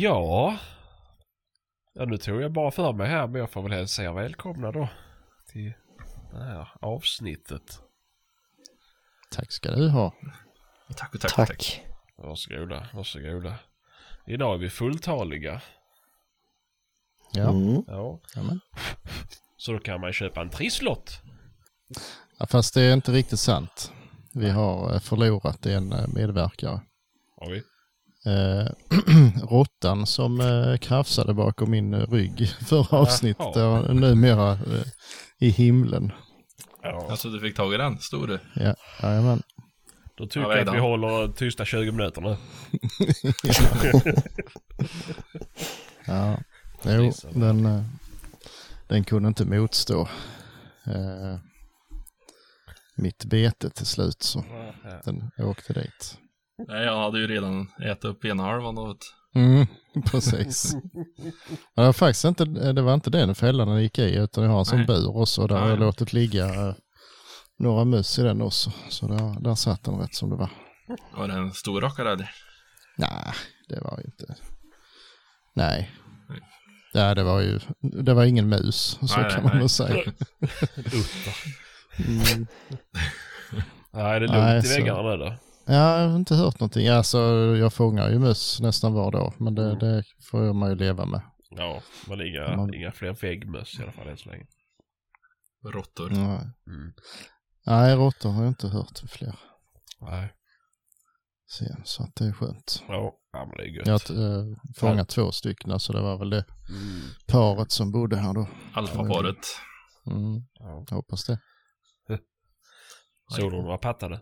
Ja. Ja, nu tog jag bara för mig här, men jag får väl hälsa er välkomna då till det här avsnittet. Tack ska du ha. Tack och tack. Tack. tack. Varsågoda, varsågoda. Idag är vi fulltaliga. Ja, Mm. Ja. Jamen. Så då kan man köpa en trisslott. ja, fast det är inte riktigt sant. Vi har eh, förlorat en eh, medverkare. Har vi? Eh, råttan som eh, krafsade bakom min rygg förra avsnittet är numera eh, i himlen. Ja. Alltså du fick tag i den, stod du? Ja, jajamän. Då tycker Ja, jag att vi håller tysta 20 minuter nu. Ja, jo, den, eh, den kunde inte motstå eh, mitt bete till slut så Ja. den åkte dit. Nej, jag hade ju redan ätit upp ena halvan av ett. Mm, precis. Men det, var faktiskt inte, det var inte den fällan den gick i utan jag har en sån bur också. Där har jag låtit ligga eh, några möss i den också. Så där, där satt den rätt som det var. Var det en stor rackare eller? Nej, det var inte. Nej. Nej. Nej, det var ju, det var ingen mus, så Nej, kan man nej. nog säga. Mm. Nej, är det lugnt Nej, i väggarna nu då? Ja, jag har inte hört någonting. Alltså, jag fångar ju möss nästan var dag, men Mm. det, det får man ju leva med. Ja, men inga, Man- inga fler väggmöss i alla fall än så länge. Råttor. Nej, Mm. Nej råttor har jag inte hört fler. Nej. Sen, så att det är skönt. Ja, ja men det är gött. Jag har äh, fångat två stycken, så det var väl det Mm. paret som bodde här då. Alfaparet. Mm, Ja. jag hoppas det. Såg du några pattade?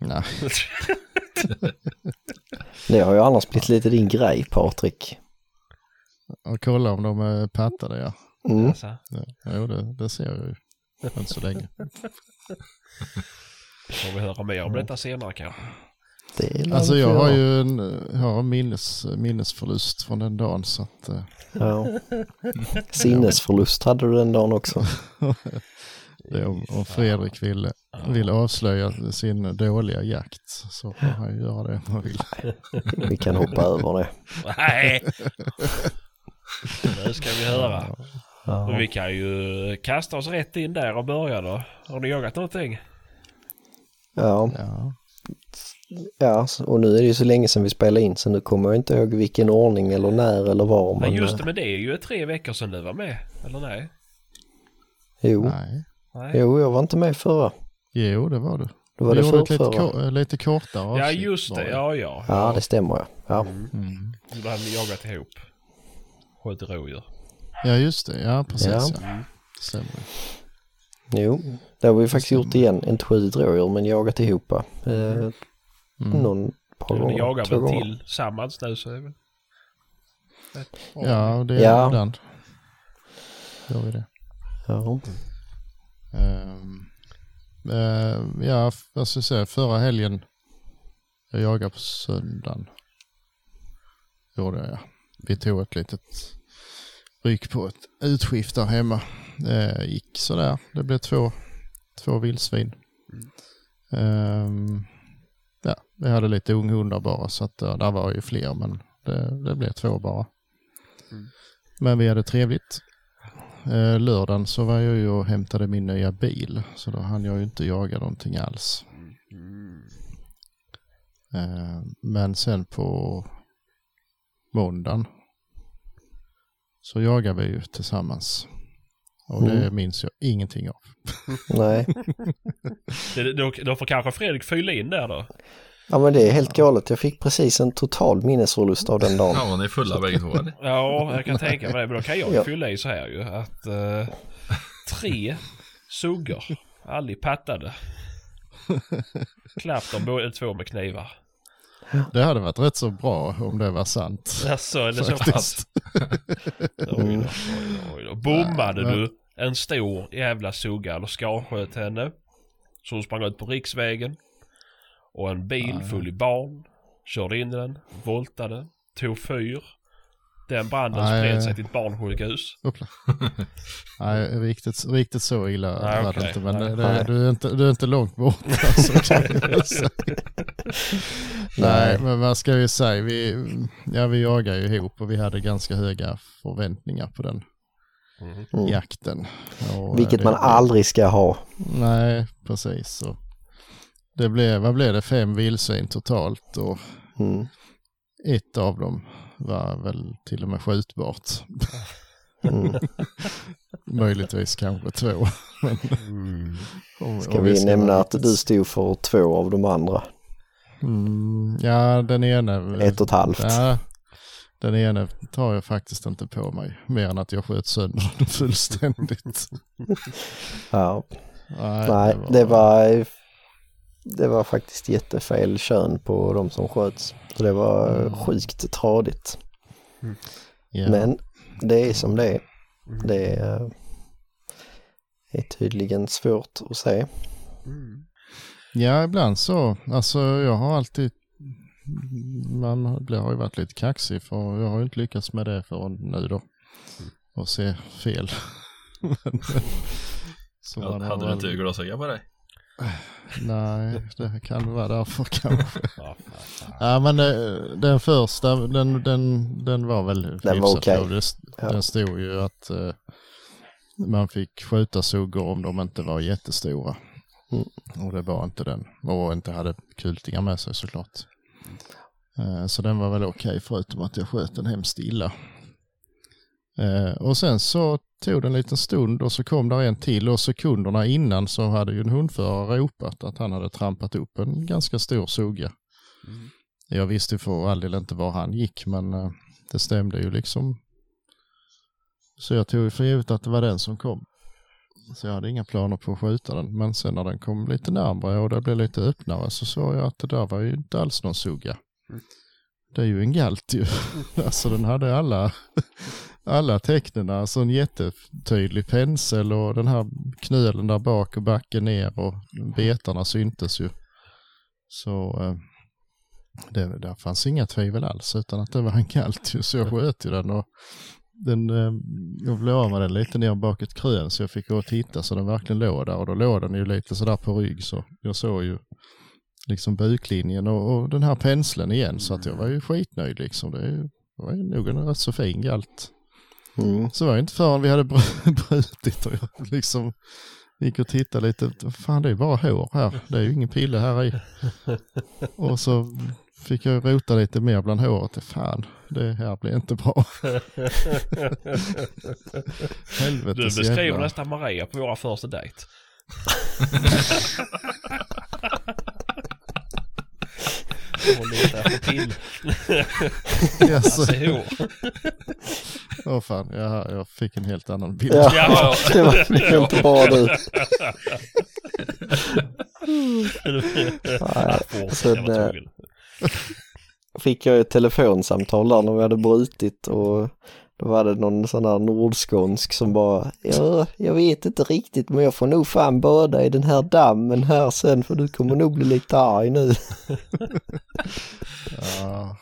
Nej, Det har ju annars blivit lite din grej Patrik. och kolla om de är pattade, ja. Mm. Ja jo, det, det ser jag ju. Än så länge. får vi höra mer om detta senare kanske. Det är Alltså jag har ju en jag har en minnes, minnesförlust från den dagen så att eh, Ja. Sinnesförlust hade du den dagen också. det, om, om Fredrik vill, vill avslöja sin dåliga jakt så får han ju göra det om han vill. Vi kan hoppa över det. Nej! Nu ska vi höra. Men Ja. vi kan ju kasta oss rätt in där och börja då. Har ni jagat någonting? Ja, Ja. ja, och nu är det ju så länge sedan vi spelade in så nu kommer jag inte ihåg vilken ordning eller när eller var. Men Men, just eh, det, men det är ju tre veckor sedan du var med. Eller nej? jo, Nej. Nej. jo, jag var inte med förra. Jo, det var du. Då var Vi det gjorde ett för, lite, lite kortare Ja, avsnitt just var det. Ja, ja. Ja, det stämmer ja. ja. Mm. Då hade ni jagat ihop. Sköt rådjur. Ja, just det. Ja, precis. Ja. Ja. Mm. Stämmer. Jo, det har vi faktiskt gjort igen. Inte skjutit rådjur men jagat ihop. Eh, Mm. Någon par Ni gånger. jagar två väl gånger. tillsammans nu så är det väl... Ja, det är Ja. ibland. Gör vi det. Ja. Ehm, ehm, ja, vad ska jag säga, förra helgen, jag jagade på söndagen. Gjorde jag, ja. Vi tog ett litet ryck på ett utskift där hemma. Eh, gick sådär, det blev två, två vildsvin. Ehm, ja, vi hade lite unghundar bara så att där var ju fler men det, det blev två bara. Mm. Men vi hade trevligt. Eh, lördagen så var jag ju och hämtade min nya bil så då hann jag ju inte jaga någonting alls. Mm. Eh, men sen på måndagen så jagade vi ju tillsammans. Och det Mm. minns jag ingenting av. Nej. Det, då, då får kanske Fredrik fylla in där då. Ja men det är helt galet. Jag fick precis en total minnesförlust av den dagen. Ja, ni fulla bägge två? Ja, jag kan tänka mig det. Men då kan jag Ja. fylla i så här ju. Att eh, tre suggor, aldrig pattade. Klappt båda två med knivar. Det hade varit rätt så bra om det var sant. Alltså, är det så pass? Bommade men- du en stor jävla sugga eller skarsköt henne. Så hon sprang ut på riksvägen. Och en bil full i barn. Körde in i den, voltade, tog fyr. Den branden Nej. spred sig till ett barnsjukhus. Nej, riktigt, riktigt så illa Nej, var det okej. inte. Men Nej. det, det, du, är inte, du är inte långt bort. Alltså. Nej, men vad ska vi säga? Vi, ja, vi jagar ju ihop och vi hade ganska höga förväntningar på den Mm. jakten. Och, Vilket eh, man det- aldrig ska ha. Nej, precis. Så det blev, vad blev det, fem vildsvin totalt och Mm. ett av dem var väl till och med skjutbart. Mm. Möjligtvis kanske två. Men om- Ska om vi nämna vara att du stod för två av de andra? Mm, ja, den ena... Ett och ett halvt. Ja, den ena tar jag faktiskt inte på mig. Mer än att jag sköt sönder den fullständigt. Ja. Nej, det var, det var faktiskt jättefel kön på de som sköts. Så det var Mm. sjukt tradigt. ja. Men det är som det är. Det är, är tydligen svårt att se. Ja, ibland så. Alltså jag har alltid... Man har ju varit lite kaxig för jag har ju inte lyckats med det förrän nu då. Och se fel. Men, så man har Hade du inte glasögon på dig? Nej, det kan vara därför kanske. Ja, men eh, den första, den, den, den var väl Den var bra. Det, Ja. Den stod ju att eh, man fick skjuta suggor om de inte var jättestora. Mm. Och det var inte den. Och inte hade kultingar med sig såklart. Eh, så den var väl okej förutom att jag sköt den hemskt illa. Eh, och sen så tog det en liten stund och så kom där en till och sekunderna innan så hade ju en hundförare ropat att han hade trampat upp en ganska stor sugga. Jag visste för all del inte var han gick men eh, det stämde ju liksom. Så jag tog för givet att det var den som kom. Så jag hade inga planer på att skjuta den. Men sen när den kom lite närmare och det blev lite öppnare så såg jag att det där var ju inte alls någon sugga. Det är ju en galt ju. alltså den hade alla, alla tecknen. Alltså en jättetydlig pensel och den här knölen där bak och backen ner och betarna syntes ju. Så eh, det, där fanns inga tvivel alls utan att det var en galt ju. Så jag sköt ju den och den, eh, jag blev av med den lite ner bak ett krön så jag fick gå och titta så den verkligen låg där och då låg den ju lite sådär på rygg så jag såg ju liksom buklinjen och, och den här penseln igen så att jag var ju skitnöjd liksom. Det, det var ju nog en rätt så fin galt. Mm. Så var det inte förrän vi hade br- brutit och jag liksom gick och tittade lite. Fan det är bara hår här. Det är ju ingen pille här i. Och så fick jag rota lite mer bland håret. Fan, det här blir inte bra. Du Helvetes beskriver jävla. nästan Maria på våra första dejt. Hon letar efter till. Yes. Alltså. Åh fan, jag, jag fick en helt annan bild. Ja, Ja. det var inte bra du. Tvungen. fick jag ett telefonsamtal där när vi hade brutit och då var det någon sån här nordskånsk som bara ja, jag vet inte riktigt men jag får nog fan bada i den här dammen här sen för du kommer nog bli lite arg nu. Ja.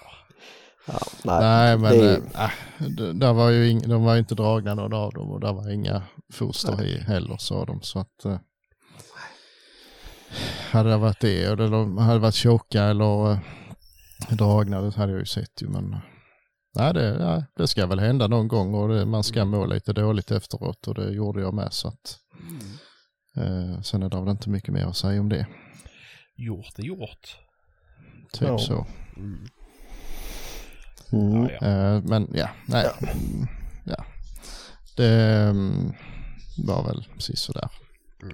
Ja, nej, Nej men det, äh, d- där var ju ing, de var ju inte dragna någon av dem och där var inga foster i heller sa de så att eh, hade det varit det eller de hade varit tjocka eller eh, dragna det hade jag ju sett ju men nej det, ja, det ska väl hända någon gång och det, man ska må lite dåligt efteråt och det gjorde jag med så att eh, sen är det väl inte mycket mer att säga om det. Gjort är gjort. Typ Ja. så. Mm. mm, Ja, ja. Eh, men ja, nej. Mm, Ja. Det mm, var väl precis sådär.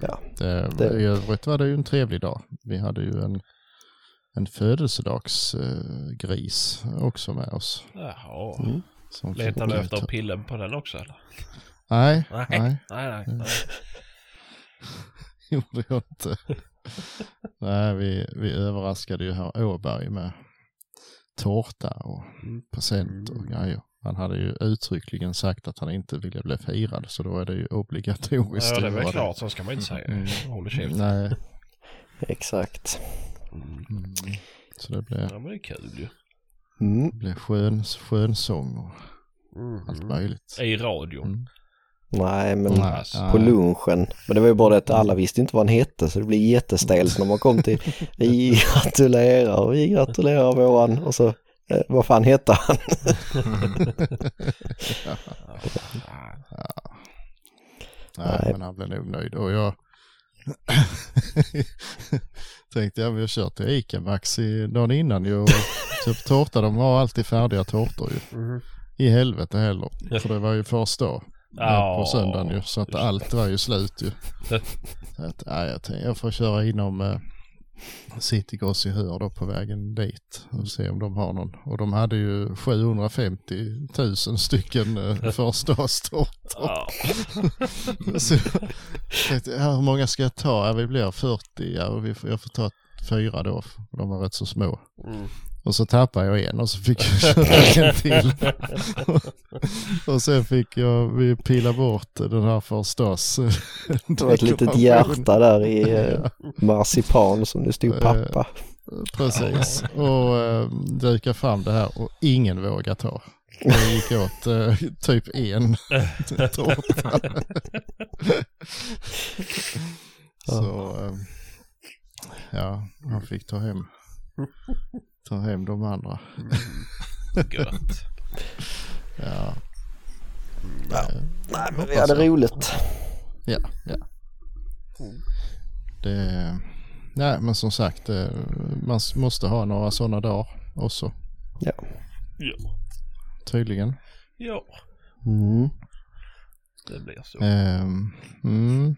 ja. Det, Det- I övrigt var det ju en trevlig dag. Vi hade ju en, en födelsedagsgris också med oss. Jaha. Mm. Som Letar du efter pillen på den också eller? Nej, Nej. nej, Nej, nej. nej. gjorde jag inte. nej, vi, vi överraskade ju herr Åberg med tårta och Mm. present och grejer. Han hade ju uttryckligen sagt att han inte ville bli firad så då är det ju obligatoriskt. Ja, det är väl klart. Så ska man inte säga. Mm. Håll käften. Nej, Exakt. Mm. mm. så det blev, Ja, men det är kul ju. Mm. det blev skön, skön sång och allt möjligt. I radion. Mm. Nej, men Nej, alltså, på lunchen. Men det var ju bara det att alla visste inte vad han hette så det blir jättestelt när man kom till vi gratulerar, vi gratulerar våran och så eh, vad fan hette han? Nej, Nej. men han blev nog nöjd. Och jag tänkte jag vi har kört till Ica Maxi dagen innan ju och köpt tårta. De har alltid färdiga tårtor ju. Mhm. I helvete heller. För det var ju första dag Ja, på söndagen ju. Så att allt var ju slut ju. Så att, nej, jag, tänkte, jag får köra inom eh, Citygross i Höör då på vägen dit och se om de har någon. Och de hade ju 750 000 stycken eh, förstaårstårtor. Ja. Så tänkte, hur många ska jag ta? Ja, vi blir 40. Ja, och vi får, jag får ta fyra då, de var rätt så små. Mm. Och så tappade jag en och så fick jag köra en till. och sen fick jag, vi pila bort den här förstås. Det var ett litet hjärta där i eh, marsipan som det stod pappa. Precis. Och äh, dukade fram det här och ingen vågar ta. Det gick åt eh, typ en tårta. Så eh, ja, han fick ta hem, ta hem de andra. Gött. Ja, Ja. eh, Nej, men vi hade roligt. Ja, ja. Det, nej men som sagt, eh, man måste ha några sådana dagar också Ja. tydligen. Ja, Mm. det blir så. Ehm, mm.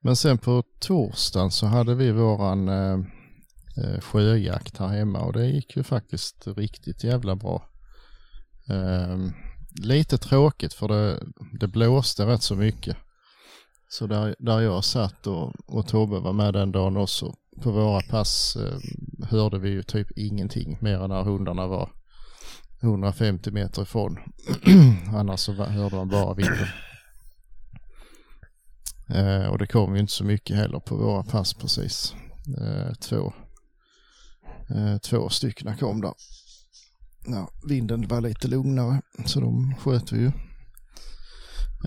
Men sen på torsdagen så hade vi våran eh, sjöjakt här hemma och det gick ju faktiskt riktigt jävla bra. Eh, lite tråkigt för det, det blåste rätt så mycket. Så där, där jag satt och, och Tobbe var med den dagen också. På våra pass eh, hörde vi ju typ ingenting mer än när hundarna var 150 meter ifrån. Annars så hörde man bara vinden. Eh, och det kom ju inte så mycket heller på våra pass precis. Eh, två, två stycken kom där. Ja, vinden var lite lugnare så de sköt vi ju.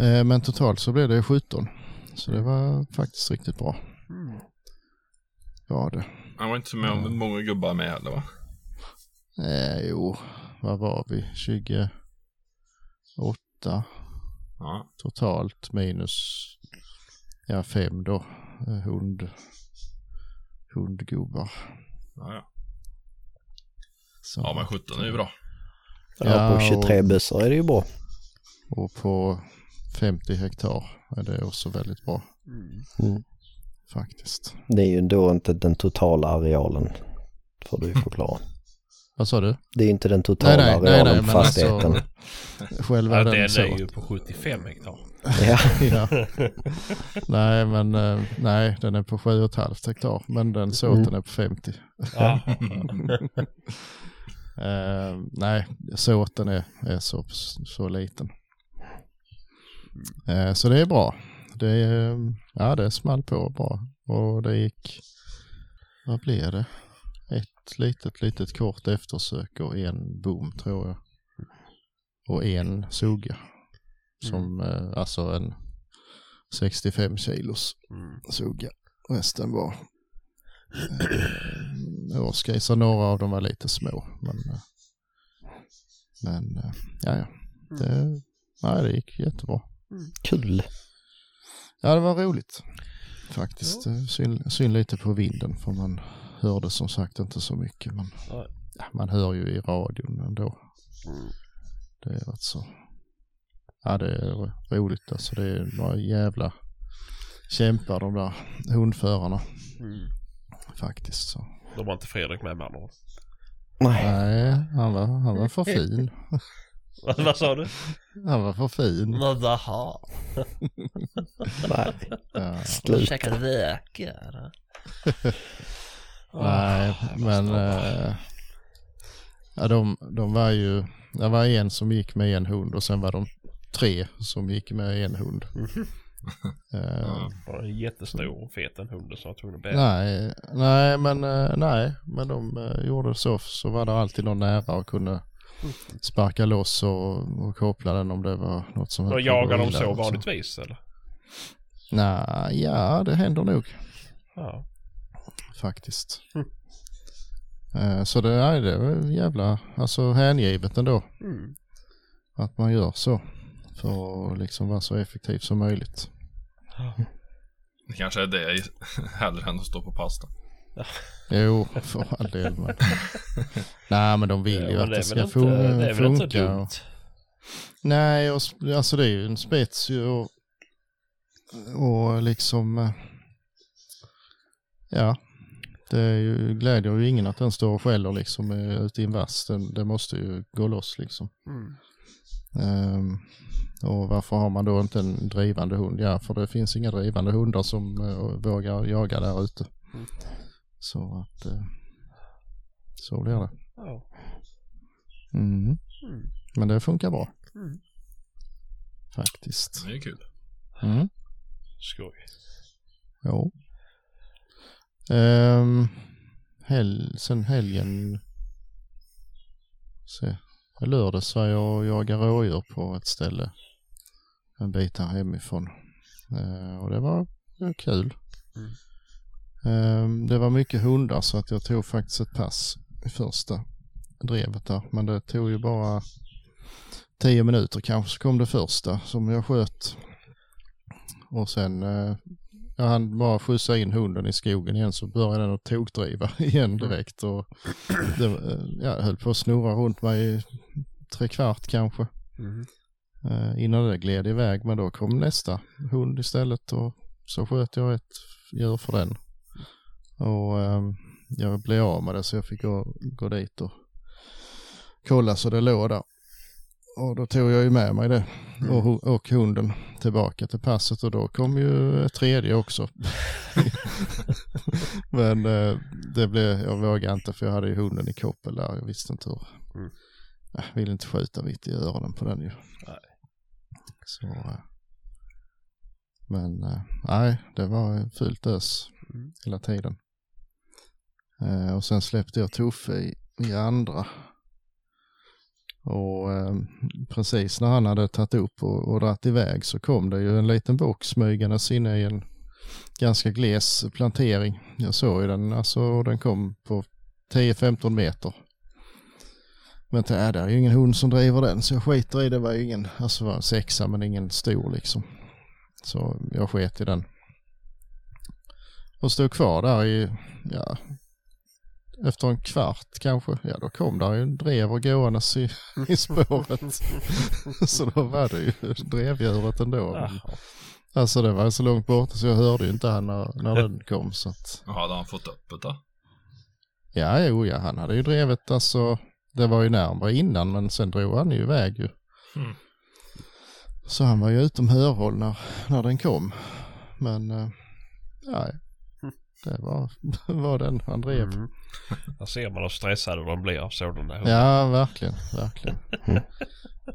Eh, men totalt så blev det 17. Så det var faktiskt riktigt bra. Mm. Var det. Han var inte så med om många gubbar med heller va? Eh, jo, vad var vi? 28 Ja. totalt minus ja, fem då. Eh, hund, hundgubbar. Ja, ja. Så. ja men 17 är ju bra. Ja, på 23 och- bussar är det ju bra. Och på 50 hektar är det också väldigt bra Mm. faktiskt. Det är ju då inte den totala arealen. Får du ju förklara. Vad sa du? Det är ju inte den totala Nej, nej, nej, arealen nej, på men fastigheten. alltså själva Ja, den, den så. är ju på 75 hektar. Ja. ja. Nej, men eh, nej, den är på 7,5 hektar, men den såten Mm. är på 50. Ja. Eh, nej, såten är, är så, så liten. Eh, så det är bra. Det, är, ja, det small på bra. Och det gick, vad blev det? Ett litet, litet kort eftersök och en bom tror jag. Och en sugga. Som, eh, alltså en 65 kilos Mm. sugga. Resten var eh, årsgrisar. Några av dem var lite små. Men, eh, men eh, ja, ja. Det, nej, det gick jättebra. Kul. Ja, det var roligt faktiskt. Ja. Synd, synd lite på vinden för man hörde som sagt inte så mycket. Men ja, man hör ju i radion ändå. Mm. Det är rätt så. Ja, det är roligt alltså. Det är några jävla kämpar de där hundförarna Mm. Faktiskt. Så. De var inte Fredrik med med andra ord. Nej. Nej, han var, han var för fin. Vad vad sa du? Han var för fin. Jaha. Nej. Ja. Slut. Käkade väkare. Nej, men äh, ja, de, de var ju, det var en som gick med en hund och sen var de tre som gick med en hund. Ja. Det var en jättestor och fet en hund som var tvungen att bära. nej, nej, men eh, nej, men de eh, gjorde så så var det alltid någon nära och kunde sparka loss och, och koppla den om det var något som höll Och på att jagar gå de illa så också. vanligtvis eller? Nej, ja det händer nog Ja. faktiskt. Mm. Eh, Så det är det är jävla, alltså hängivet ändå Mm. att man gör så. För att liksom vara så effektiv som möjligt. Det kanske är det hellre än att stå på pasta. Jo, för all del. Men... Nej, men de vill ju Ja, att men det ska inte- fun- det är väl inte funka. dumt? Och... Nej, och, alltså det är ju en spets ju och, och liksom, eh, ja, det är ju, glädjer ju ingen att den står och skäller liksom eh, ute i en vass. Den, det måste ju gå loss liksom. Mm. Ehm, och varför har man då inte en drivande hund? Ja, för det finns inga drivande hundar som eh, vågar jaga där ute. Mm. Så att, eh, så blir det. Mm. Mm. Men det funkar bra. Mm. Faktiskt. Det är kul. Mm. Skoj. Jo. Um, hel, sen helgen. Se. Lördags var jag och jagade rådjur på ett ställe. En bit här hemifrån. Eh, och det var, det var kul. Mm. Ehm, det var mycket hundar så att jag tog faktiskt ett pass i första drevet där. Men det tog ju bara tio minuter kanske så kom det första som jag sköt. Och sen eh, jag hann bara skjutsa in hunden i skogen igen så började den att tokdriva igen direkt. Och det, eh, ja, jag höll på att snurra runt mig i tre kvart kanske. Mm. Eh, innan det gled iväg men då kom nästa hund istället och så sköt jag ett djur för den. Och ehm, jag blev av med det så jag fick gå, gå dit och kolla så det låg där. Och då tog jag ju med mig det och, hu- och hunden tillbaka till passet och då kom ju ett tredje också. Men eh, det blev, jag vågade inte för jag hade ju hunden i koppel där. Jag visste inte hur. Mm. Jag ville inte skjuta vitt i öronen på den ju. Nej. Så. eh, Men eh, nej, det var fullt ös Mm. hela tiden. Och sen släppte jag Tuffe i, i andra. Och eh, precis när han hade tagit upp och, och dratt iväg så kom det ju en liten bock smygandes inne i en ganska gles plantering. Jag såg ju den, alltså och den kom på 10-15 meter. Men det är, det är ju ingen hund som driver den så jag skiter i det. var ju ingen, alltså var en sexa men ingen stor liksom. Så jag sket i den. Och stod kvar där i, ja, efter en kvart kanske, ja då kom där ju en drever gåendes i, i spåret. så då var det ju drevdjuret ändå. Jaha. alltså det var så långt borta så jag hörde ju inte han när, när den kom så att. Hade han fått öppet då? Ja, jo, ja, han hade ju drivit alltså, det var ju närmare innan men sen drog han ju iväg ju. Mm. Så han var ju utom hörhåll när, när den kom. Men, eh, nej, det var, var den han drev. Mm. Där ser man hur stressade de blir av sådana hundar. Ja, verkligen, verkligen.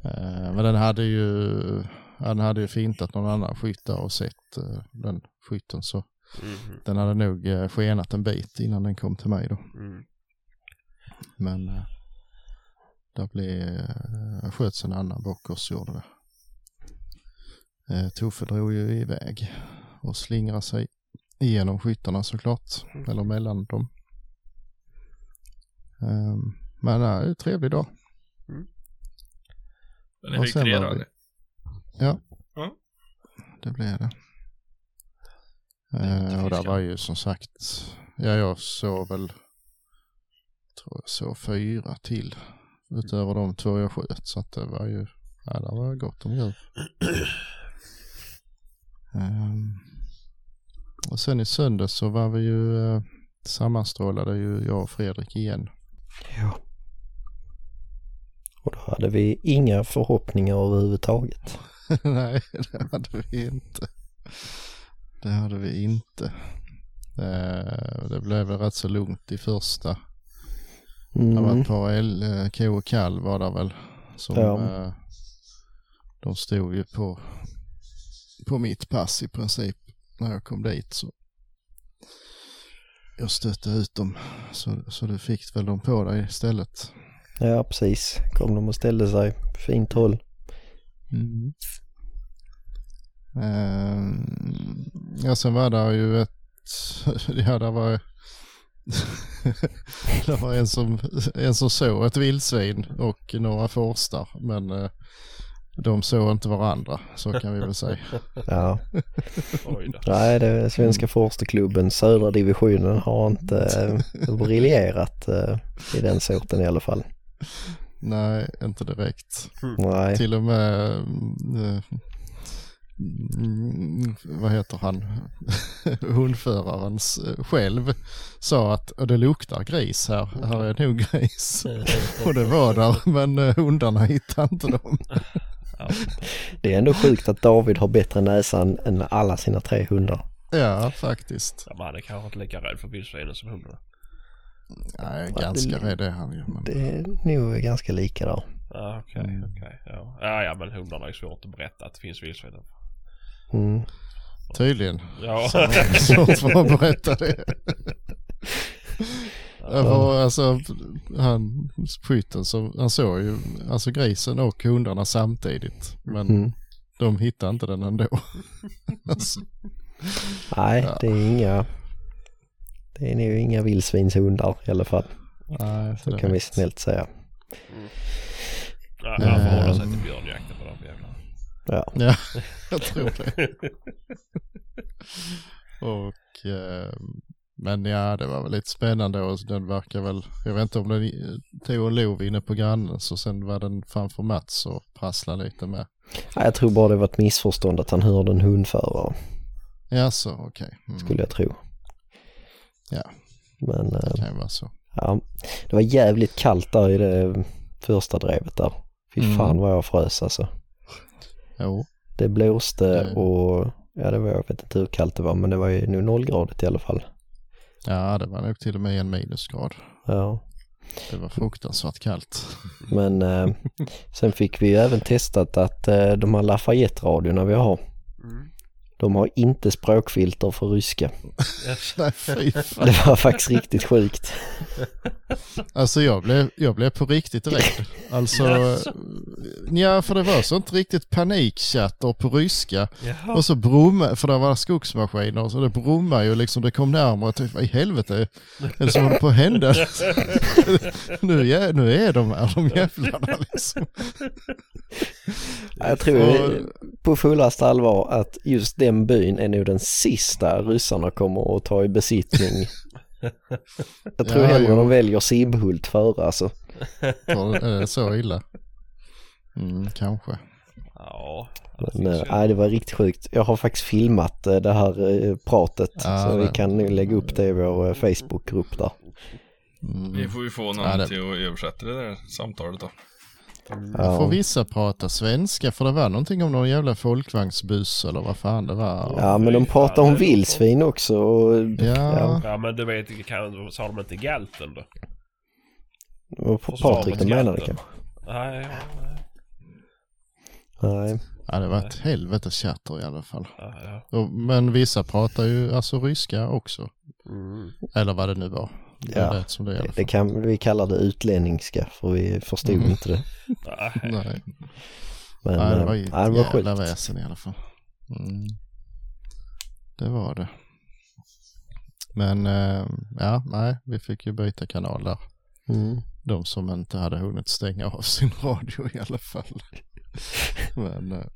Eh, men den hade ju, han hade ju fintat någon annan skytt där och sett eh, den skytten så Mm. den hade nog eh, skenat en bit innan den kom till mig då. Mm. Men eh, där blev, eh, sköts en annan bock också gjorde det. Eh, Tuffe drog ju iväg och slingrade sig igenom skyttarna såklart, eller mellan dem. Ehm, men det är en trevlig dag. Men ni Och fick sen tre var dagar. vi- Ja. Ja. Det blev det. Eh, och där var ju som sagt, ja jag såg väl, tror jag såg fyra till utöver de två jag sköt. Så att det var ju, ja det var gott om djur. Ehm, och sen i söndag så var vi ju eh, sammanstrålade ju jag och Fredrik igen. Ja. Och då hade vi inga förhoppningar överhuvudtaget. Nej, det hade vi inte. Det hade vi inte. Eh, Det blev väl rätt så lugnt i första. Det var Mm. ett par älg, eh, ko och kalv var det väl. Som, Ja. eh, de stod ju på, på mitt pass i princip när jag kom dit. Så jag stötte ut dem. Så, så du fick väl dem på dig istället. Ja, precis. Kom de och ställde sig. Fint håll. Mm. Ehm, ja, sen var det ju ett, ja det var, det var en som, en som såg ett vildsvin och några forstar, men eh, de såg inte varandra, så kan vi väl säga. Ja, nej, det svenska forskarklubben södra divisionen har inte eh, briljerat eh, i den sorten i alla fall. Nej, inte direkt. Nej, Till och med, eh, mm, vad heter han, hundförarens själv sa att "Och det luktar gris här, här är nog gris. Och det var där, men hundarna hittade inte dem. Ja. det är ändå sjukt att David har bättre näsa än, än alla sina tre hundar. Ja, faktiskt. Ja, men han är kanske inte lika rädd för vildsvinen som hundarna. Nej, ganska rädd är han ju. Men... Det är nog ganska lika där. Ja, okej, Mm. okej. Ja. ja, ja, men hundarna är svårt att berätta att det finns vildsvin. Mm. Tydligen. Ja. Svårt för att berätta det. Ja, för, alltså, han, skytten, så, han såg ju alltså grisen och hundarna samtidigt. Men Mm. de hittade inte den ändå. alltså, Nej, Ja. det är inga det är nog inga vildsvinshundar i alla fall. nej, Så kan vi snällt säga. Ja, han får hålla sig till björnjakten på de jävlarna. Ja, Ja, jag tror det. Och, eh, men ja, det var väl lite spännande och den verkar väl, jag vet inte om den tog en lov inne på grannen så sen var den framför Mats och prasslade lite med. Nej, jag tror bara det var ett missförstånd att han hörde en hundförare, Ja, så okej. Mm, skulle jag tro. Ja. Men eh, det kan ju vara så. ja, det var jävligt kallt där i det första drevet där. Fy Mm. fan vad jag frös alltså. Jo, Det blåste och ja, det var, jag vet inte hur kallt det var men det var ju nu nollgradigt i alla fall. Ja det var nog till och med en minusgrad. Ja, Det var fruktansvärt kallt. men eh, sen fick vi ju även testat att eh, de här Lafayette-radiorna vi har, Mm. De har inte språkfilter för ryska. Det var faktiskt riktigt sjukt. Alltså jag blev, jag blev på riktigt rädd. Alltså, ja för det var sånt riktigt panikchatter på ryska. Jaha. Och så brummade, för det var skogsmaskiner, så det brummade ju liksom, det kom närmare. Typ, vad i helvete är det som håller på att hända? nu, är, nu är de här, de jävlarna liksom. Ja, Jag tror på fullaste allvar att just den byn är nog den sista ryssarna kommer att ta i besittning. Jag tror Ja, hellre jo. de väljer Sibbhult före alltså. För, är det så illa? Mm, kanske. Ja. Men, eh, nej, det var riktigt sjukt. Jag har faktiskt filmat eh, det här eh, pratet Ja, så vi det- kan nu lägga upp det i vår eh, Facebookgrupp där. Mm. Vi får ju få någon Ja, det- till att översätta det där samtalet då. Får Ja, vissa prata svenska? För det var någonting om någon jävla folkvagnsbuss eller vad fan det var. ja men de pratar om vildsvin också. Och, Ja. Ja men du vet, kan, sa de inte galten då? och Patrik de menade kanske. Nej, ja, nej. Nej, Ja, det var ett helvetes chatter i alla fall. Ja, ja. Men vissa pratar ju alltså ryska också. Mm. Eller vad det nu var. Det Ja, lät som det det fall. kan, vi kallar det utlänningska för vi förstod Mm. inte det. Nej. Men Nej det eh, var ju ett nej, det var jävla sjukt. väsen i alla fall. Mm. Det var det. Men eh, ja, nej, vi fick ju byta kanal där. Mm. De som inte hade hunnit stänga av sin radio i alla fall. Men eh,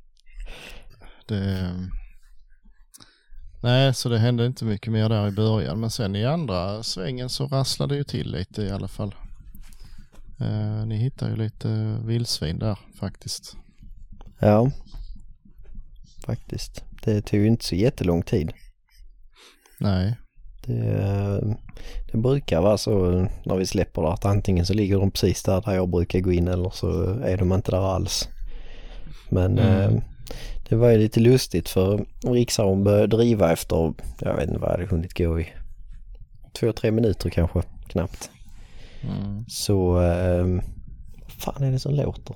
det... Nej, så det hände inte mycket mer där i början. Men sen i andra svängen så rasslade det ju till lite i alla fall. Eh, ni hittar ju lite vildsvin där faktiskt. Ja, faktiskt. Det tog ju inte så jättelång tid. Nej, Det, det brukar vara så när vi släpper det att antingen så ligger de precis där, där jag brukar gå in eller så är de inte där alls. Men Mm. eh, det var ju lite lustigt för Rikshavn började driva efter, jag vet inte vad jag hade hunnit gå i, två, tre minuter kanske, knappt. mm. Så, eh, fan är det som låter?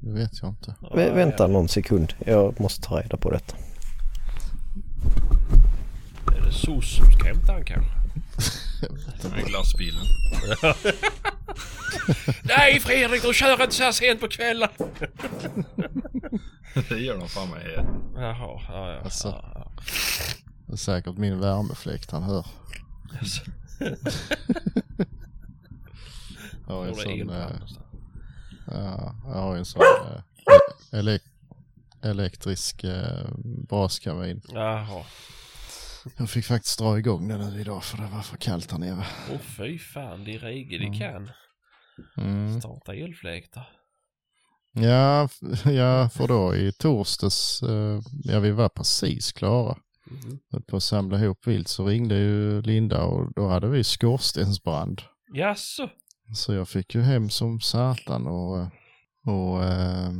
det vet jag inte. Vä- vänta någon sekund, jag måste ta reda på detta. Är det SOS som ska hämta han kanske? Med glassbilen. Nej Fredrik, du kör inte så här sent på kvällen. det gör de fan mig här. Jaha, ja, ja. Alltså. ja. Det är säkert min värmefläkt han hör. Jag har en Borde sån, någonstans. ja, jag har en sån eh, elek elektrisk eh, braskamin. Jaha. Jag fick faktiskt dra igång den nu idag för det var för kallt här nere. Åh fy fan, det är regel de kan. Mm. Starta elfläktar. Ja, ja, för då i torsdags, eh, ja vi var precis klara. Mhm. Höll på att samla ihop vilt så ringde ju Linda och då hade vi skorstensbrand. Jaså? Så jag fick ju hem som satan och, och eh,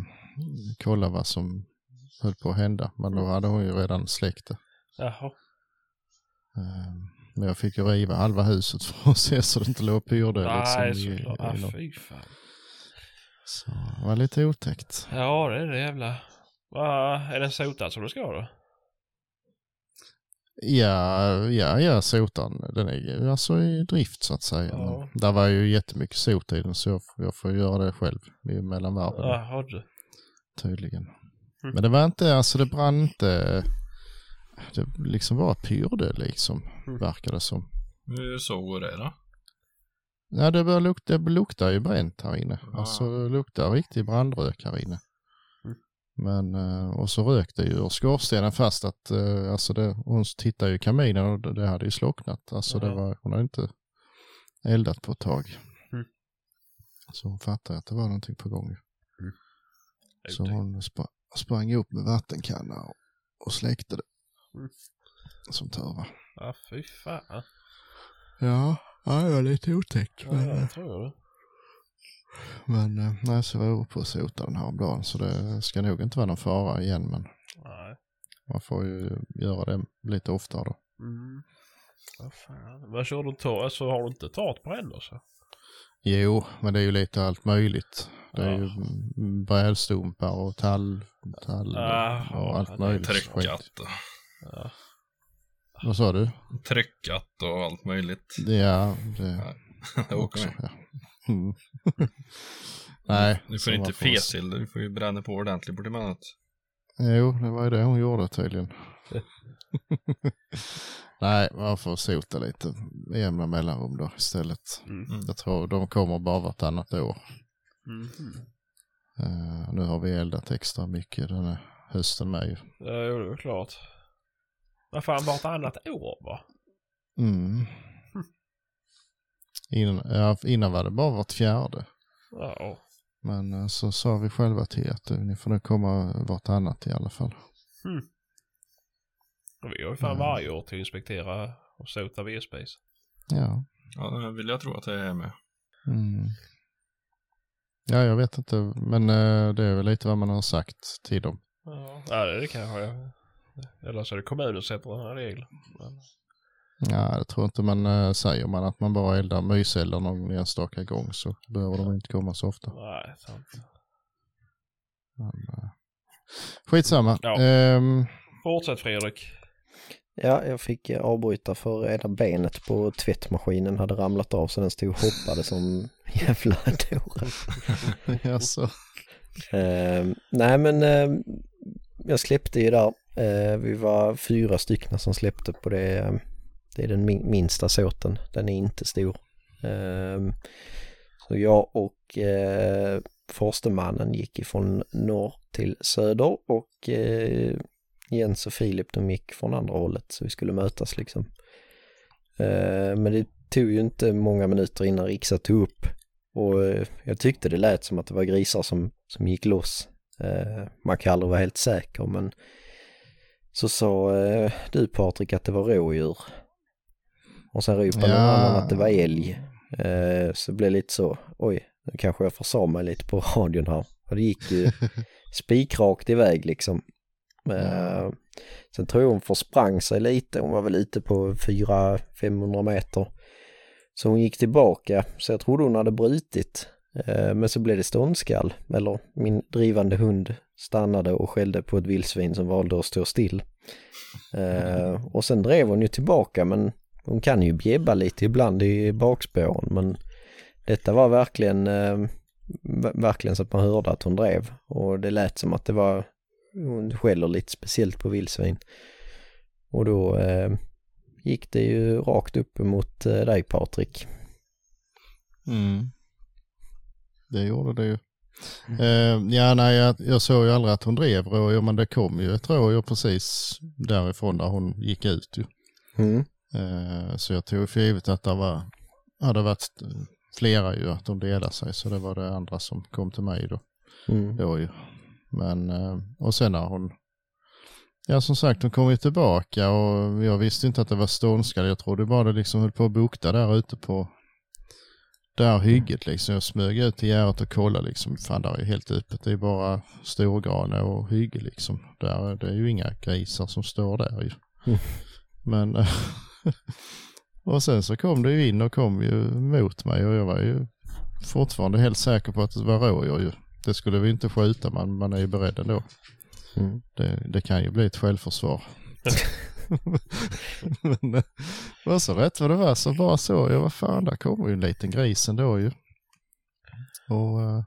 kolla vad som höll på att hända. Men då hade hon ju redan släckt det. Jaha. Eh, Men jag fick ju riva halva huset för att se så det inte låg pyrdöd Nej, liksom. såklart. i Ah, fy fan. Så det var lite otäckt. Ja, det är det jävla. Va, är den sotad som du ska då? Ja, ja, ja, sotan den är alltså i drift så att säga. Ja. Där var ju jättemycket sot i den så jag, får- jag får göra det själv mellan varven Jaha du. tydligen. Mm. Men det var inte, alltså det brann inte, det liksom var pyrdöd liksom, Mm. verkar det som. Hur såg det då? Ja, det, bör lukta, det luktar ju bränt här inne. Ah. Alltså det luktar riktig brandrök här inne. Mm. Men, eh, och så rök det ju ur skorstenen fast att, eh, alltså det, hon tittade ju i kaminen och det, hade ju slocknat. Alltså det var, hon hade inte eldat på ett tag. Mm. Så hon fattade att det var någonting på gång. Så Ute. hon sp sprang upp med vattenkanna och, och släckte det. Som tur var. Ja, fy fan. Ja, ja det var lite otäckt. Ja, Men, eh, jag tror det. Men eh, nej, så var jag uppe och sotade den här om dagen så det ska nog inte vara någon fara igen men Nej. man får ju göra det lite oftare då. Mm. Vad fan. Vad kör du ta? Alltså har du inte tagit brännor så? Jo, men det är ju lite allt möjligt. Det är Ja. ju brädstumpar och tall, tall Ah, och ja, allt är möjligt. Tryckat Ja. Vad sa du? tryckat och allt möjligt. Ja, det Det åker också. med. Ja. Mm. nej. Du får inte man fesill, du får ju bränna på ordentligt på annat. Jo, det var ju det hon gjorde tydligen. Nej, man får sota lite med jämna mellanrum då istället. Mm. Jag tror de kommer bara vartannat år. Mhm. Eh, nu har vi eldat extra mycket den här hösten med ju. Ja, jo, det är klart. Vad fan, vartannat år va? Mm. Innan, ja, innan var det bara vart fjärde. Ja. Men eh, så sa vi själva till att eh, ni får nog komma vartannat i alla fall. Och Vi har ju fan Mm. varje år till att inspektera och sota V-space. Ja. Ja, det vill jag tro att det är med. Mm. Ja, jag vet inte, men eh, det är väl lite vad man har sagt till dem. Ja, ja det, det kanske jag. Eller så är det kommunen som sätter den här regeln. Men, Ja, jag tror inte man äh, säger man att man bara eldar myseldar någon enstaka gång så behöver de inte komma så ofta. nej, sant. Men, äh, skitsamma. Ja. Ehm, Fortsätt Fredrik. Ja, jag fick eh, avbryta för ena benet på tvättmaskinen hade ramlat av så den stod och hoppade som jävla dåre. jaså. Eh, nej men eh, jag släppte ju där. Eh, vi var fyra stycken som släppte på det. Det är den minsta såten. Den är inte stor. Ehm, så jag och förstemannen forstemannen gick ifrån norr till söder och eh, Jens och Filip de gick från andra hållet så vi skulle mötas liksom. Men det tog ju inte många minuter innan Rixa tog upp och jag tyckte det lät som att det var grisar som, som gick loss. Man kan aldrig vara helt säker men så sa eh, du Patrik att det var rådjur. Och sen ropade någon Ja. annan att det var älg. Eh, så det blev lite så, oj, nu kanske jag försade mig lite på radion här. Och det gick ju spikrakt iväg liksom. Eh, sen tror jag hon försprang sig lite, hon var väl ute på 400-500 meter. Så hon gick tillbaka, så jag trodde hon hade brutit. Eh, Men så blev det ståndskall, eller min drivande hund stannade och skällde på ett vildsvin som valde att stå still. Eh, Och sen drev hon ju tillbaka men hon kan ju bjäbba lite ibland i bakspåren men detta var verkligen, eh, verkligen så att man hörde att hon drev och det lät som att det var, hon skäller lite speciellt på vildsvin. Och då eh, gick det ju rakt upp mot eh, dig Patrik. Mm. Det gjorde det ju. Eh, ja, nej, jag, jag såg ju aldrig att hon drev rådjur, men det kom ju ett rådjur precis därifrån där hon gick ut ju. Mm. Eh, så jag tog för givet att det var, hade varit flera ju, att de delade sig, så det var det andra som kom till mig då. Mm. då ju. Men, eh, och sen när hon, ja som sagt hon kom ju tillbaka och jag visste inte att det var ståndskall. Jag trodde bara det liksom höll på att bukta där ute på där hygget liksom. Jag smög ut till gärdet och kollade liksom, fan där är helt öppet. Det är bara storgrane och hygge liksom. Där, det är ju inga grisar som står där ju. Mm. Men, och sen så kom det ju in och kom ju mot mig och jag var ju fortfarande helt säker på att det var rådjur ju. Det skulle vi inte skjuta men man är ju beredd ändå. Mm. Det, det kan ju bli ett självförsvar. men eh, var så rätt vad det var så bara så, jag vad fan där kommer ju en liten gris ändå ju. Och eh,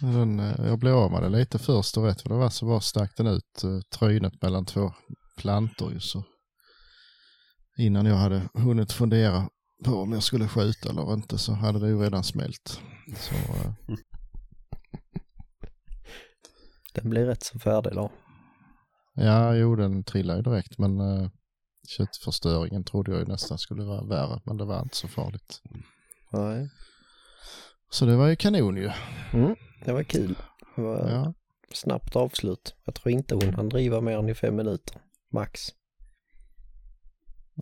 den, eh, jag blev av med den lite först och rätt vad det var så bara stack den ut uh, trynet mellan två plantor ju så. Innan jag hade hunnit fundera på om jag skulle skjuta eller inte så hade det ju redan smält. Så, Den blir rätt så färdig då. Ja, jo den trillade ju direkt men uh, köttförstöringen trodde jag ju nästan skulle vara värre men det var inte så farligt. Nej. Så det var ju kanon ju. Mm. Det var kul. Det var Ja, snabbt avslut. Jag tror inte hon hann driva mer än i fem minuter. Max.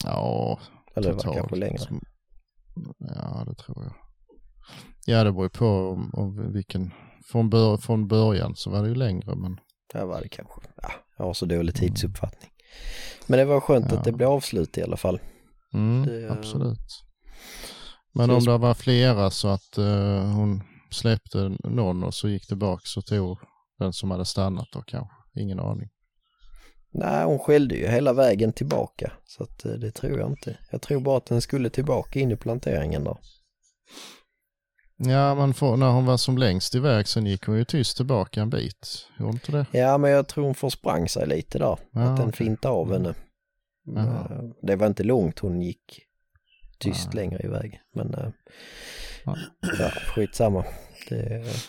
ja Eller det var kanske längre. Ja, det tror jag. Ja, det beror ju på om, om vilken, från, bör, från början så var det ju längre men Där var det kanske. Ja, jag har så dålig tidsuppfattning. Men det var skönt Ja. att det blev avslut i alla fall. mm, Det- absolut. Men om jag- det var flera så att eh, hon släppte någon och så gick tillbaka så tog den som hade stannat då kanske. Ingen aning. Nej, hon skällde ju hela vägen tillbaka. Så att eh, det tror jag inte. Jag tror bara att den skulle tillbaka in i planteringen då. Ja, men får, när hon var som längst iväg sen gick hon ju tyst tillbaka en bit. Gjorde inte det? Ja, men jag tror hon försprang sig lite där. Ja, att den okej. fintade av henne. Jaha. Eh, Det var inte långt hon gick tyst Nej. längre iväg. Men eh, Ja. ja, skitsamma. Det,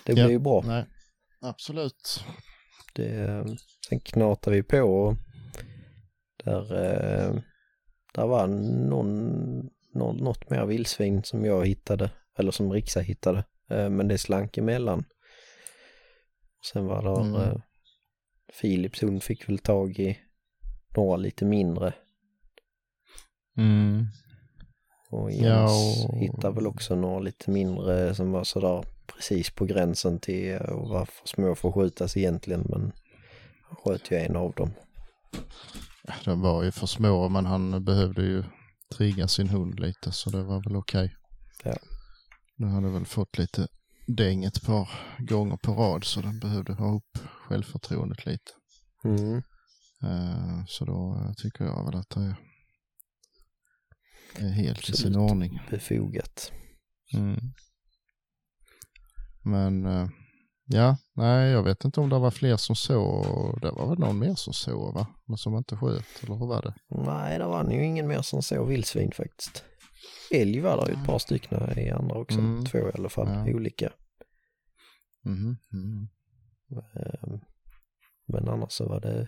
det Ja. blir ju bra. Nej, absolut. Det, sen knatade vi på och där, eh, där var någon, någon, något mer vildsvin som jag hittade, eller som Rixa hittade, eh, men det slank emellan. Sen var det Mm. eh, Philips hund fick väl tag i några lite mindre Mm. och Ja, Jens och- hittade väl också några lite mindre som var sådär precis på gränsen till att vara för små för att skjutas egentligen men han sköt ju en av dem. Ja, Den var ju för små men han behövde ju trigga sin hund lite så det var väl okej. Ja. Den hade väl fått lite däng ett par gånger på rad så den behövde ha upp självförtroendet lite. Mm. Eh, Så då eh, tycker jag väl att det är, helt i sin Absolut. ordning. Befogat. Mm. Men eh, ja, nej jag vet inte om det var fler som såg. Det var väl någon mer som såg va? Men som inte sköt eller hur var det? Nej, det var ju ingen mer som såg vildsvin faktiskt. Älg var det ju ett par stycken i andra också. Mm. Två i alla fall, Ja. olika. Mhm. Ehm, Men annars så var det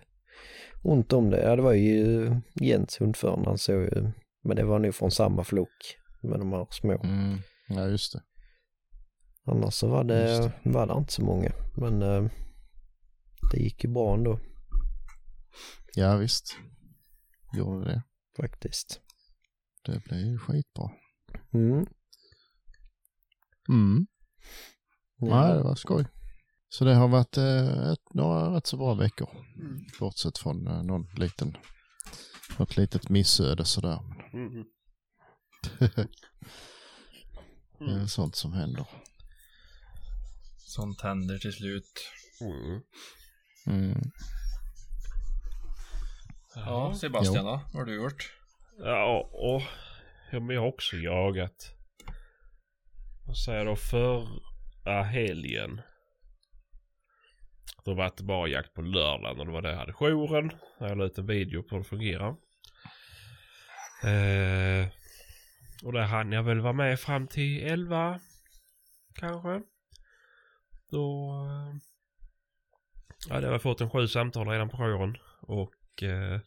ont om det. Ja, det var ju Jens hundföraren, han såg ju, men det var nog från samma flock med de här små. Mm. Ja just det. Annars så var det, Just var det inte så många, men eh, det gick ju bra ändå Ja visst. Gjorde det. faktiskt. Det blev ju skitbra. Mm. Mm. Ja. Nej, det var skoj. Så det har varit eh, ett, några rätt så bra veckor. Bortsett från eh, någon liten, något litet missöde sådär. Mm. Det är sånt som händer. Sånt händer till slut. Mm. Mm. Ja, Sebastian då? Vad har du gjort? Ja, och ja, men jag har också jagat. Vad säger jag då? Förra helgen. Då var det bara jakt på lördagen och det var det jag hade jouren. Jag la ut en video på hur det fungerar. Eh, och där hann jag väl vara med fram till 11 kanske. Då eh, hade jag fått en sju samtal redan på jouren. Och eh,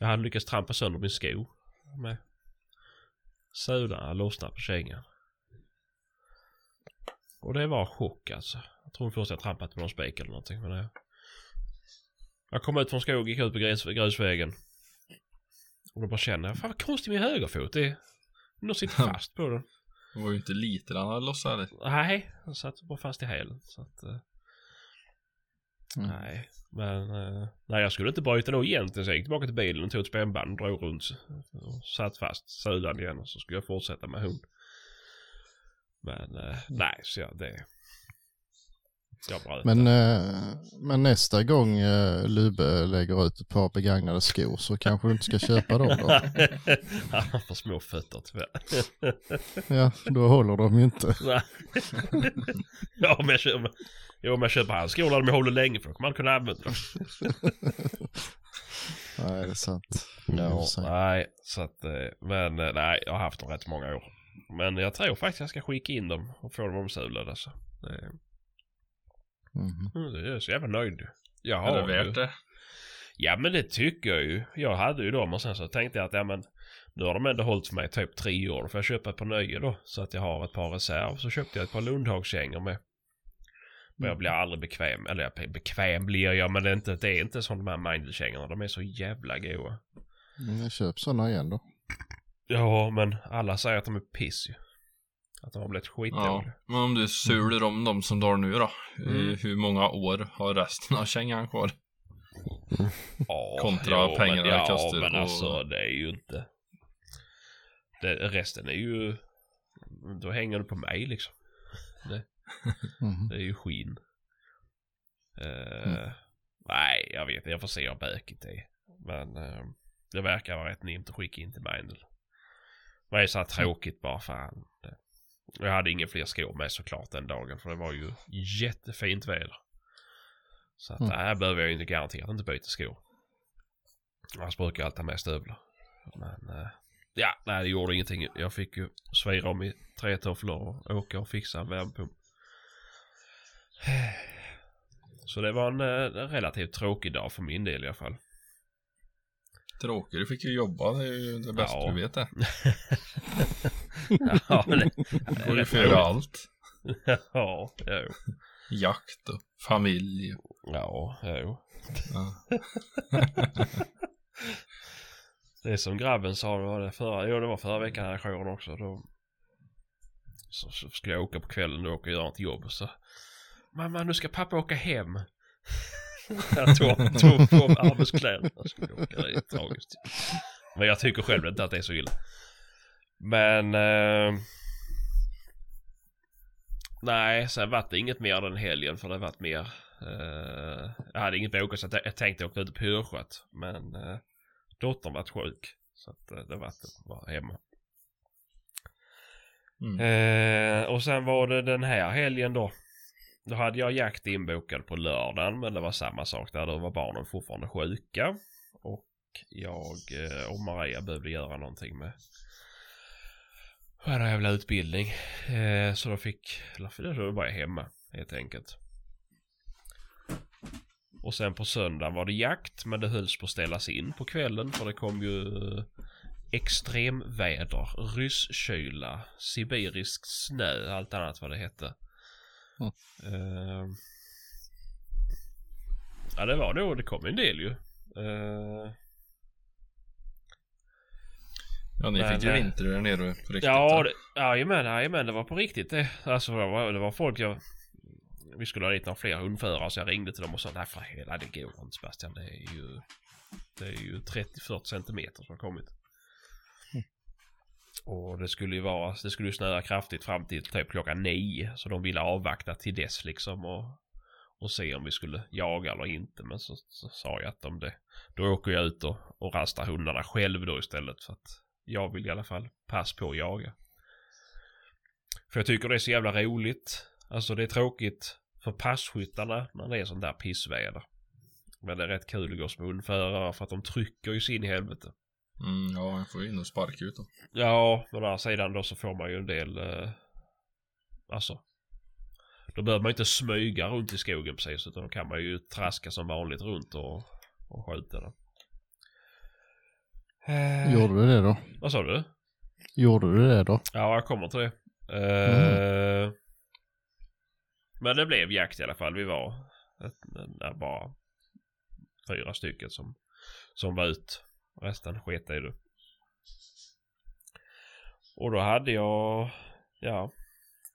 jag hade lyckats trampa sönder min sko. Med sularna lossnade på kängan. Och det var chock alltså. Jag tror först jag trampat på någon spik eller någonting. Men det... Jag kom ut från skogen, gick ut på grus, grusvägen. Och då bara känner jag, fan vad konstigt med högerfot. Det är... Någon sitter fast på den. Det var ju inte lite den hade lossat? Nej, den satt bara fast i hälen. Så att... Mm. Nej, men... eh, nej, jag skulle inte bryta då egentligen. Så jag gick tillbaka till bilen och tog ett spännband, drog runt och satt fast sulan igen och så skulle jag fortsätta med hund. Men eh, nej, så jag, det... Jag bröt Men, eh, men nästa gång eh, Lube lägger ut ett par begagnade skor så kanske du inte ska köpa dem då. Han har för små fötter tyvärr. Ja, då håller de ju inte. Ja, men jag köper... Jo, men jag köper hans där de håller länge för då kommer man kunna använda dem. Nej, det är sant. Ja, nej, så att, eh, men eh, nej, jag har haft dem rätt många år. Men jag tror faktiskt jag ska skicka in dem och få dem omsulade alltså. Det, Mhm. mm, det är så jävla nöjd. Jag Är har det ju. värt det? Ja men det tycker jag ju. Jag hade ju dem och sen så tänkte jag att ja men nu har de ändå hållit för mig typ tre år. Då får jag köpa ett par nya då. Så att jag har ett par reserv. Så köpte jag ett par Lundhagskängor med. Men jag blir aldrig bekväm. Eller jag bekväm blir jag men det är inte, det är inte som de här Mindle-kängorna. De är så jävla goa. Mm, Jag köper sådana igen då. Ja men alla säger att de är piss ju. Att de har blivit Ja. skitdåliga. Men om du sular om dem som du har nu då? Mm. Hur många år har resten av kängan kvar? Ja, Kontra pengarna men, det Ja men och- alltså det är ju inte. Det, resten är ju. Då hänger det på mig liksom. Mhm. Det är ju skinn. Eh, Mm. Nej, jag vet inte. Jag får se hur bökigt det är. Men eh, det verkar vara rätt nimt att skicka in till Mindel. Men det är så här tråkigt bara fan. Det. Jag hade inga fler skor med såklart den dagen. För det var ju jättefint väder. Så att Mm. här behöver jag ju inte garanterat inte byta skor. Annars brukar jag alltid ha med stövlar. Men eh, ja, nej det gjorde ingenting. Jag fick ju svira om i tre tofflor och åka och fixa en värmepump. Så det var en, eh, en relativt tråkig dag för min del i alla fall. Tråkigt, du fick ju jobba. Det är ju det bästa Ja. du vet det. ja, det, Du får ju få göra allt. ja, jo. Jakt och familj. Ja, jo. Ja. Det är som grabben sa, det var det förra, jo det var förra veckan här i jouren också. Då, så, så skulle jag åka på kvällen och åka och göra ett jobb så. Mamma nu ska pappa åka hem. jag tog, tog på arbetskläderna och skulle åka. Det är tragiskt. Men jag tycker själv inte att det är så illa. Men... Eh, nej, sen vart det inget mer den helgen för det vart mer... Eh, jag hade inget bokat så att jag, jag tänkte åka ut på Pyrschat. Men eh, dottern vart sjuk. Så att eh, det vart bara hemma. Mm. Eh, och sen var det den här helgen då. Då hade jag jakt inbokad på lördagen men det var samma sak där. Då var barnen fortfarande sjuka. Och jag eh, och Maria behövde göra någonting med vår jävla utbildning. Eh, så då fick, eller då var jag hemma helt enkelt. Och sen på söndagen var det jakt men det hölls på att ställas in på kvällen för det kom ju extremväder, rysskyla, sibirisk snö, allt annat vad det hette. Mm. Eh, ja det var nog, det kom en del ju. Eh, Ja, ni Men, fick ju eh, vinter där nere på riktigt. ja, det, jajamän, jajamän, det var på riktigt det. Alltså det var, det var folk jag... Vi skulle ha dit några fler hundförare så jag ringde till dem och sa nej för hela det går inte Sebastian. Det är ju... Det är ju 30-40 centimeter som har kommit. Och det skulle ju vara, det skulle ju snöa kraftigt fram till typ klockan nio. Så de ville avvakta till dess liksom och, och se om vi skulle jaga eller inte. Men så, så sa jag att om det, då åker jag ut och, och rastar hundarna själv då istället. För att jag vill i alla fall pass på att jaga. För jag tycker det är så jävla roligt. Alltså det är tråkigt för passkyttarna när det är sånt där pissväder. Men det är rätt kul att gå som hundförare för att de trycker ju sin i helvete. Mm, ja, jag får ju in och sparka ut dem. Ja, men å andra sidan då så får man ju en del, eh, alltså. Då behöver man inte smyga runt i skogen precis utan då kan man ju traska som vanligt runt och, och skjuta den. Eh, Gjorde du det då? Vad sa du? Gjorde du det då? Ja, jag kommer till det. Eh, Men det blev jakt i alla fall. Vi var ett, bara fyra stycken som, som var ut. Resten sket i det. Och då hade jag, ja,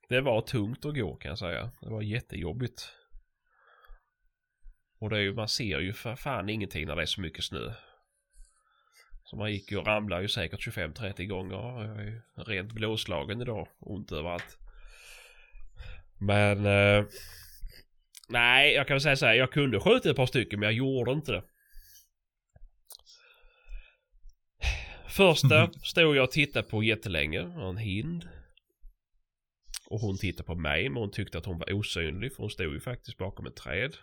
det var tungt att gå kan jag säga. Det var jättejobbigt. Och det är ju, man ser ju för fan ingenting när det är så mycket snö. Så man gick ju och ramlade ju säkert 25-30 gånger. Jag är ju rent blåslagen idag. Ont överallt. Men... Eh, nej, jag kan väl säga så här. Jag kunde skjuta ett par stycken men jag gjorde inte det. Första stod jag och tittade på jättelänge. En hind. Och hon tittade på mig men hon tyckte att hon var osynlig för hon stod ju faktiskt bakom ett träd.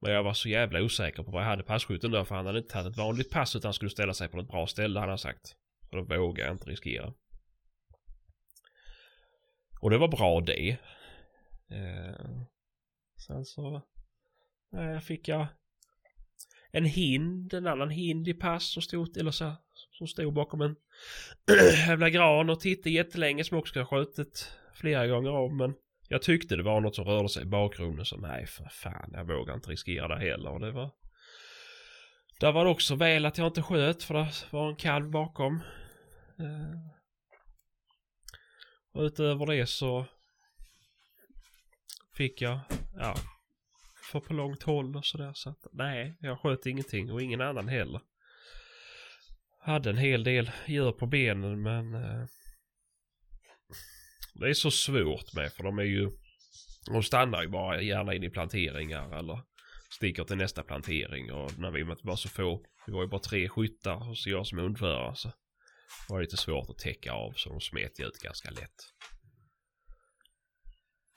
Men jag var så jävla osäker på vad jag hade passkytten då för han hade inte tagit ett vanligt pass utan skulle ställa sig på ett bra ställe han har sagt. Så då vågade jag inte riskera. Och det var bra det. Eh, sen så eh, fick jag en hind, en annan hind i pass som stod, eller så, som stod bakom en jävla gran och tittade jättelänge som också ska ha skjutit flera gånger om men jag tyckte det var något som rörde sig i bakgrunden så nej för fan jag vågar inte riskera det heller och det var Där var det också väl att jag inte sköt för det var en kalv bakom. Eh, och utöver det så fick jag, ja, för på långt håll och sådär så att nej, jag sköt ingenting och ingen annan heller. Hade en hel del djur på benen men eh, det är så svårt med för de är ju, de stannar ju bara gärna in i planteringar eller sticker till nästa plantering och när vi var så få, vi var ju bara tre skyttar och så jag som hundförare så var det lite svårt att täcka av så de smet ut ganska lätt.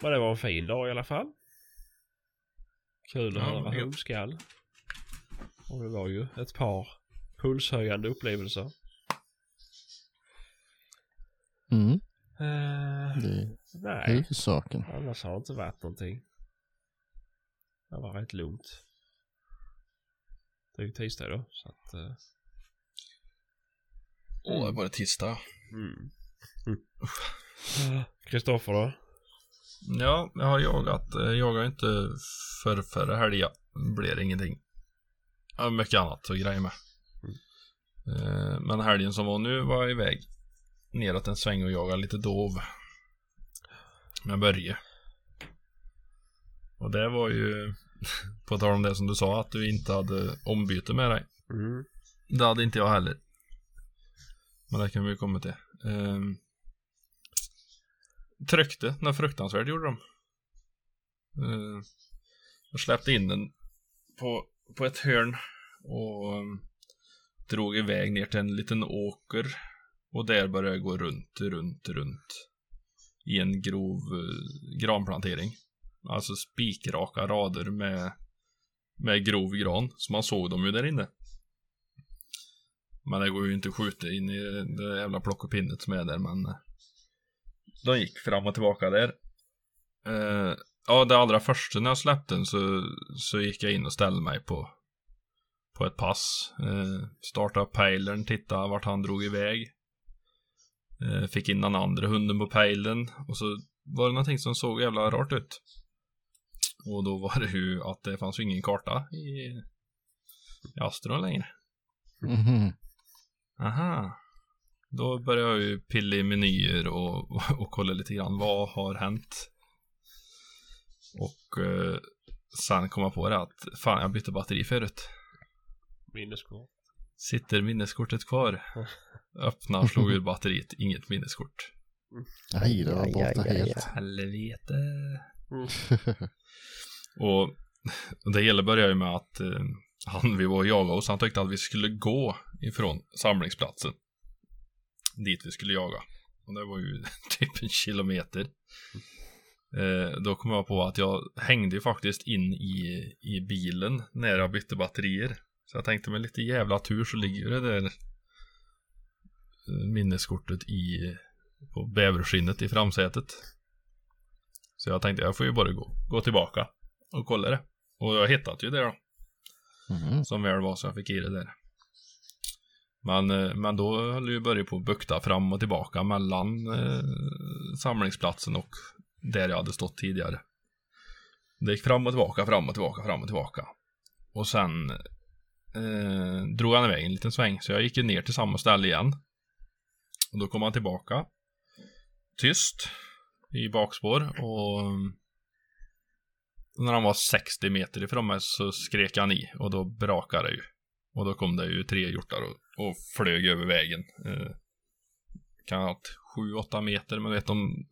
Men det var en fin dag i alla fall. Kul att Ja, höra hundskall. Och det var ju ett par pulshöjande upplevelser. Mm, Eh, det är nej, huvudsaken. annars har det inte varit någonting. Det var rätt lugnt. Det är ju tisdag då så att... eh, Åh, det är bara tisdag. Mm. Mm. Kristoffer då? Ja, jag har jagat. Jag jagade inte för förra helgen. Blev det ingenting. Jag har mycket annat att greja med. Eh, Men helgen som var nu var jag iväg neråt en sväng och jagade lite dov. Med Börje. Och det var ju, på tal om det som du sa, att du inte hade ombyte med dig. Mm. Det hade inte jag heller. Men det kan vi komma till. Um, tryckte något fruktansvärt gjorde de. Ehm, jag släppte in den på, på ett hörn och ehm, drog iväg ner till en liten åker. Och där började jag gå runt, runt, runt. I en grov eh, granplantering. Alltså spikraka rader med, med grov gran. Så man såg dem ju där inne. Men det går ju inte att skjuta in i det jävla plock och pinnet som är där men eh, De gick fram och tillbaka där Eh, Ja det allra första när jag släppte den så, så gick jag in och ställde mig på på ett pass uh, Startade pejlen, tittade vart han drog iväg Eh, Fick in den andra hunden på pejlen och så var det någonting som såg jävla rart ut Och då var det ju att det fanns ju ingen karta i, i Astron längre Mhm. Aha. Då börjar jag ju pilla i menyer och, och, och kolla lite grann. Vad har hänt? Och eh, sen kom jag på det att fan, jag bytte batteri förut. Minneskort. Sitter minneskortet kvar? Öppna, slog ur batteriet, inget minneskort. Nej, det var borta helt. Helvete. Och och det hela började ju med att eh, han vi var och jagade hos, han tyckte att vi skulle gå ifrån samlingsplatsen. Dit vi skulle jaga. Och det var ju typ en kilometer. Eh, då kom jag på att jag hängde ju faktiskt in i, i bilen när jag bytte batterier. Så jag tänkte med lite jävla tur så ligger det där minneskortet i på bäverskinnet i framsätet. Så jag tänkte jag får ju bara gå, gå tillbaka och kolla det. Och jag hittade ju det då. Mhm. Som väl var så jag fick i det där. Men, eh, men då höll ju börja på att bukta fram och tillbaka mellan eh, samlingsplatsen och där jag hade stått tidigare. Det gick fram och tillbaka, fram och tillbaka, fram och tillbaka. Och sen eh, drog han iväg en liten sväng, så jag gick ju ner till samma ställe igen. Och då kom han tillbaka. Tyst. I bakspår och eh, när han var 60 meter ifrån mig så skrek han i och då brakade det ju. Och då kom det ju tre hjortar och, och flög över vägen. Eh, kan ha haft 7-8 meter men vet de,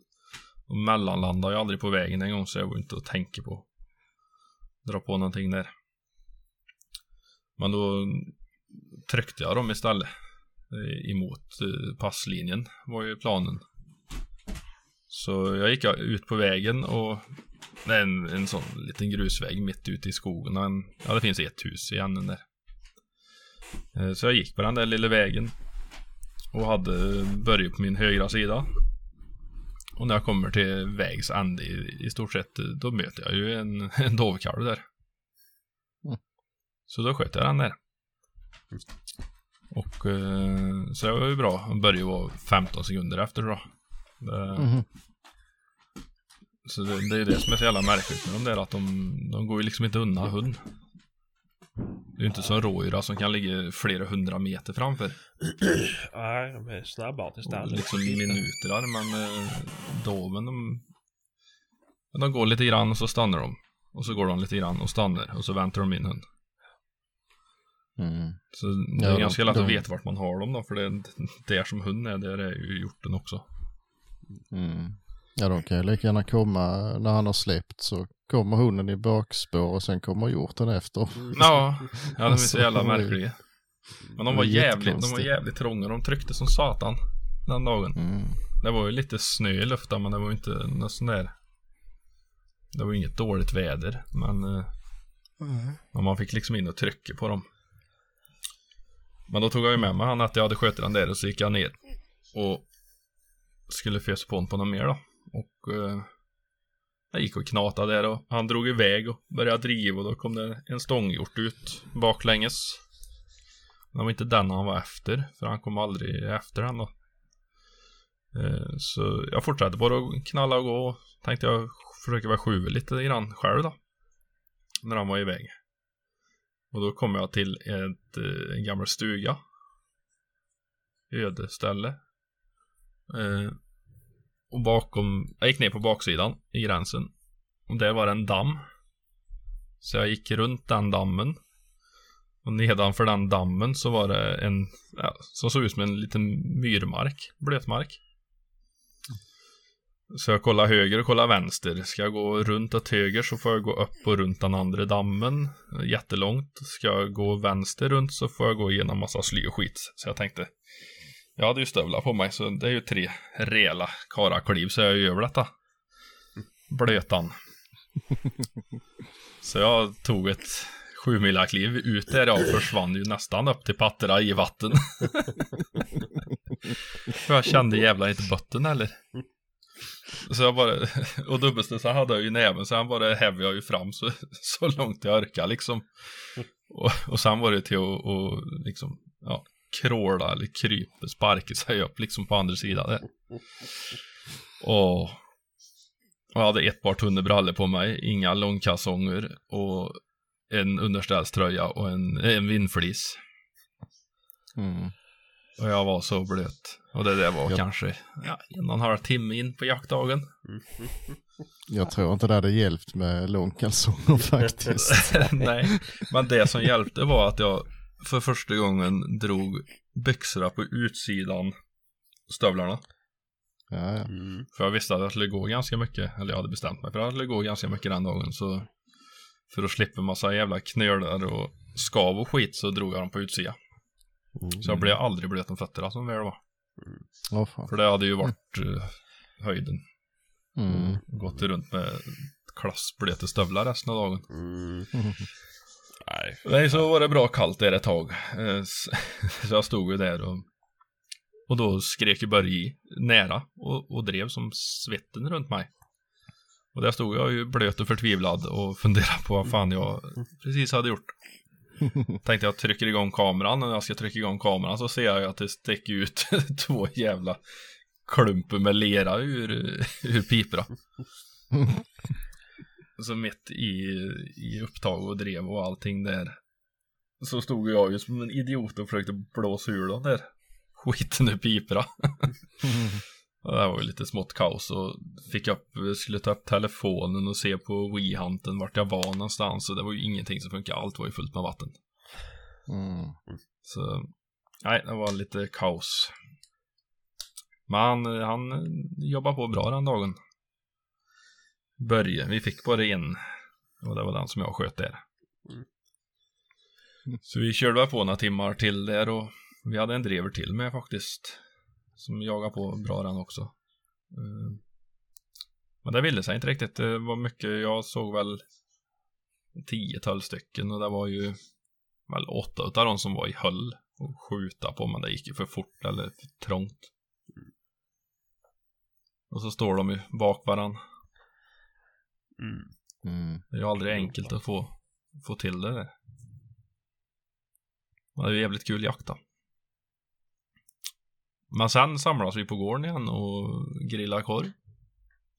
de mellanlandade ju aldrig på vägen en gång så jag var inte att tänka på. Dra på någonting där. Men då tryckte jag dem istället. Eh, emot eh, passlinjen var ju planen. Så jag gick ut på vägen och det är en, en sån liten grusväg mitt ute i skogen. En, ja, det finns ett hus i änden där. Eh, så jag gick på den där lilla vägen. Och hade börjat på min högra sida. Och när jag kommer till vägs ände i, i stort sett, då möter jag ju en, en dovkalv där. Mm. Så då sköt jag den där. Och eh, så det var ju bra. Den började vara 15 sekunder efter då. Det, Mhm. så det, det är det som är så jävla märkligt med dem där att de, de går ju liksom inte undan hund. Det är ju inte som rådjur som kan ligga flera hundra meter framför. Nej, de är snabbare till stallet. Liksom minuter men eh, doven de, de går lite grann och så stannar de. Och så går de lite grann och stannar och så väntar de in hund. Mm. Så det är Ja, de- ganska lätt de- att veta vart man har dem då för det där som hund är, där är ju hjorten också. Mm. Ja, de kan ju lika gärna komma när han har släppt så kommer hunden i bakspår och sen kommer hjorten efter. Ja, ja de är så Alltså, jävla märkliga. Men de var, jävligt, de var jävligt trånga. De tryckte som satan den dagen. Mm. Det var ju lite snö i luften men det var ju inte något sån där. Det var ju inget dåligt väder men, eh, men man fick liksom in och trycka på dem. Men då tog jag ju med mig han att jag hade skjutit den där och så gick jag ner och skulle fösa på honom på något mer då. Och eh, jag gick och knatade där och han drog iväg och började driva och då kom det en stånghjort ut baklänges. Det var inte den han var efter, för han kom aldrig efter den då. Eh, Så jag fortsatte bara att knalla och gå och tänkte jag försöka vara skjuva lite grann själv då. När han var iväg. Och då kom jag till ett, eh, en gammal stuga. Ödeställe. Eh, och bakom, jag gick ner på baksidan i gränsen. Och där var det en damm. Så jag gick runt den dammen. Och nedanför den dammen så var det en, ja, som såg ut som en liten myrmark, blötmark. Så jag kollar höger och kollar vänster. Ska jag gå runt åt höger så får jag gå upp och runt den andra dammen. Jättelångt. Ska jag gå vänster runt så får jag gå igenom massa sly och skit. Så jag tänkte, jag hade ju stövlar på mig så det är ju tre rejäla karakliv så jag gör detta. Blötan. Så jag tog ett sjumilakliv ut där och försvann ju nästan upp till patterna i vatten. För jag kände jävlar inte botten heller. Så jag bara, och dubbelstudsaren hade jag ju i näven så han bara hävde jag ju fram så, så långt jag orkade liksom. Och, och sen var det till att och, liksom, ja, kråla eller krypa, sparka sig upp liksom på andra sidan där. Och, och jag hade ett par tunna brallor på mig, inga långkalsonger och en underställströja och en, en vindflis. Mm. Och jag var så blöt. Och det där var Ja. kanske ja, en och en halv timme in på jaktdagen. Jag tror inte det hade hjälpt med långkalsonger faktiskt. Nej, men det som hjälpte var att jag för första gången drog byxorna på utsidan stövlarna. Ja, ja. Mm. För jag visste att jag skulle gå ganska mycket, eller jag hade bestämt mig för att jag skulle gå ganska mycket den dagen. Så För att slippa massa jävla knölar och skav och skit så drog jag dem på utsidan. Så jag blev aldrig blöt om fötterna som väl var. Åh fan. För det hade ju varit eh, höjden. Mm. Gått runt med klassblöta stövlar resten av dagen. Mm. Nej. Nej, så var det bra kallt där ett tag. Eh, Så jag stod ju där och, och då skrek ju Börje nära och, och drev som svetten runt mig. Och där stod jag ju blöt och förtvivlad och funderade på vad fan jag precis hade gjort. Tänkte jag trycker igång kameran och när jag ska trycka igång kameran så ser jag ju att det sticker ut två jävla klumpar med lera ur, ur piporna. Så mitt i, i upptag och drev och allting där. Så stod jag ju som en idiot och försökte blåsa ur den där skiten ur piporna. Det var ju lite smått kaos och fick upp, skulle ta upp telefonen och se på WeHunten vart jag var någonstans och det var ju ingenting som funkade, allt var ju fullt med vatten. Mm. Så, nej, det var lite kaos. Men han, han jobbade på bra den dagen. Börje, vi fick bara en. Och det var den som jag sköt där. Mm. Så vi körde på några timmar till där och vi hade en drever till med faktiskt. Som jagade på bra den också. Eh, Men det ville sig inte riktigt. Det var mycket, jag såg väl 10-12 stycken och det var ju väl åtta utav dem som var i höll och skjuta på men det gick ju för fort eller för trångt. Och så står de ju bak varann. Mm. Mm. Det är ju aldrig enkelt att få, få till det där. Men det är ju jävligt kul jakta. Men sen samlas vi på gården igen och grillar korv.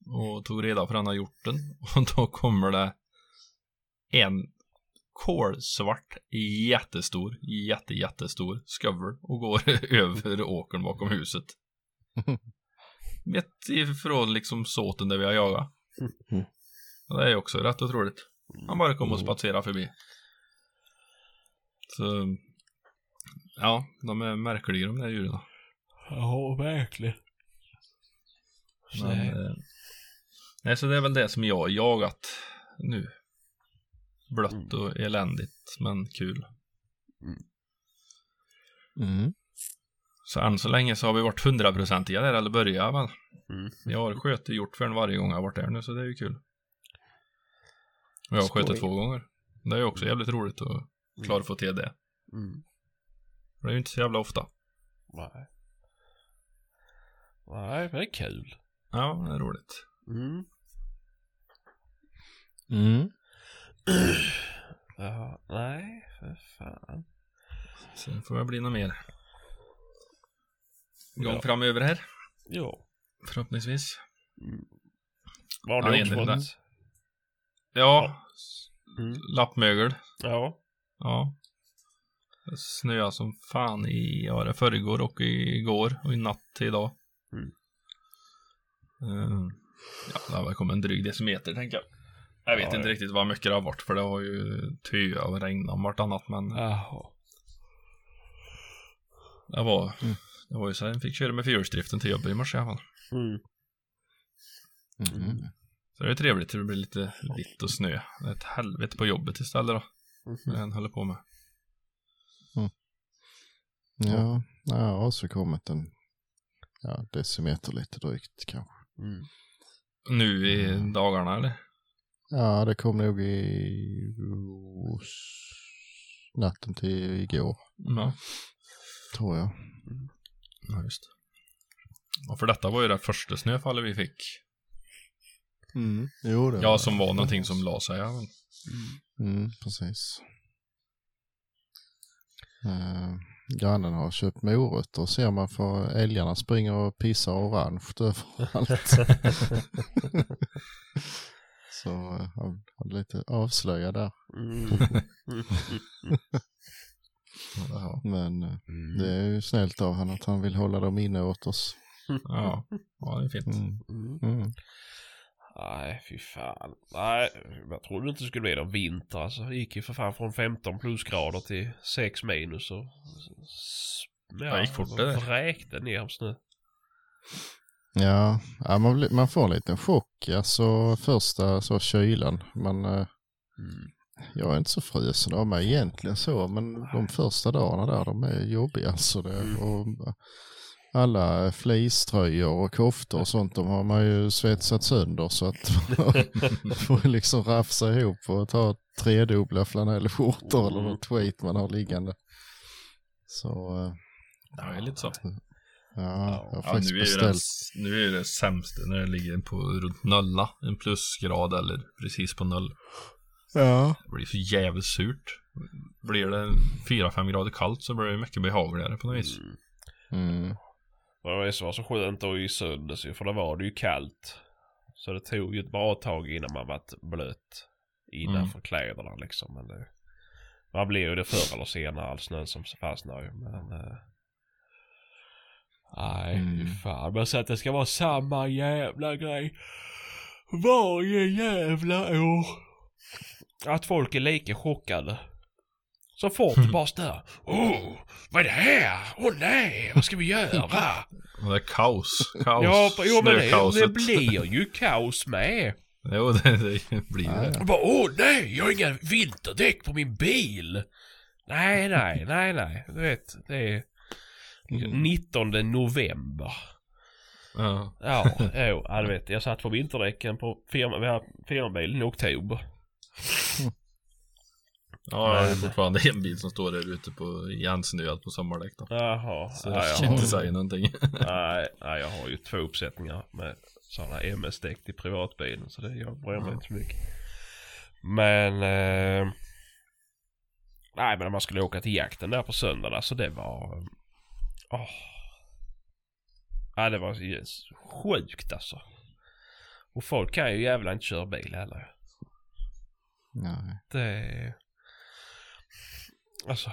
Och tog reda på den här hjorten. Och då kommer det en kolsvart, jättestor, jätte, jättestor skövel och går över åkern bakom huset. Mitt ifrån liksom såten där vi har jagat. Mm. Det är också rätt otroligt. Han bara kom och spatserade förbi. Så, ja, de är märkliga de där djuren. Ja, verkligen. Men, eh, nej, så det är väl det som jag har jagat nu. Blött och eländigt, men kul. Mm. Så än så länge så har vi varit hundraprocentiga där, eller börjat väl. Mm. Jag har skjutit gjort för en varje gång jag har varit där nu, så det är ju kul. Och jag har skjutit två gånger. Det är ju också jävligt roligt att klara att få till det. Mm. Det är ju inte så jävla ofta. Nej. Nej, men det är kul. Ja, det är roligt. Mm. Mm. Ja, nej, för fan. Sen får det bli något mer. Gång Ja. framöver här, Jo. förhoppningsvis. Vad Ja, har du det. fått? Ja, Mm. lappmögel. Ja. Ja. Det snöade som fan i, ja det förrgår och igår och i natt till idag. Mm. Eh, ja, det har väl kommit en dryg decimeter tänker jag. Jag vet Ja, inte ja. riktigt vad mycket det har varit för det har ju töat och regnat om vartannat men Jaha. det var, Mm. det var ju så jag fick köra med fyrhjulsdriften till jobbet i morse i alla fall. Mm. Mm. Så det är trevligt, det blir lite vitt och snö. Det är ett helvete på jobbet istället då. Det han håller på med. Ja, jag har också kommit en ja, decimeter lite drygt kanske. Mm. Nu i Mm. dagarna eller? Ja, det kom nog i natten till igår, Ja. tror jag. Ja, just. Och för detta var ju det första snöfallet vi fick. Mm. Jo, det Ja, som var någonting som la sig. Ja. Mm, precis. Uh, grannen har köpt morötter ser man för älgarna springer och pissar orange överallt. Så uh, han han är lite avslöjad där. Mm. Ja. Men uh, Mm. det är ju snällt av honom att han vill hålla dem inne åt oss. ja, ja, det är fint. Mm. Mm. Nej, fy fan. Nej, jag trodde inte det skulle bli någon vinter alltså. Det gick ju för fan från 15 plusgrader till 6 minus och... Ja, Det gick fort det vräkte ner snö. Ja, ja man, blir, man får en liten chock. Alltså första så kylan. Man, uh, Mm. jag är inte så frusen av mig egentligen så, men de första dagarna där, de är jobbiga alltså. Det. Mm. Och alla fleecetröjor och koftor och sånt, de har man ju svetsat sönder så att man får liksom rafsa ihop och ta tredubbla flanellskjortor eller något skit man har liggande. Så, eh, Ja, det är lite så. ja, jag har Ja, nu, är ju det, beställt. nu är det sämsta när det ligger på runt nolla. En plusgrad eller precis på noll. Ja. Det blir så jävligt surt. Blir det 4-5 grader kallt så blir det mycket behagligare på något vis. Mm. Och Det som var så skönt då i söndags för då var det ju kallt. Så det tog ju ett bra tag innan man vart blöt innanför kläderna liksom. Men det, man blir ju det förr eller senare, all snön som fastnar ju. Men... Eh, nej, Mm. mm. fan. Men så att det ska vara samma jävla grej. Varje jävla år. Att folk är lika chockade. Så fort det bara står. Åh, vad är det här? Åh nej, vad ska vi göra? Det är kaos. Kaos. Ja, jo, men det, det blir ju kaos med. Jo, det, det blir det. ja. Och bara, åh nej, jag har inga vinterdäck på min bil. Nej, nej, nej, nej. Du vet, det är Mm. 19 november. Ja. Ja, jo, ja, du vet, jag satt på vinterdäcken på firmabilen i oktober. Ja, jag har fortfarande en bil som står där ute på igensnöad på sommardäck då. Jaha, Så ja, jag kan inte säga någonting. nej, nej, jag har ju två uppsättningar med sådana MS-däck till privatbilen så det, jag bryr mig inte så mycket. Men, eh, nej men när man skulle åka till jakten där på söndagen, alltså det var, åh. Ja det var så sjukt alltså. Och folk kan ju jävla inte köra bil heller. Nej. Det, alltså,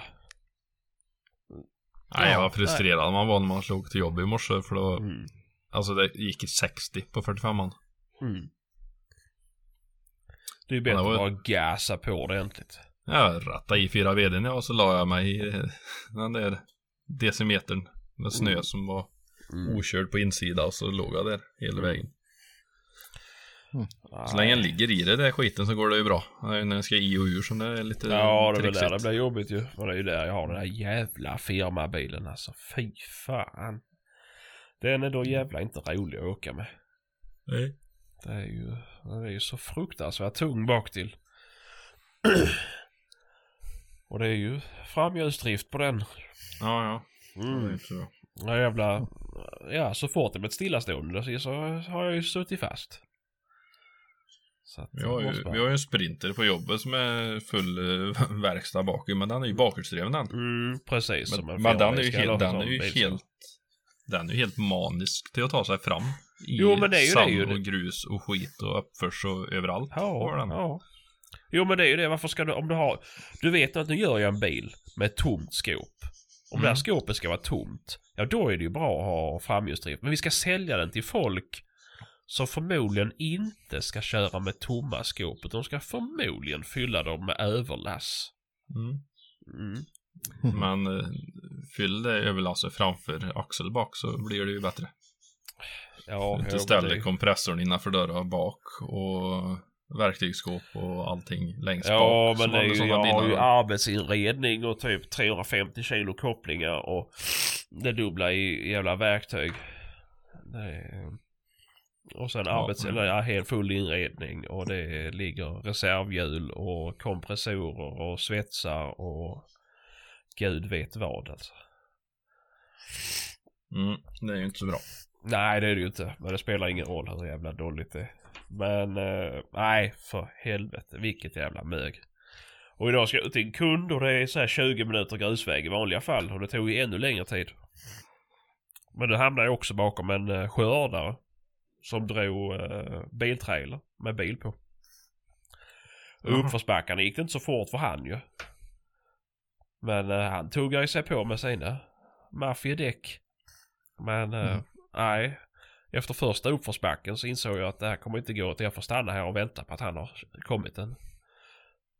Nej, jag var Ja, frustrerad man var när man slog till jobb i morse för då, mm, alltså det gick i 60 på 45an. mm. Det är ju bättre Ja, att bara gasa på ordentligt. Jag rattade i fyra veden ja, och så la jag mig i eh, den där decimetern med snö som var Mm. okörd på insida och så låg jag där hela vägen. Så Nej. länge jag ligger i det där skiten så går det ju bra. När jag ska i och ur som det är lite Ja, det är väl där det blir jobbigt ju. Och det är ju där jag har den här jävla firmabilen alltså. Fy fan. Den är då jävla inte rolig att åka med. Nej. Det är ju, den är ju så fruktansvärt tung bak till. Och det är ju framhjulsdrift på den. Ja, ja. Det är Mm. så. Ja jävla, ja så fort det blir ett stillastående så- så har jag ju suttit fast. Så att, Vi har, ju, bara- vi har ju en sprinter på jobbet som är full eh, verkstad bak men den är ju bakhjulsdriven den. Mm, precis. Men, en men den är ju, helt, den är ju helt Den är ju helt manisk till att ta sig fram. I Jo, men det är ju det sand ju. och grus och skit och uppförs och överallt. Ja, den. ja. Jo men det är ju det, varför ska du, om du har, du vet att nu gör jag en bil med ett tomt skåp. Om det här Mm. skåpet ska vara tomt, ja då är det ju bra att ha framhjulsdrift. Men vi ska sälja den till folk som förmodligen inte ska köra med tomma skåp. utan De ska förmodligen fylla dem med överlass. Mm. Mm. Men eh, fyll det överlasset framför axel bak så blir det ju bättre. Ja, men ställer det- kompressorn innanför dörren bak och verktygsskåp och allting längst Ja, bak. men som det är ju, jag har ju arbetsinredning och typ 350 kilo kopplingar och det dubbla i jävla verktyg. Det är, och sen Ja, arbets, eller ja, helt full inredning och det ligger reservhjul och kompressorer och svetsar och gud vet vad alltså. Mm, det är ju inte så bra. Nej det är det ju inte. Men det spelar ingen roll hur jävla dåligt det är. Men eh, nej för helvete vilket jävla mög. Och idag ska jag ut till en kund och det är så här 20 minuter grusväg i vanliga fall och det tog ju ännu längre tid. Men nu hamnade jag också bakom en uh, skördare. Som drog uh, biltrailer med bil på. Och Jaha. uppförsbackarna gick det inte så fort för han ju. Men uh, han tog ju sig på med sina maffiadäck. Men eh, Mm. nej. Efter första uppförsbacken så insåg jag att det här kommer inte gå. Att jag får stanna här och vänta på att han har kommit en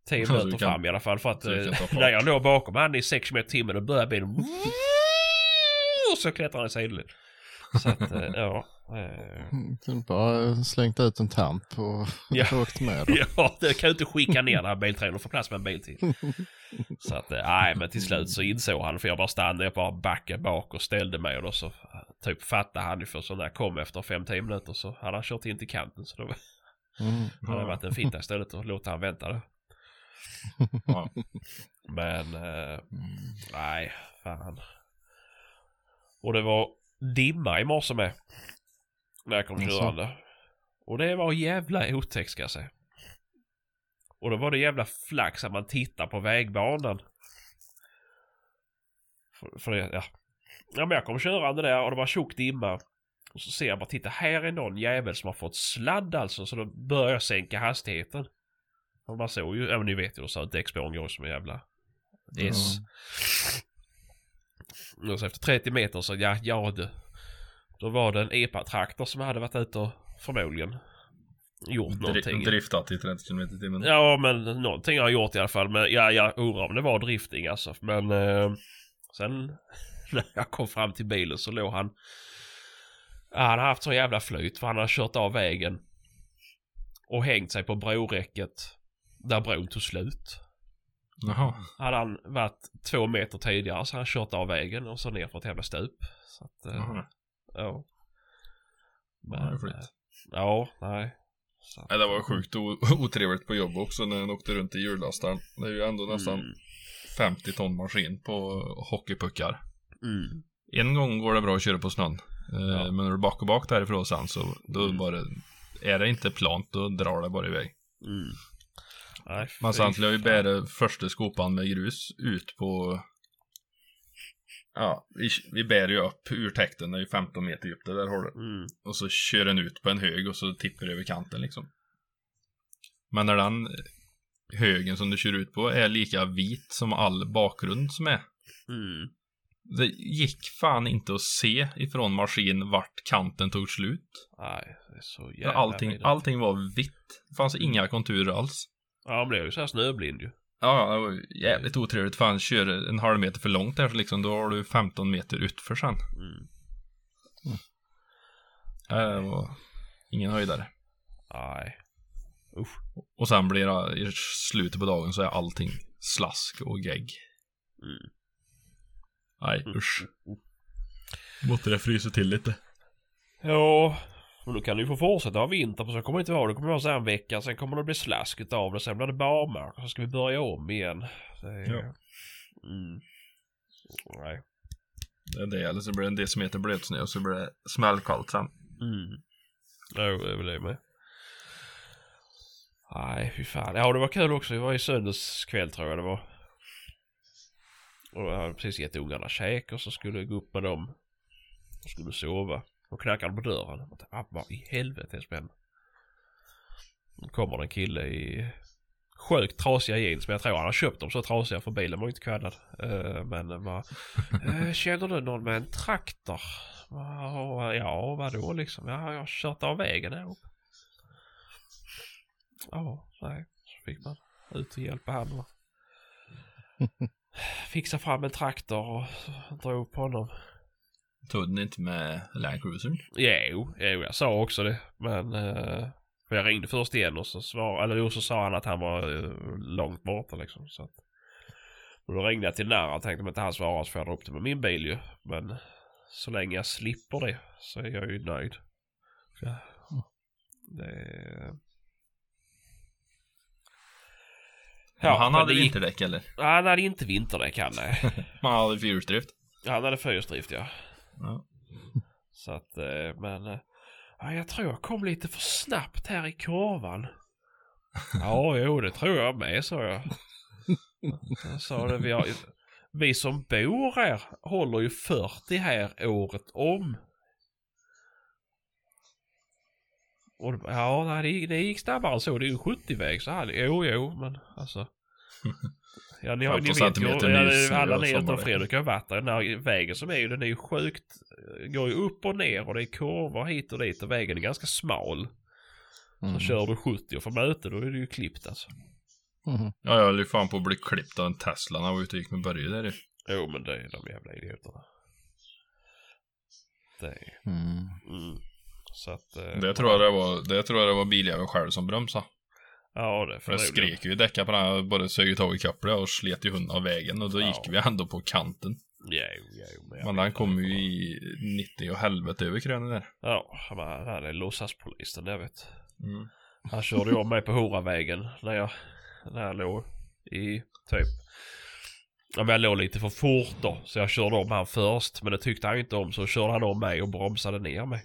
10 Så du minuter kan- fram i alla fall. För att eh, när jag låg bakom han i 6 km i timmen och började bilen. Och så klättrar han i sidled. Så att, eh, ja. eh, Mm, Bara slängt ut en tamp och Ja. åkt med. Då. Ja, det kan ju inte skicka ner den här biltrailern och få plats med en bil till. Så att, eh, nej men till slut så insåg han, för jag bara stannade, jag bara backade bak och ställde mig och då så typ fattade han ju för så när jag kom efter 5-10 minuter så hade han kört in till kanten så då Mm. hade det varit en finta istället att låta han vänta där. Ja. Men, eh, nej, fan. Och det var dimma i morse med. När jag kom körande. Och det var jävla otäckt ska jag säga. Och då var det jävla flax att man tittar på vägbanan. För, för det, ja. Ja men jag kom körande där och det var tjock dimma. Och så ser jag bara, titta här är någon jävel som har fått sladd alltså. Så då börjar jag sänka hastigheten. Och man såg ju, ja men ni vet ju så att däckspåren går som en jävla S. Och så efter 30 meter så, ja, ja du. Då var det en epa-traktor som hade varit ute och förmodligen gjort någonting. Dri- driftat i 30 km i timmen. Ja, men någonting har jag gjort i alla fall. Men ja, jag undrar om det var drifting alltså. Men eh, sen när jag kom fram till bilen så låg han... Ja, han har haft så jävla flyt för han har kört av vägen. Och hängt sig på broräcket. Där bron tog slut. Jaha. Hade han varit två meter tidigare så hade han kört av vägen och så ner för ett jävla stup. Så att, eh, Jaha. ja. Ja, Men, flyt. eh, ja, nej. Så, Nej, det var sjukt o- otrevligt på jobb också när den åkte runt i hjullastaren. Det är ju ändå nästan Mm. 50 ton maskin på hockeypuckar. Mm. En gång går det bra att köra på snön. Eh, Ja. Men när du backar bak därifrån sen så då Mm. bara är det inte plant då drar det bara iväg. Mm. Fy sen skulle jag ju bära första skopan med grus ut på Ja, vi, vi bär ju upp ur täkten, det är ju 15 meter djupt det där hålet. Mm. Och så kör den ut på en hög och så tippar det över kanten liksom. Men när den högen som du kör ut på är lika vit som all bakgrund som är. Mm. Det gick fan inte att se ifrån maskin vart kanten tog slut. Nej, det är så jävla allting, allting var vitt. Det fanns inga konturer alls. Ja, han blev ju så här snöblind ju. Ja, det var jävligt otrevligt. Fan, kör en halv meter för långt där så liksom, då har du 15 meter utför sen. Mm. Ja, Det var ingen höjdare. Nej. Usch. Och sen blir det, i slutet på dagen så är allting slask och gegg. Mm. Nej, usch. Måtte det frysa till lite. Ja, men då kan du ju få fortsätta ha vinter på så kommer det inte vara. Det kommer vara så här en vecka, sen kommer det bli slask utav det, sen blir det barmark och så ska vi börja om igen. Det är... Ja. Mm. Nej. Det är det, eller så blir det en decimeter blötsnö och så blir det smällkallt sen. Mm. Ja, det är väl det med. Nej, fy fan. Ja, det var kul också. Det var i söndags kväll tror jag det var. Och jag hade precis gett ungarna käk och så skulle jag gå upp med dem. Och skulle sova. Och knackade på dörren. Jag tänkte, ah, vad i helvete är spännande. Nu kommer det en kille i sjukt trasiga jeans. Men jag tror han har köpt dem så trasiga för bilen var inte kvaddad. Eh, men det var, eh, känner du någon med en traktor? Ja, ja vadå liksom? Ja, jag har kört av vägen här uppe. Ja, nej. Så fick man ut och hjälpa honom. Fixa fram en traktor och dra upp honom. Tog den inte med Land Cruisern? Jo, jo, jag sa också det. Men eh, för jag ringde först igen och så svarade, eller jo, så sa han att han var eh, långt borta liksom. Så att, och då ringde jag till nära och tänkte om inte han svarar så får jag dra upp det med min bil ju. Men så länge jag slipper det så är jag ju nöjd. Jag, det... Ja, han men hade gick- vinterdäck eller? Han hade inte vinterdäck han nej. Han hade fyrhjulsdrift. Han hade fyrhjulsdrift ja. Ja. Så att, eh, men... eh, Ja, jag tror jag kom lite för snabbt här i kurvan. Ja, jo, det tror jag med, sa jag. Jag sa det, vi, har, vi som bor här håller ju 40 här året om. Och det, ja, nej, det, gick- snabbare än så. Det är ju 70-väg så här. Jo, jo, men alltså. Ja, ni, har, ni 15 vet ju, alla ni utom. Fredrik har varit där. Den här vägen som är ju, den är ju sjukt, går ju upp och ner och det är kurvor hit och dit och vägen är ganska smal. Mm. Så kör du 70 och får möte då är det ju klippt alltså. Mhm. Ja, jag höll ju fan på att bli klippt av en Tesla när jag var ute och gick med Börje där ju. Jo men det är de jävla idioterna. det är... Mm. Mm. Så att... eh, Det tror jag det var, det tror jag det var biljäveln själv som bromsade. Ja, det För förmodligen. skrek ju i däcken på den här, både sög tag i kopplet och slet ju hunden av vägen och då Ja. gick vi ändå på kanten. Jo, jo, men jag Men den kom ju i 90 och helvete över krönen där. Ja, han var- han är låtsaspolisen, jag vet. Mm. Han körde om mig på Horavägen när jag, när jag låg i typ Ja men jag låg lite för fort då så jag körde om han först men det tyckte han inte om så körde han om mig och bromsade ner mig.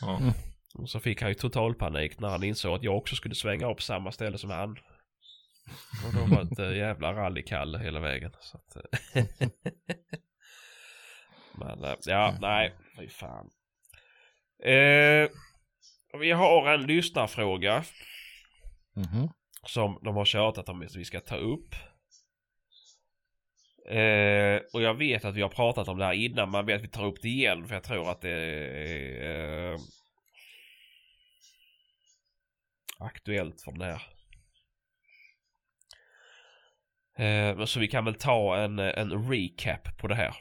Ja. Mm. Och så fick han ju totalpanik när han insåg att jag också skulle svänga upp samma ställe som han. Och då var det ett jävla rallykalle hela vägen. Så att, eh, men eh, ja, nej, fy fan. Eh, vi har en lyssnarfråga Mhm. som de har tjatat om att vi ska ta upp. Eh, och jag vet att vi har pratat om det här innan, men vet att vi tar upp det igen för jag tror att det är eh, aktuellt för den här. Eh, så vi kan väl ta en, en recap på det här.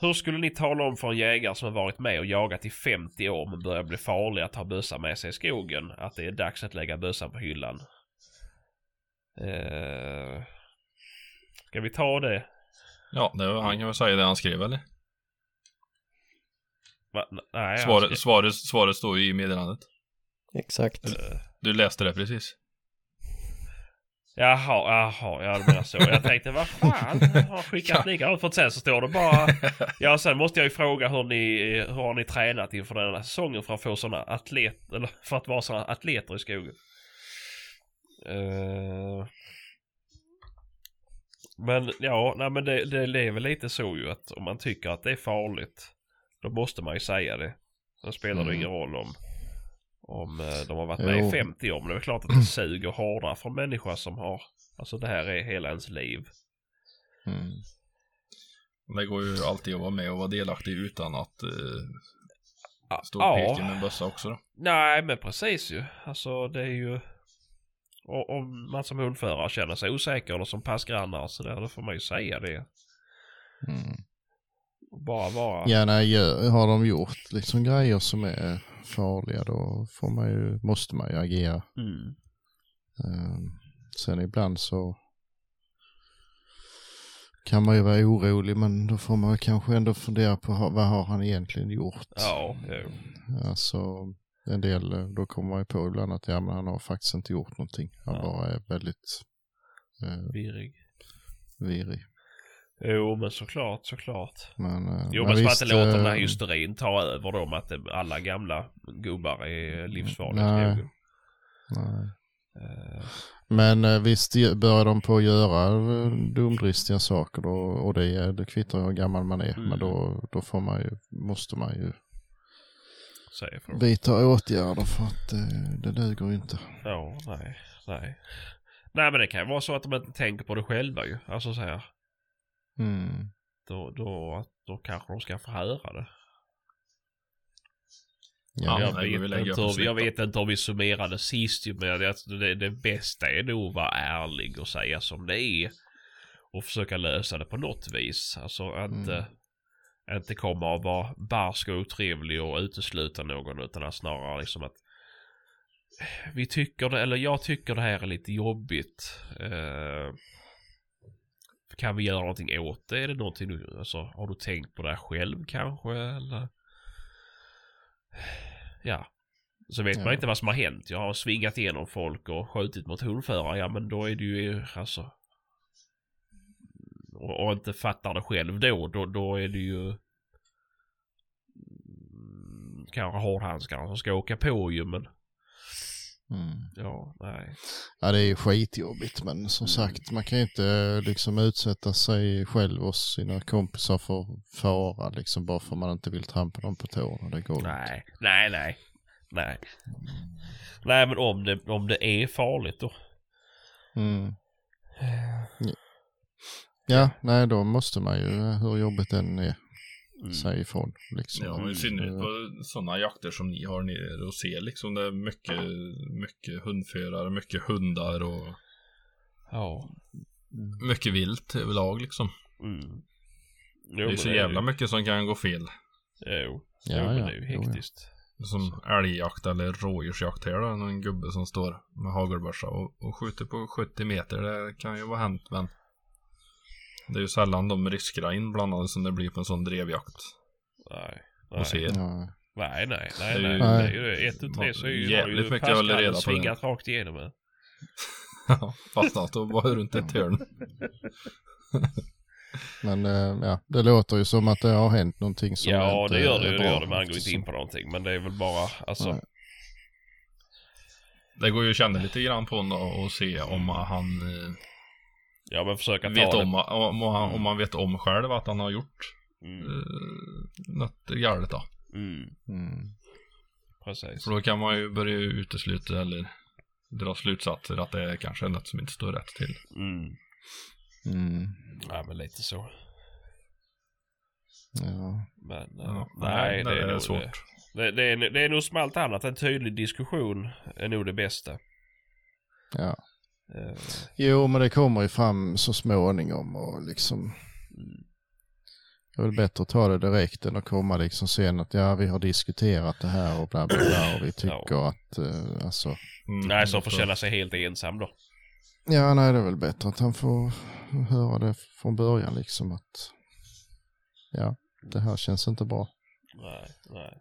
Hur skulle ni tala om för en jägare som har varit med och jagat i 50 år men börjar bli farlig att ha bössa med sig i skogen att det är dags att lägga bössan på hyllan? Eh, ska vi ta det? Ja, det var, han kan väl säga det han skrev eller? Va? Nej, Svaret, ska- svaret, svaret står ju i meddelandet. Exakt. Du läste det precis. Jaha, jaha, ja du menar så. Jag tänkte vad fan, jag har skickat likadant för sen så står det bara Ja sen måste jag ju fråga hur ni, hur har ni tränat inför den här säsongen för att få sådana atlet, eller för att vara sådana atleter i skogen? Eh, men ja, nej men det, det, det är väl lite så ju att om man tycker att det är farligt då måste man ju säga det. Sen spelar det Mm. ingen roll om om eh, de har varit med Jo. i 50 år. Men det är klart att det suger hårdare för en människa som har Alltså det här är hela ens liv. Mm. Det går ju alltid att vara med och vara delaktig utan att eh, Ja, stå och peka med en bössa också då. Nej men precis ju. Alltså det är ju om man som hundförare känner sig osäker eller som passgrannar så där, då får man ju säga det. Mm. Bara vara. Ja, nej, har de gjort liksom grejer som är farliga då får man ju, måste man ju agera. Mm. Ehm, sen ibland så kan man ju vara orolig men då får man kanske ändå fundera på vad har han egentligen gjort. Ja, jo. Alltså en del, då kommer man ju på ibland att ja, men han har faktiskt inte gjort någonting. Han Ja. bara är väldigt eh, Virrig. virig. Jo men såklart, såklart. Men, eh, Jo men så att visst, inte låter den här eh, hysterin ta över med att alla gamla gubbar är livsfarliga Nej. skogen. nej. Eh, Men eh, visst börjar de på att göra eh, dumdristiga saker då, och det, det kvittar hur gammal man är. Mm. Men då, då får man ju, måste man ju för. vidta åtgärder för att eh, det duger inte. Ja, nej, nej. Nej men det kan ju vara så att de inte tänker på det själva ju. Alltså så här. Mm. Då, då, då kanske de ska få höra det. Ja, jag, nej, vet inte, om- jag vet inte om vi summerade sist ju, men jag, det, det bästa är nog att vara ärlig och säga som det är. Och försöka lösa det på något vis. Alltså inte, inte komma och vara barsk och otrevlig och utesluta någon utan att snarare liksom att vi tycker det, eller jag tycker det här är lite jobbigt. Eh, kan vi göra någonting åt det? Är det någonting du, alltså har du tänkt på det här själv kanske eller? Ja. Så vet man Ja. inte vad som har hänt. Jag har svingat igenom folk och skjutit mot hundförare. Ja men då är det ju alltså. Och, och inte fattar det själv då. Då, då är det ju. Kanske hårdhandskarna som ska åka på ju men. Mm. Ja, nej. Ja, det är ju skitjobbigt men som Mm. sagt man kan ju inte eh, liksom utsätta sig själv och sina kompisar för fara liksom bara för man inte vill trampa dem på tårna. Det går inte. Nej, nej, nej. Nej. Nej men om det, om det är farligt då. Mm. Ja, nej då måste man ju, eh, hur jobbigt den är, Mm. säga ifrån. Liksom. Ja, i synnerhet Eh, på sådana jakter som ni har nere och ser liksom. Det är mycket, mycket hundförare, mycket hundar och Ja. mycket vilt överlag liksom. Mm. Jo, Det är så jävla mycket som kan gå fel. Jo. Ja, jo, men ja. det är ju Jo, ja. hektiskt. Som älgjakt eller rådjursjakt här då. En gubbe som står med hagelbössa och, och skjuter på 70 meter. Det kan ju vara hänt men. Det är ju sällan de riskerna inblandade som det blir på en sån drevjakt. Nej. Nej. Och ser. Ja. Nej, nej, nej, nej. Det är ju ett ut tre så är ju, Jävligt ju mycket hålla reda på det. svingat rakt igenom det. Fastnat och var runt ett hörn. Men eh, ja, det låter ju som att det har hänt någonting som Ja, inte det gör det är ju. Det bra, gör det. Man går inte in på någonting. Men det är väl bara, alltså. Nej. Det går ju att känna lite grann på honom och se om han eh, Ja, men försöka ta vet det. om, om, han, om han vet om själv att han har gjort Mm. eh, något galet då. Mm. Mm. Precis. För då kan man ju börja utesluta eller dra slutsatser att det är kanske är något som inte står rätt till. Mm. Mm. Ja, men lite så. Ja. Men eh, Ja, nej, det, är, nog svårt. Det, det, är, det är nog som allt annat. En tydlig diskussion är nog det bästa. ja. Eh, Jo, men det kommer ju fram så småningom och liksom. Det är väl bättre att ta det direkt än att komma liksom sen att ja, vi har diskuterat det här och bla bla bla och vi tycker att eh, alltså. Mm, nej, som får så- känna sig helt ensam då. Ja, nej, det är väl bättre att han får höra det från början liksom att. Ja, det här känns inte bra. Nej, nej.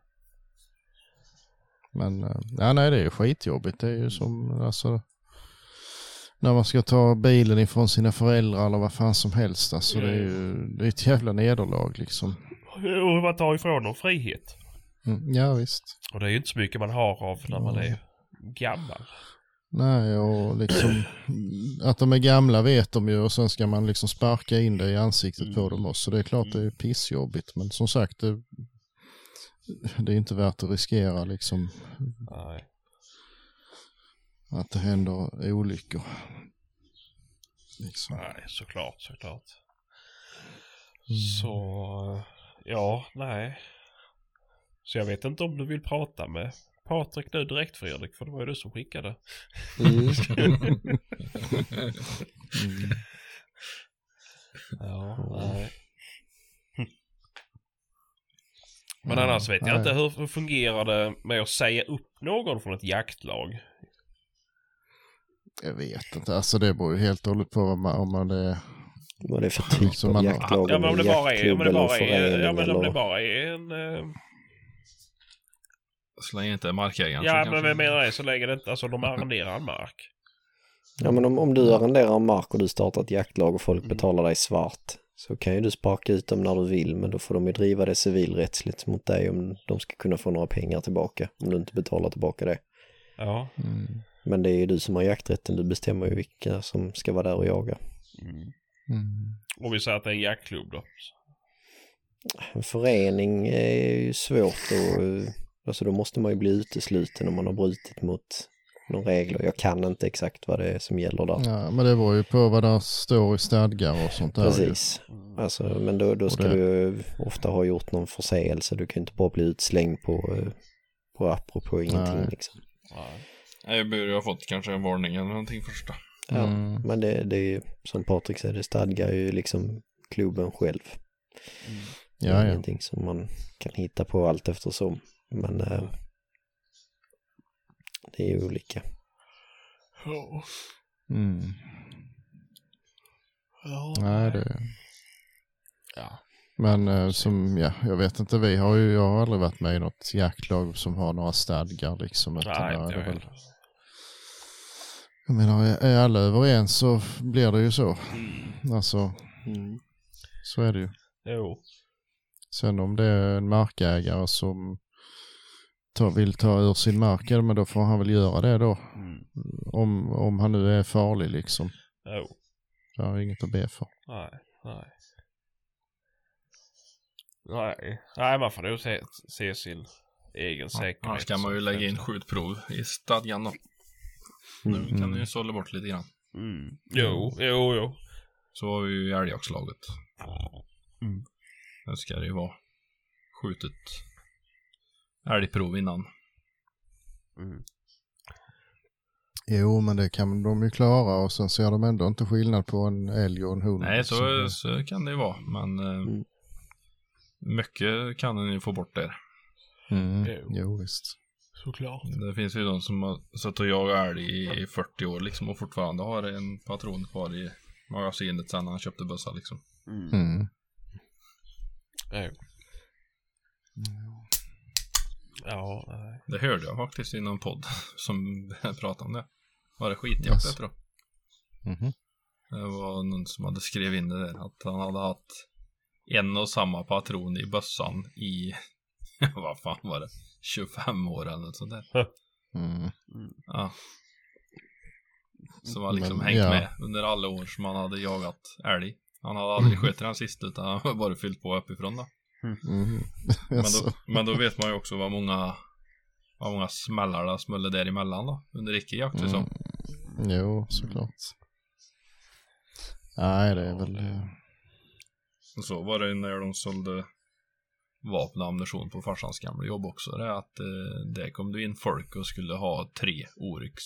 Men eh, ja, nej, det är ju skitjobbigt. Det är ju som alltså. När man ska ta bilen ifrån sina föräldrar eller vad fan som helst. Alltså det är ju det är ett jävla nederlag liksom. Och man tar ifrån dem frihet. Mm, ja visst. Och det är ju inte så mycket man har av när man är gammal. Nej och liksom att de är gamla vet de ju och sen ska man liksom sparka in det i ansiktet på dem också. Det är klart det är pissjobbigt men som sagt det, det är inte värt att riskera liksom Nej. Att det händer olyckor. Liksom. Nej, såklart, såklart. Så, eh, ja, nej. Så jag vet inte om du vill prata med Patrik nu direkt Fredrik, för det var ju du som skickade. Mm. Mm. Ja, nej. Men annars vet jag nej. inte hur, hur fungerar det med att säga upp någon från ett jaktlag? Jag vet inte, alltså det beror ju helt och hållet på vad man, om man är Vad det är för typ Som av jaktlag. Ja men om det bara är, om det bara är, ja, men om det bara är en... eh, Så länge inte markägaren Ja men jag menar det så länge det inte, alltså de arrenderar en mark. Ja men om, om du arrenderar mark och du startar ett jaktlag och folk Mm. betalar dig svart så kan ju du sparka ut dem när du vill men då får de ju driva det civilrättsligt mot dig om de ska kunna få några pengar tillbaka om du inte betalar tillbaka det. Ja. mm, Men det är ju du som har jakträtten, du bestämmer ju vilka som ska vara där och jaga. Mm. mm, Och vi säger att det är en jaktklubb då. En förening är ju svårt och alltså då måste man ju bli utesluten om man har brutit mot några regler. Jag kan inte exakt vad det är som gäller där. ja, men det beror ju på vad det står i stadgar och sånt där. Precis. Alltså, men då, då ska det- du ofta ha gjort någon förseelse. Du kan ju inte bara bli utslängd på, eh, på apropå ingenting Nej. liksom. Nej. Jag borde ha fått kanske en varning eller någonting första. Ja, Mm. men det, det är ju som Patrik säger, det stadgar ju liksom klubben själv. Det är Ja, ja. ingenting som man kan hitta på allt eftersom. Men eh, det är ju olika. Ja. Mm. Ja. Nej, det... Ja. Men eh, som, ja, jag vet inte, vi har ju, jag har aldrig varit med i något jaktlag som har några stadgar liksom. Utan Nej, är det jag väl. Jag menar, är- är alla överens så blir det ju så. Mm. Alltså, så är det ju. Jo. Sen om det är en markägare som tar, vill ta ur sin mark, ja, men då får han väl göra det då. Mm. Om, om han nu är farlig liksom. Jo. Jag har inget att be för. Nej. Nej. Nej. Nej, man får nog se, se sin egen säkerhet. Annars kan man ju lägga in skjutprov i stadgan då. Nu kan du ju sålla bort lite grann. Mm. Jo, jo, jo. Så har vi ju älgjaktslaget. Mm. Där ska det ju vara skjutet älgprov innan. Mm. Jo, men det kan de ju klara och sen ser de ändå inte skillnad på en älg och en hund. Nej, så, Så- så kan det ju vara. Men eh, Mm. mycket kan en ju få bort där. Mm. Jo. Jo, visst. Såklart. Det finns ju de som har suttit och jagat älg i 40 år liksom och fortfarande har en patron kvar i magasinet sen han köpte bössa liksom. Mm. Mm. Ja, nej. Det hörde jag faktiskt i någon podd som pratade om det. Var det skitjakt jag tror. Mhm. Det var någon som hade skrivit in det där. Att han hade haft en och samma patron i bössan i, vad fan var det, 25 år eller något sånt där. Mm. Ja. Som har liksom Men, hängt ja. med under alla år som han hade jagat älg. Han hade aldrig Mm. skjutit den sist utan han har bara fyllt på uppifrån då. Mhm. Men Jaså. då, men då vet man ju också vad många, vad många smällar det smällde däremellan då. Under icke-jaktsäsong. Mm. Jo, såklart. Nej, det är väl... eh, Och så var det när de sålde vapen och ammunition på farsans gamla jobb också. Det är att eh, där kom det in folk och skulle ha tre Oryx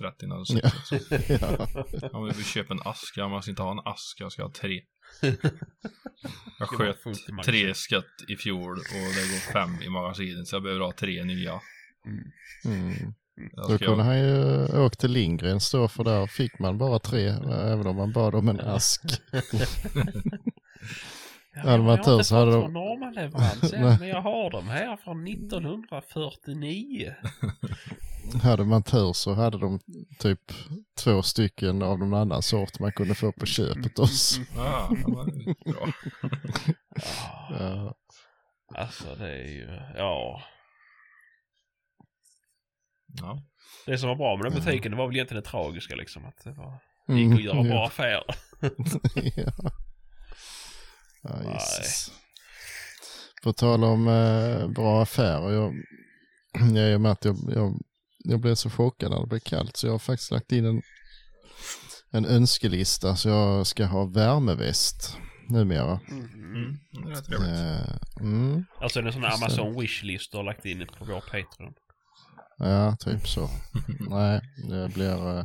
30 när Ja. ja. ja. Ja, men vi köper en ask. Ja, man ska inte ha en ask. Jag ska ha tre. Jag sköt tre skott i fjol och det går fem i magasinet. Så jag behöver ha tre nya. Mm. Jag Då kunde ha- han ju åkt till Lindgrens då, för där fick man bara tre, även om man bad om en ask. Ja, Hade man jag har tur inte så hade de- någon normalleverans än, Nej. men jag har dem här från 1949. Hade man tur så hade de typ två stycken av någon annan sort man kunde få på köpet också. Ja. Ja, Ja. alltså det är ju, ja. Ja. Det som var bra med den butiken, det var väl egentligen det tragiska liksom. Att det var, det gick att göra Mm, bra affärer. ja. Ja. Jesus. På tal om eh, bra affärer. Jag, jag, i och med att jag, jag, jag blev så chockad när det blev kallt så jag har faktiskt lagt in en, en önskelista så jag ska ha värmeväst numera. Mm, det är trevligt. Eh, mm, Alltså det är en sån här. Amazon wishlist du har lagt in på vår Patreon. ja, typ så. Nej, det blir eh,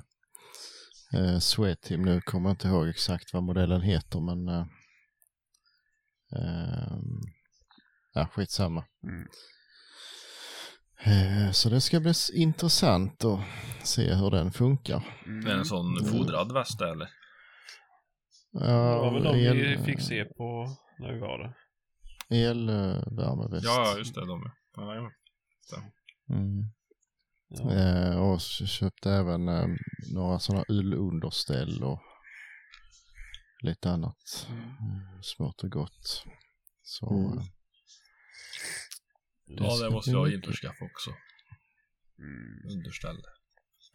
eh, Sweat Team nu. Kommer jag inte ihåg exakt vad modellen heter men eh, ehm, ja, skitsamma. Mm. Eh, Så det ska bli intressant att se hur den funkar. Mm. Det är en sån fodrad väst eller? Det var väl de vi fick se på, när vi var där. elvärmeväst. Ja, ja, just det. De ja. Ja, ja. Mm. Ja. Eh, och så köpte även eh, några sådana ullunderställ och lite annat Mm. eh, smått och gott. Så Mm. eh, Ja, ska det måste jag införskaffa också. Mm. Underställ.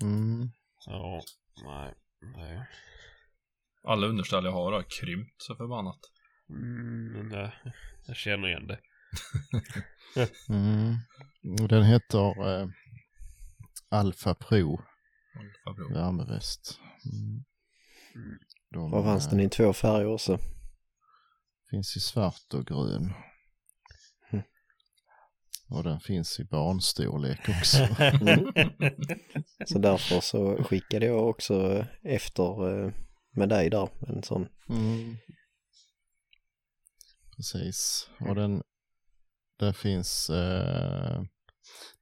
Mm. Ja, nej. nej. Alla underställ jag har har krympt så förbannat. Mm, men det, jag känner igen det. Mm. Den heter eh, Alpha Pro Alfa Pro. värmeväst. Mm. De, Vad fanns eh, den i två färger också? Finns i svart och grön. Mm. Och den finns i barnstorlek också. Mm. Så därför så skickade jag också efter eh, med dig där en sån. Mm. Precis. Och den, det finns, eh,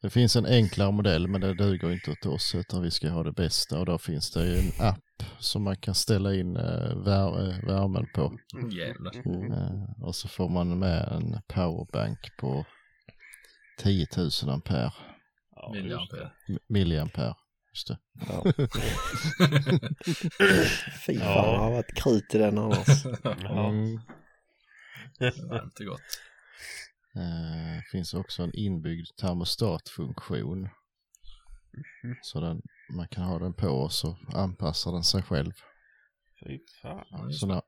det finns en enklare modell men det duger inte åt oss utan vi ska ha det bästa och då finns det ju en app som man kan ställa in eh, vär, eh, värmen på. Jävlar. Mm. Eh, och så får man med en powerbank på 10 000 ampere, Ja, det. Milliampere. Just det. Ja. Fy fan, Ja. det har varit krut i den annars. Ja. Mm. Varmt och gott. Eh, finns också en inbyggd termostatfunktion. Mhm. Så den, man kan ha den på och så anpassar den sig själv. Fy fan. Så när, det.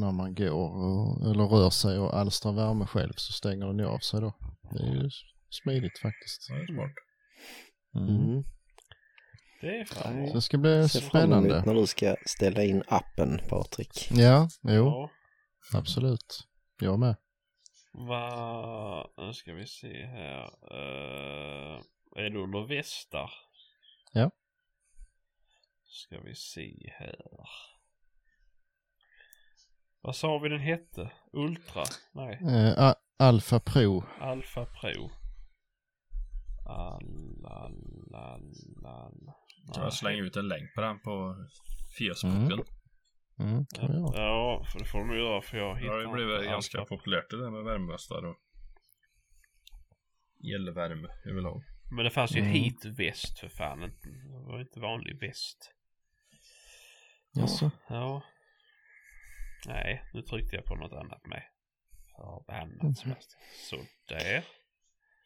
när man går och, eller rör sig och alstrar värme själv så stänger den ju av sig då. Det är ju smidigt faktiskt. Ja, det är smart. Mm. Mm. Det är fan. Så det ska bli spännande. när du ska ställa in appen Patrik. Ja, jo, Ja. absolut. Jag med. Va, nu ska vi se här. Uh, är det under västar? Ja. Ska vi se här. Vad sa vi den hette? Ultra? Nej, Eh, A- Alfa Pro. Alfa Pro. Alalala. Så jag slänger ut en länk på den på Facebooken. Mm, kan vi göra. Ja, för det får du göra för jag Det hittar har ju blivit ganska Alfa. populärt det där med värmevästar och elvärme överlag. Men det fanns ju Mm. heatväst för fan. Det var inte vanlig väst. Jaså? Ja. Nej, nu tryckte jag på något annat med. Förbannat. Sebastian. Så där.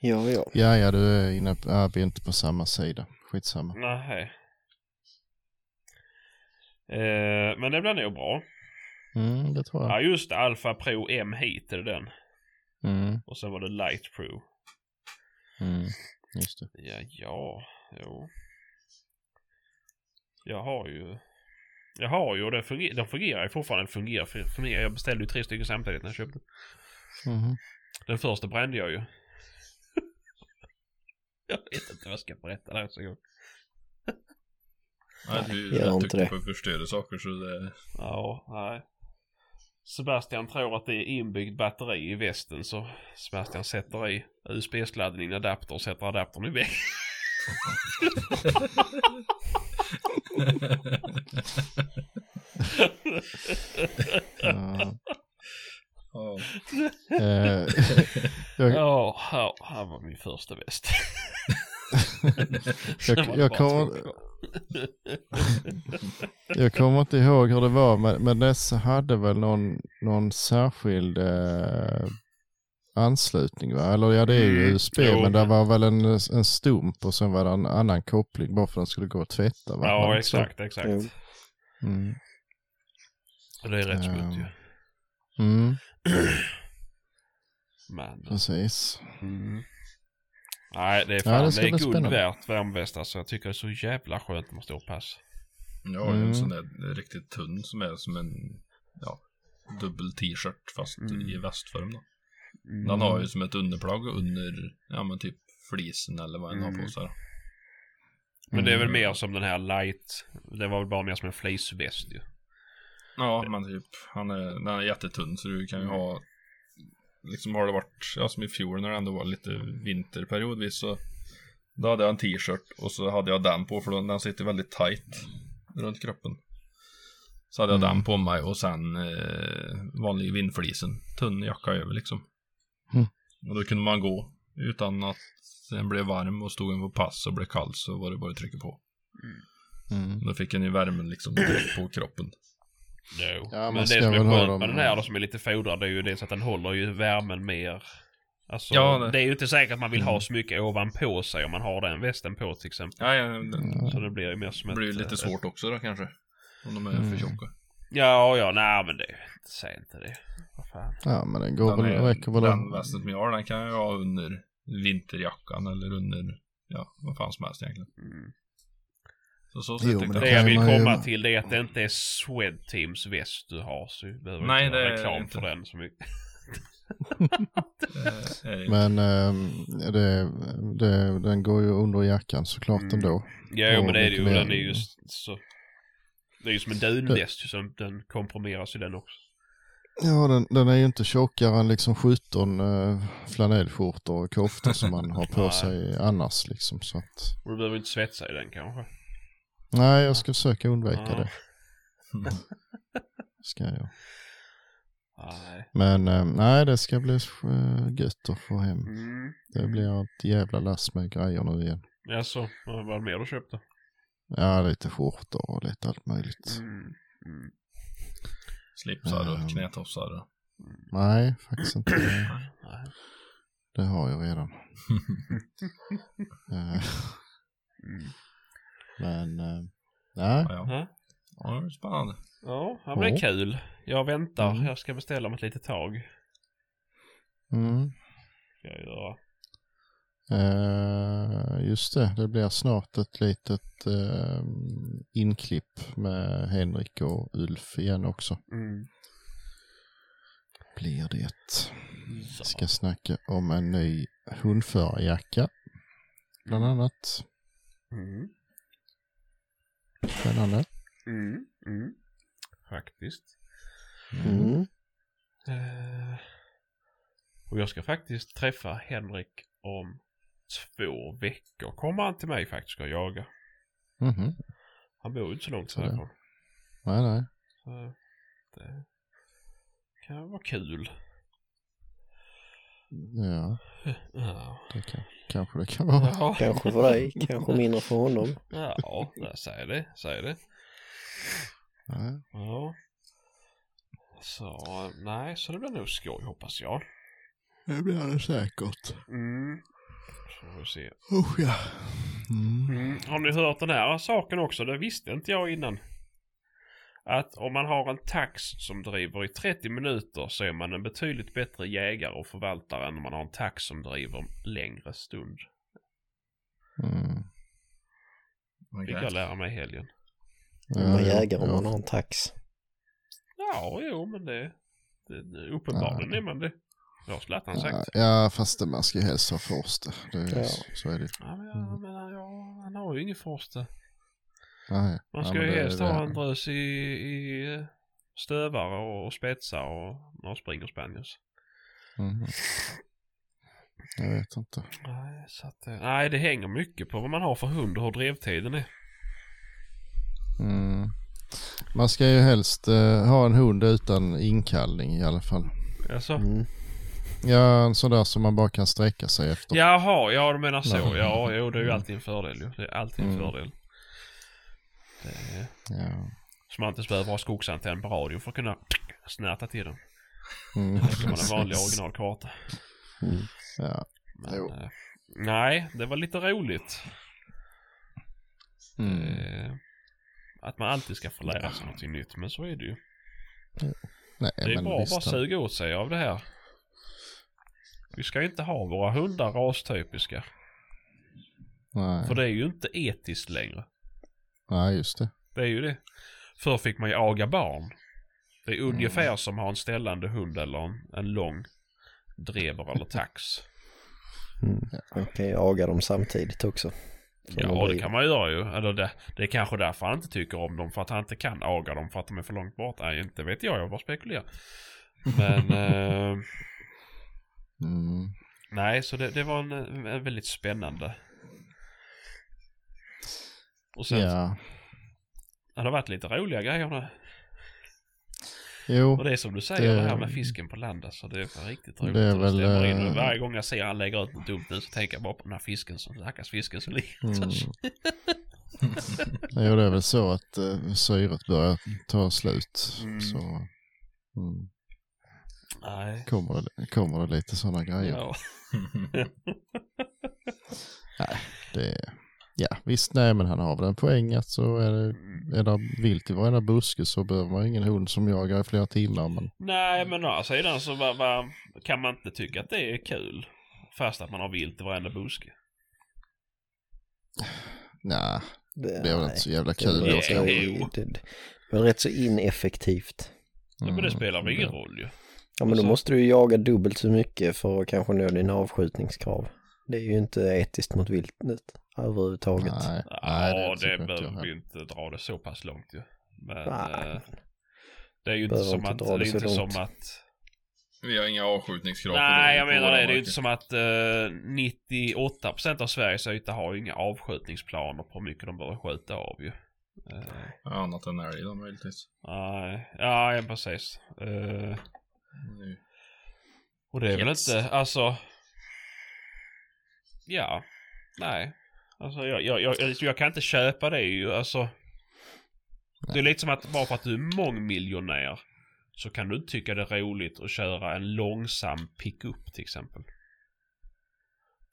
Ja, ja. Ja, ja, du är inne på, ja, vi är inte på samma sida. Skitsamma. Nej. Eh, men det blir nog bra. Mm, det tror Ja jag. just det, Alpha Pro M Heat är den. Mm, Och sen var det Light Pro. mm, just det. Ja, ja, jo. Jag har ju. Jag har ju och det fungerar, de fungerar ju fortfarande. Det fungerar mig. Jag beställde ju tre stycken samtidigt när jag köpte. Mhm. Den första brände jag ju. jag vet inte vad jag ska berätta där så gång. Nej, du gör är inte det. på att förstöra saker så det... Ja, nej. Sebastian tror att det är inbyggd batteri i västen så Sebastian sätter i USB-sladden i en adapter och sätter adaptern i väggen. Ja. Ja. Eh, jag, Ja, här var min första väst. Jag, jag, två kvar. jag kommer inte ihåg hur det var, men, men dessa hade väl någon, någon särskild eh, anslutning va? Eller ja, det är ju Mm, USB, jo. men det var väl en, en stump och sen var det en annan koppling bara för att den skulle gå att tvätta va? Ja, exakt, exakt. Mm. Och det är rätt smutt ju. Mm, Men, precis. mm. Nej, det är Ja, fan, det det, ska är guld värt värmeväst alltså. Jag tycker det är så jävla skönt med ståpass. Har ju Mm. en sån där riktigt tunn som är som en ja, dubbel t-shirt fast Mm. i västform då. Mm. Den har ju som ett underplagg under, ja men typ flisen eller vad den har Mm. på sig. då. Men det är väl Mm. mer som den här light. Det var väl bara mer som en fleeceväst ju. Ja, men typ, han är, den är jättetunn så du kan ju ha Liksom har det varit, ja som i fjol när det ändå var lite vinterperiodvis så Då hade jag en t-shirt och så hade jag den på för den, den sitter väldigt tight runt kroppen Så hade jag Mm. den på mig och sen eh, vanlig vindflisen, tunn jacka över liksom Mm. Och då kunde man gå utan att den blev varm och stod en på pass och blev kall så var det bara att trycka på Mm. Då fick en ju värmen liksom direkt på kroppen No. Ja, Men det som är skönt med den här då, som är lite fodrad är ju det så att den håller ju värmen mer. Alltså, Ja, det... det- är ju inte säkert att man vill Mm. ha så mycket ovanpå sig om man har den västen på till exempel. Ja, ja, det Så det blir ju mer som blir ett... lite eh, svårt också då kanske Om de är Mm. för tjocka Ja, ja, nej men det, säg inte det. Vad fan. Ja, men den går Den, väl, är, räcker väl den västen som jag har den kan jag ha under vinterjackan eller under Ja, vad fan som helst egentligen Mm. Så så Jo, men Det jag. vill man ju- komma till det är att det inte är Swedteams väst du har så vi behöver Nej, inte ha det är reklam inte. för den så mycket. Eh, är det- Men ehm, det, det, den går ju under jackan såklart Mm. ändå. Ja, Och men det är det ju. mer- Den är ju s- så... Det är ju som en dunväst så den komprimeras ju den också. Ja, den, den är ju inte tjockare än liksom 17 uh, flanellskjortor och koftor som man har på sig annars liksom. Så att, Och du behöver inte svetsa i den kanske. Nej, jag ska försöka undvika Ja. det. Ska jag. Nej. Men eh, nej, det ska bli uh, gött att få hem. Mm. Det blir ett jävla lass med grejer nu igen. Jaså, vad var det mer du köpte? Ja, lite skjortor och lite allt möjligt. Mm. Mm. Slipsar och Ehm. knätofsar och Nej, faktiskt inte. Nej. det har jag redan. Eh, Mm. Men eh, nej, ja, ja. Ja. ja, det är spännande Ja, det blir Ja. kul. Jag väntar. Mm. Jag ska beställa om ett litet tag. mm. Ska jag göra. Eh, just det, det blir snart ett litet eh, inklipp med Henrik och Ulf igen också. Mm. Blir det. Så. Ska snacka om en ny hundförarjacka. Bland annat. Mm. Spännande. Mm. Mm. Faktiskt. Mm. Eh, och jag ska faktiskt träffa Henrik om två veckor. Kommer han till mig faktiskt och jaga. Mhm. Han bor ju inte så långt Så härifrån. Nej, nej. Så det kan vara kul. Ja, Ja, det kan, kanske det kan vara. ja, Kanske för dig, kanske mindre för honom. ja säg det, säg det. Nej. Ja. Så nej, så det blir nog skoj hoppas jag. Det blir det säkert. Mm. Så får vi se. Usch ja. Mm. Mm. Har ni hört den här saken också? Det visste inte jag innan. Att om man har en tax som driver i 30 minuter så är man en betydligt bättre jägare och förvaltare än om man har en tax som driver längre stund. Mm. Fick jag lära mig i helgen. Man ja, jägar om ja. man har en tax. Ja, jo men det... det, uppenbarligen är man det. Det har Zlatan sagt. Ja, ja, fast det- man ska ju helst ha första. Det, är- Ja. Så är det Ja, men, ja, men ja, han har ju ingen första. Nej. Man ska ju helst ha en drös i, i eh, stövare och spetsar och när de springer spaniels. Mhm. Jag vet inte. Nej, så att, nej, det hänger mycket på vad man har för hund och hur drevtiden är. Mm. Man ska ju helst eh, ha en hund utan inkallning i alla fall. Alltså, Mm. Ja, en sån där som man bara kan sträcka sig efter. Jaha, ja du menar så. Ja. Ja, jo det är ju alltid en fördel ju. Det är alltid en Mm. fördel. Det Ja. så man inte ens behöver ha skogsantenn på radion för att kunna snärta till den. Mm. Det kan man en vanlig originalkarta. Mm. Ja. Men, eh, nej, det var lite roligt. Mm. Eh, att man alltid ska få lära sig något nytt, men så är det ju. Nej, Det är bra att bara suga åt sig av det här. Vi ska inte ha våra hundar rastypiska. Nej. För det är ju inte etiskt längre. Nej, just det. Det är ju det. Förr fick man ju aga barn. Det är Mm. ungefär som att ha en ställande hund eller en, en lång drever eller tax. Mm. Man kan ju aga dem samtidigt också. Så Ja, de det blir- kan man göra ju. Eller det, det är kanske därför han inte tycker om dem. För att han inte kan aga dem för att de är för långt bort. Nej, inte vet jag. Jag bara spekulerar. Men... eh, Mm. nej, så det, det var en, en väldigt spännande. Och sen Ja. har det varit lite roliga grejer nu. Jo, Och det är som du säger, det, Det- här med fisken på land alltså. Det är riktigt roligt. Det är väl, in. eh, Varje gång jag ser han lägger ut något dumt nu så tänker jag bara på den här fisken som, stackars fisken som ligger. Mm. jo, det är väl så att uh, syret börjar ta slut. Mm. Så mm, Nej. kommer, det, kommer det lite sådana grejer. Ja. Det, ja, visst, nej, men han har väl en poäng att så är det, är det vilt i varenda buske så behöver man ingen hund som jagar i flera timmar. Men Nej men å andra sidan så va, va, kan man inte tycka att det är kul. Fast att man har vilt i varenda buske. nej, Det, det är väl inte så jävla Det är kul. ska, rätt- jo. det, det är väl rätt så ineffektivt. Ja, men det Mm, spelar väl ingen det- roll ju. Ja men då måste du ju jaga dubbelt så mycket för att kanske nå dina avskjutningskrav. Det är ju inte etiskt mot viltet överhuvudtaget. Nej, Ja, nej, det, inte jag behöver vi inte dra det så pass långt ju. Men Nej, eh, det är ju inte behöver som inte att, det det är inte som att Vi har inga avskjutningskrav på Nej, jag menar det. Det är ju inte som att eh, 98% av Sveriges yta har ju inga avskjutningsplaner på hur mycket de bör skjuta av ju. Eh, Ja, Annat än älg då möjligtvis. Nej, ja, ja precis. Eh, och det är väl Yes. inte, alltså. Ja, nej. Alltså jag, jag, jag, jag kan inte köpa det ju, alltså. Det är lite som att bara för att du är mångmiljonär så kan du tycka det är roligt att köra en långsam pickup till exempel.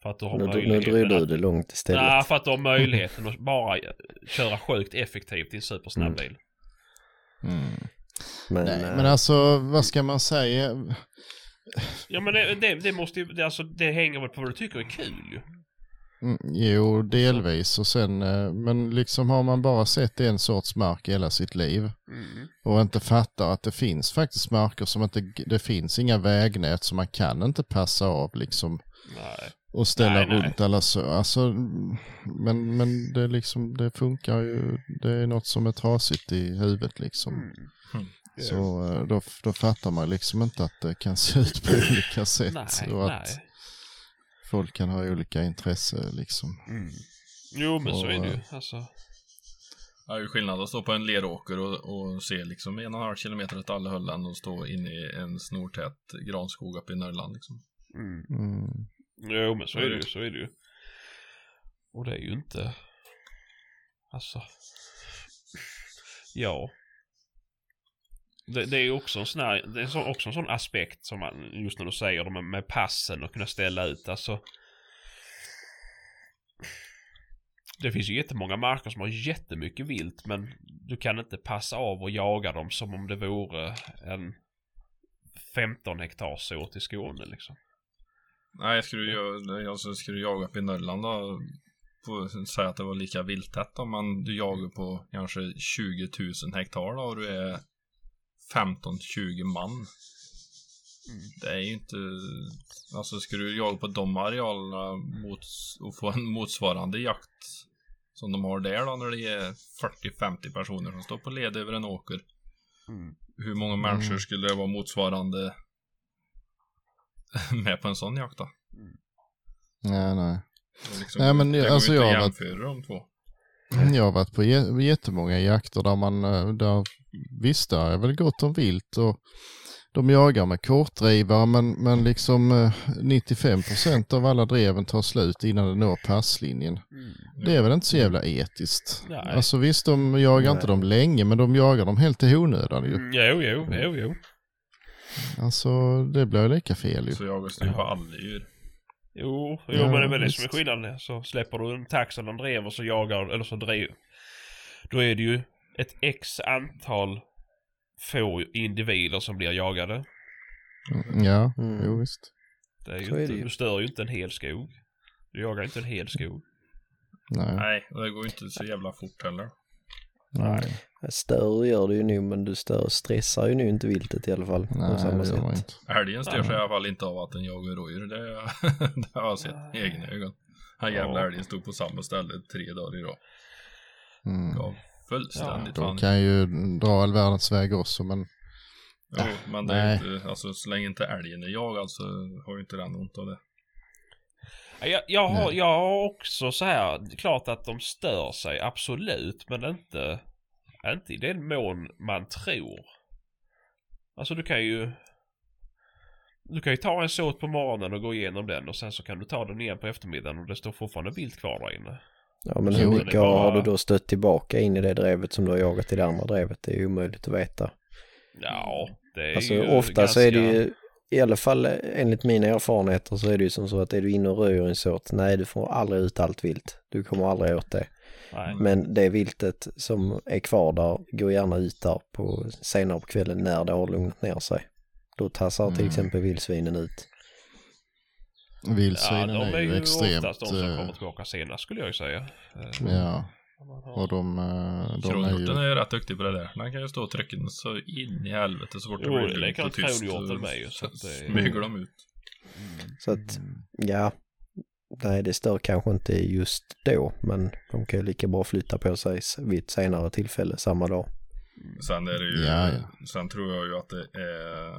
För att du har Nu, nu möjligheten drar du det långt istället. Nej, för att du har möjligheten att bara köra sjukt effektivt i en supersnabb Mm. bil. Mm. men, Nej, eh, men alltså vad ska man säga? Ja men det, det, det måste ju, det, alltså det hänger väl på vad du tycker är kul ju. Mm, jo, delvis och sen, eh, men liksom har man bara sett en sorts mark hela sitt liv Mm. och inte fattar att det finns faktiskt marker som inte, det finns inga vägnät så man kan inte passa av liksom Nej. och ställa Nej, nej. runt alla så. Alltså, mm, men, men det liksom, det funkar ju, det är något som är trasigt i huvudet liksom. Mm. Så eh, då, då fattar man liksom inte att det kan se ut på olika sätt. Nej, och att nej. folk kan ha olika intresse liksom. Mm. Jo men så Och, är det ju. eh, Alltså. Det är ju skillnad att stå på en leråker och, och se liksom en och en halv kilometer åt alla höllen och stå inne i en snortät granskog uppe i Norrland liksom. Mm. Mm. Jo men så är det ju, så är det ju. Och det är ju inte... Alltså... Ja. Det, det är ju också en sån här, det är också en sån aspekt som man, just när du säger det med, med passen och kunna ställa ut, alltså. Det finns ju jättemånga marker som har jättemycket vilt men du kan inte passa av och jaga dem som om det vore en 15 hektar så i Skåne liksom. Nej, jag skulle ju, alltså, ska du jaga uppe i Norrland då? På, säga att det var lika vilttätt om man, du jagar på kanske 20 000 hektar då och du är 15-20 man. Det är ju inte, alltså ska du jaga på de arealerna mot, och få en motsvarande jakt som de har där då när det är 40-50 personer som står på led över en åker. Mm. Hur många människor Mm. skulle det vara motsvarande med på en sån jakt då? Nej, nej. Är Liksom, Nej, men det alltså inte jag har jämföra de två. Jag har varit på jä- jättemånga jakter där man, eh, där, visst där är väl gott om vilt och de jagar med kortdrivare men, men liksom eh, 95% av alla dreven tar slut innan det når passlinjen. Det är väl inte så jävla etiskt. Nej. Alltså visst, de jagar inte Nej. dem länge men de jagar dem helt i onödan ju. Mm, Jo, jo, jo, jo. Alltså det blir lika fel ju. Så jagas det ju på alla djur. Jo, jo Ja, men det är väl det som är skillnaden. Så släpper du en tax eller en drev och så jagar, eller så driv. Då är det ju ett x antal få individer som blir jagade. Mm, Ja, Mm. jo visst. Det är ju Så är inte, det ju. Du stör ju inte en hel skog. Du jagar inte en hel skog. Nej. Nej, och det går ju inte så jävla fort heller. Nej, Stör gör det ju nu men du stör, stressar ju nu inte viltet i alla fall på nej samma det gör man inte. Älgen stör sig i alla fall inte av att den jagar rådjur. Det, det har jag sett med egna ögon. Han jävla Ja. älgen stod på samma ställe tre dagar i rad. Mm. Gav fullständigt De fan. kan ju dra all världens väg också men Jo, men det är Nej. inte, alltså så länge inte älgen är jagad så har ju inte den ont av det. Ja, Jag, jag, har, Nej. jag har också så här, är klart att de stör sig, absolut, men inte, inte i den mån man tror. Alltså du kan ju, du kan ju ta en såt på morgonen och gå igenom den och sen så kan du ta den igen på eftermiddagen och det står fortfarande vilt kvar där inne. Ja men hur mycket bara- har du då stött tillbaka in i det drevet som du har jagat i det andra drevet? Det är ju omöjligt att veta. Ja, det är Alltså ju ofta så är det ganska- ju, i alla fall enligt mina erfarenheter så är det ju som så att är du inne och röjer en såt, nej du får aldrig ut allt vilt. Du kommer aldrig åt det. Nej. Men det viltet som är kvar där går gärna ut där på senare på kvällen när det har lugnat ner sig. Då tassar till Mm. exempel vildsvinen ut. Ja, vildsvinen de är ju extremt... oftast de som eh, kommer tillbaka senast skulle jag ju säga. Eh, Ja, och de, eh, de är ju... är ju rätt duktig på det där. Den kan ju stå och trycka in så in i helvete så fort det Jo, blir det är lugnt likadant och tyst. kronhjorten och med ju, så det är- Smyger de ut. Så att, ja, nej det stör kanske inte just då, men de kan ju lika bra flytta på sig vid ett senare tillfälle samma dag. Sen är det ju, Ja, ja. sen tror jag ju att det är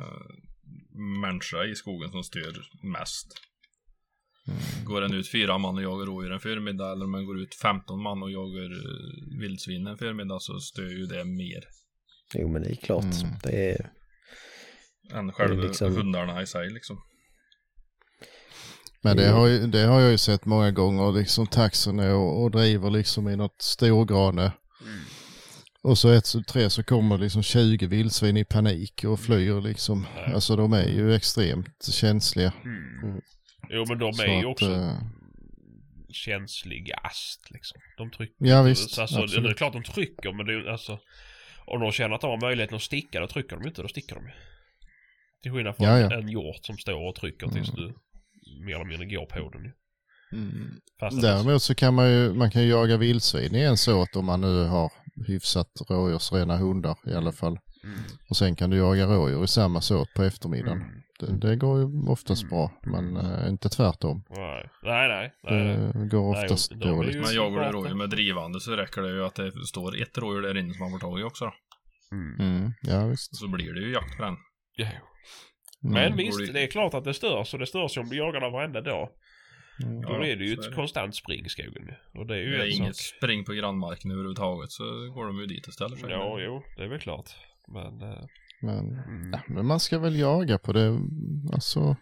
människa i skogen som stör mest. Mm. Går den ut fyra man och jagar rådjur en förmiddag eller om man går ut 15 man och jagar eh, vildsvin en förmiddag så stör ju det mer Jo men det är klart, Mm. det är, än själva liksom- hundarna i sig liksom. Men det har, ju, det har jag ju sett många gånger, liksom taxen är och, och driver liksom i något storgrane. Mm. Och så ett, så tre så kommer liksom 20 vildsvin i panik och flyr liksom. Nej. Alltså de är ju extremt känsliga. Mm. Jo men de Så är ju också eh, känsligast liksom. De trycker Ja visst, Så alltså, det är klart de trycker men det är alltså om de känner att de har möjligheten att sticka då trycker de inte, då sticker de ju. Till skillnad från Ja, ja. en hjort som står och trycker tills Mm. du mer eller mindre går på den ju. Mm. Däremot så kan man ju, man kan ju jaga vildsvin i en såt om man nu har hyfsat rådjursrena hundar i alla fall. Mm. Och sen kan du jaga rådjur i samma såt på eftermiddagen. Mm. Det, det går ju oftast bra, men eh, inte tvärtom. Nej, nej, nej. nej. Det går Nej, oftast de är ju- dåligt. Men jagar du rådjur med drivande så räcker det ju att det står ett rådjur där inne som man får tag i också då. Mm. Mm. Ja visst. Så blir det ju jakt på den. Ja. Mm. Men visst, Borde- det är klart att det störs och det störs ju om du jagar den varenda dag. Mm. Då Ja, är det ju ett det. konstant spring i skogen. Och det är ju Det är en inget sak. spring på grannmarken överhuvudtaget så går de ju dit och ställer sig. Ja, jo, det är väl klart. Men, eh, Men, mm, ja, men man ska väl jaga på det. Alltså,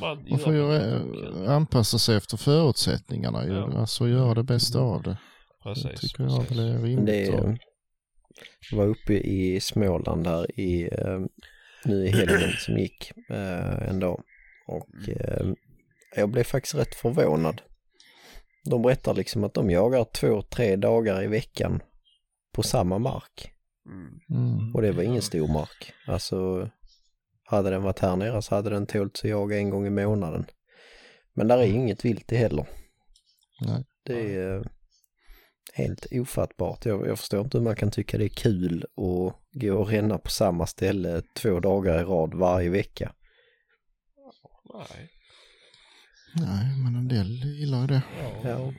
man, man får ju eh, anpassa sig efter förutsättningarna. Ju. Ja. Alltså göra det bästa av det. Det Precis. tycker jag precis. är rimligt. Det och- var uppe i Småland här i, eh, nu i helgen som gick eh, en dag. Och eh, jag blev faktiskt rätt förvånad. De berättar liksom att de jagar två, tre dagar i veckan på samma mark. Mm. Mm. Och det var ingen stor mark. Alltså, hade den varit här nere så hade den tålt att jaga en gång i månaden. Men där är ju inget vilt i heller. Nej. Det är eh, helt ofattbart. Jag, jag förstår inte hur man kan tycka det är kul att gå och ränna på samma ställe två dagar i rad varje vecka. Nej. Nej, men en del gillar det. Ja. Ja.